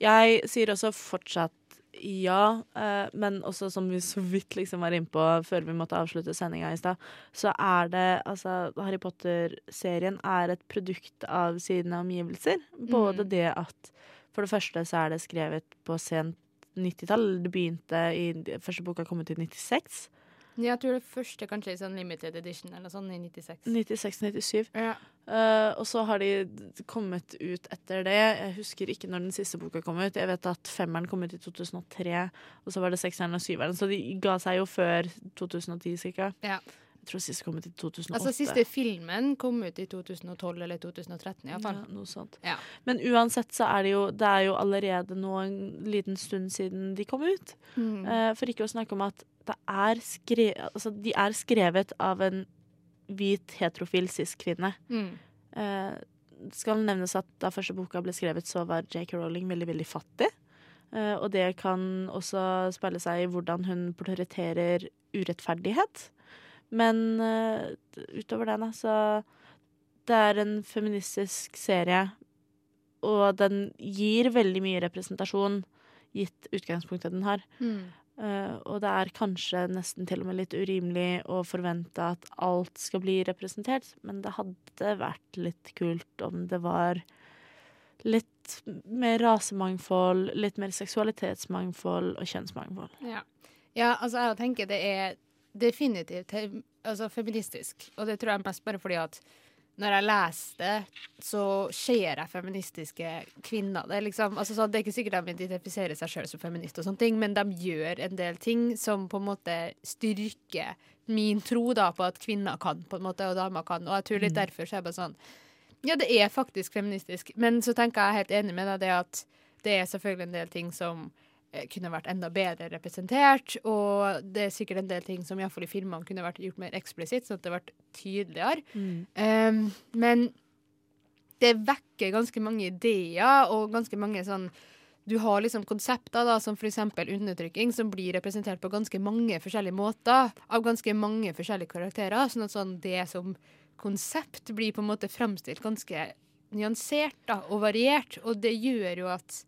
Jeg sier også fortsatt ja, eh, men også som vi så vidt liksom var innpå før vi måtte avslutte sendinga i stad, så er det altså Harry Potter-serien er et produkt av sine omgivelser. Både Mm. det at For det første så er det skrevet på sent 90-tall. Det begynte i Første boka kom ut i 96. Jeg tror det første kanskje i sånn limited edition eller sånn i 96. 96-97. Ja. Uh, og så har de kommet ut etter det. Jeg husker ikke når den siste boka kom ut. Jeg vet at femmeren kom ut i 2003, og så var det sekseren og syveren. Så de ga seg jo før 2010 cirka. Ja. Jeg tror siste kom ut i 2008. Altså Siste filmen kom ut i 2012 eller 2013 iallfall. Ja, noe sånt. Ja. Men uansett så er det jo Det er jo allerede nå en liten stund siden de kom ut. Mm. Uh, for ikke å snakke om at er skre altså, de er skrevet av en hvit heterofil cis-kvinne. Mm. Eh, det skal nevnes at da første boka ble skrevet, så var J.K. Rowling veldig, veldig fattig. Eh, og det kan også speile seg i hvordan hun prioriterer urettferdighet. Men eh, utover det, da, så Det er en feministisk serie, og den gir veldig mye representasjon, gitt utgangspunktet den har. Mm. Eh, og det er kanskje nesten til og med litt urimelig å forvente at alt skal bli representert, men det hadde vært litt kult om det var litt mer rasemangfold, litt mer seksualitetsmangfold og kjønnsmangfold. Ja. ja, altså jeg tenker det er definitivt altså, feministisk. Og det tror jeg mest bare fordi at når jeg leser det, så ser jeg feministiske kvinner. Det er, liksom, altså, så det er ikke sikkert de identifiserer seg sjøl som feminist, og sånne ting, men de gjør en del ting som på en måte styrker min tro da, på at kvinner kan, på en måte, og damer kan. Og jeg tror litt Mm. derfor så er jeg bare sånn Ja, det er faktisk feministisk, men så tenker jeg helt enig med deg det at det er selvfølgelig en del ting som kunne vært enda bedre representert, og det er sikkert en del ting som iallfall i filmene kunne vært gjort mer eksplisitt, sånn at det ble tydeligere. Mm. Um, men det vekker ganske mange ideer og ganske mange sånn Du har liksom konsepter da, som f.eks. undertrykking, som blir representert på ganske mange forskjellige måter av ganske mange forskjellige karakterer. Sånn at sånn det som konsept blir på en måte framstilt ganske nyansert da, og variert. Og det gjør jo at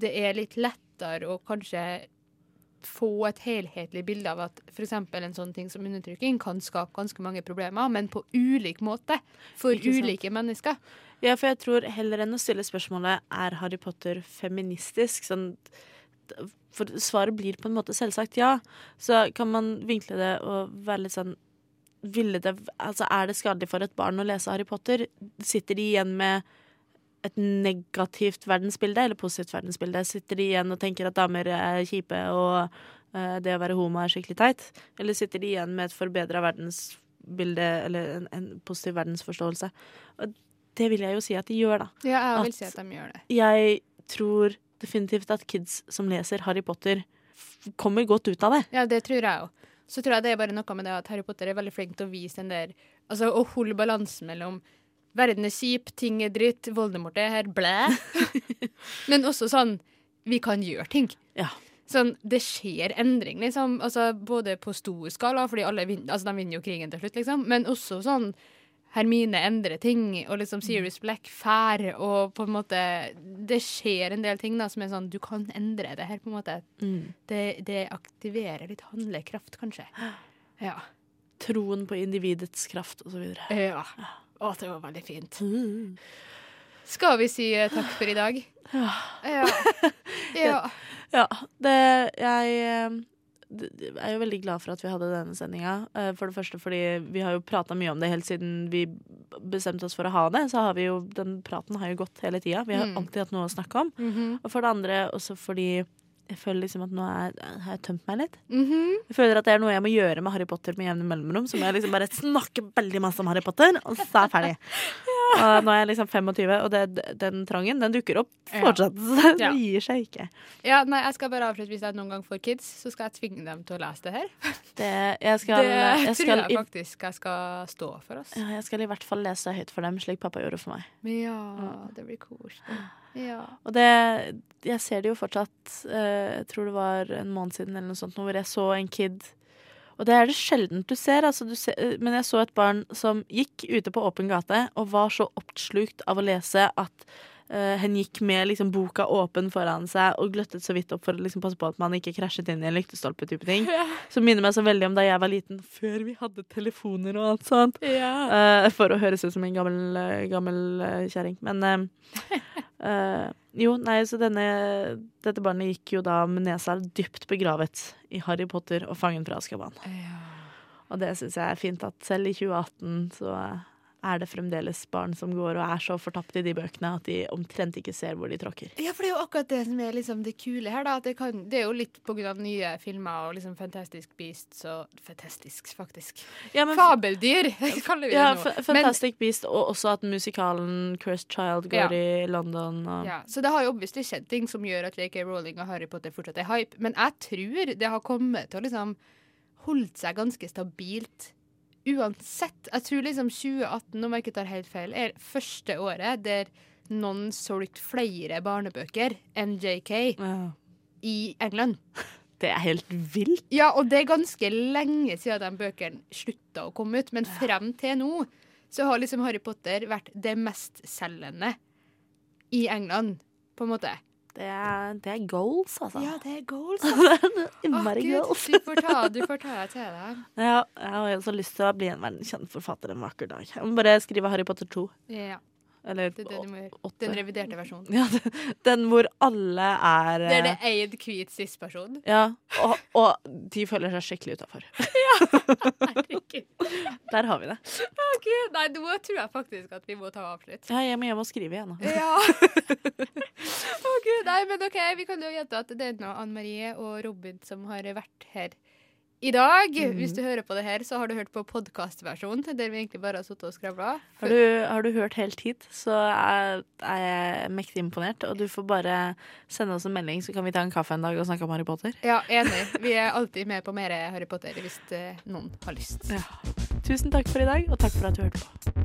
det er litt lettere å kanskje få et helhetlig bilde av at f.eks. en sånn ting som undertrykking kan skape ganske mange problemer, men på ulik måte for ulike mennesker. Ja, for jeg tror heller enn å stille spørsmålet er Harry Potter feministisk, sånn For svaret blir på en måte selvsagt ja. Så kan man vinkle det og være litt sånn ville det, altså Er det skadelig for et barn å lese Harry Potter? Sitter de igjen med et negativt verdensbilde eller positivt verdensbilde? Sitter de igjen og tenker at damer er kjipe og uh, det å være homo er skikkelig teit? Eller sitter de igjen med et forbedra verdensbilde eller en, en positiv verdensforståelse? Og det vil jeg jo si at de gjør, da. Ja, jeg At- vil si at de gjør det. Jeg tror definitivt at kids som leser Harry Potter, kommer godt ut av det. Ja, det tror jeg òg. Så tror jeg det er bare noe med det at Harry Potter er veldig flink til å vise den der Altså å holde balansen mellom verden er kjip, ting er dritt, Voldemort er her, blæ. Men også sånn Vi kan gjøre ting. Ja. Sånn, det skjer endring, liksom. Altså, både på stor skala, fordi alle vinner, altså, de vinner jo krigen til slutt, liksom. Men også sånn Hermine endrer ting, og liksom Serious Black fær, og på en måte Det skjer en del ting da som er sånn Du kan endre det her, på en måte. Mm. Det, det aktiverer litt handlekraft, kanskje. Ja. Troen på individets kraft og så videre. ja. Å, det var veldig fint. Skal vi si eh, takk for i dag? Ja. Ja. ja. Ja, det Jeg eh, d- d- er jo veldig glad for at vi hadde denne sendinga. Eh, For det første fordi vi har jo prata mye om det helt siden vi bestemte oss for å ha det. Så har vi jo, den praten har jo gått hele tida. Vi har Mm. alltid hatt noe å snakke om. Mhm. Og for det andre også fordi jeg føler liksom at nå er, har jeg tømt meg litt. Mhm. Jeg føler at det er noe jeg må gjøre med Harry Potter med jevne mellomrom. Så må jeg liksom bare snakke veldig masse om Harry Potter, og så er jeg ferdig. Og nå er jeg liksom 25, og det, den trangen den dukker opp Ja. fortsatt. Så det Ja. gir seg ikke. ja, nei, jeg skal bare avslutte hvis jeg noen gang får kids, så skal jeg tvinge dem til å lese det her. Det, jeg skal, det jeg skal, tror jeg faktisk jeg skal stå for oss. ja, jeg skal i hvert fall lese høyt for dem, slik pappa gjorde for meg. Ja, det blir koselig. Ja. Og det Jeg ser det jo fortsatt eh, Jeg tror det var en måned siden eller noe sånt, hvor jeg så en kid Og det er det sjeldent du altså, du ser Men jeg så et barn som gikk ute på åpen gate og var så oppslukt av å lese at eh, hen gikk med liksom, boka åpen foran seg og gløttet så vidt opp for å liksom, passe på at man ikke krasjet inn i en lyktestolpe. type ting Som minner meg så veldig om da jeg var liten, før vi hadde telefoner og alt sånt. Eh, for å høres ut som en gammel, eh, gammel uh, kjerring. Men jo, nei, så denne, dette barnet gikk jo da med nesa dypt begravet i Harry Potter og Fangen fra Azkaban. Og det syns jeg er fint at selv i 2018 så er det fremdeles barn som går og er så fortapt i de bøkene at de omtrent ikke ser hvor de tråkker. Ja, for det er jo akkurat det som er liksom det kule her, da. Det, kan, det er jo litt på grunn av nye filmer og liksom Fantastic Beasts og Fantastisk, faktisk. Ja, men- Fabeldyr, kaller vi det nå. Fantastic men, Beast, og også at musikalen Cursed Child går Ja. i London. Og, Ja, så det har jo obviously skjedd ting som gjør at JK Rowling og Harry Potter fortsatt er hype, men jeg tror det har kommet til å liksom holdt seg ganske stabilt uansett. Jeg tror liksom 2018, om jeg ikke tar helt feil, er første året der noen solgte flere barnebøker enn JK i England. Det er helt vilt. Ja, og det er ganske lenge siden de bøkene slutta å komme ut, men frem til nå så har liksom Harry Potter vært det mestselgende i England, på en måte. Det er, det er goals, altså. Ja, det er goals. Innmari oh, goals. Du får ta, du får ta deg til deg. Ja, jeg har også lyst til å bli en verdenskjent forfatter en vakker dag. Jeg må bare skrive Harry Potter 2. Ja. Eller Det er det du må gjøre. åtte. Den reviderte versjonen. Ja, den hvor alle er Det er det eh, eid hvit cis-person. Ja, og, og de føler seg skikkelig utafor. Herregud. Der har vi det. Gud. Nei, nå tror jeg faktisk at vi må ta avslutt. Ja, jeg må hjem og skrive igjen. da. Ja. Å gud, nei, men ok, Vi kan jo gjette at det er nå Anne Marie og Robin som har vært her i dag. Mm. Hvis du hører på det her, så har du hørt på podkastversjonen, der vi egentlig bare har sittet og skravla. Har du, har du hørt helt hit, så er, er jeg mektig imponert. Og du får bare sende oss en melding, så kan vi ta en kaffe en dag og snakke om Harry Potter. Ja, enig. Vi er alltid med på mer Harry Potter hvis eh, noen har lyst. Ja. Tusen takk for i dag, og takk for at du hørte på.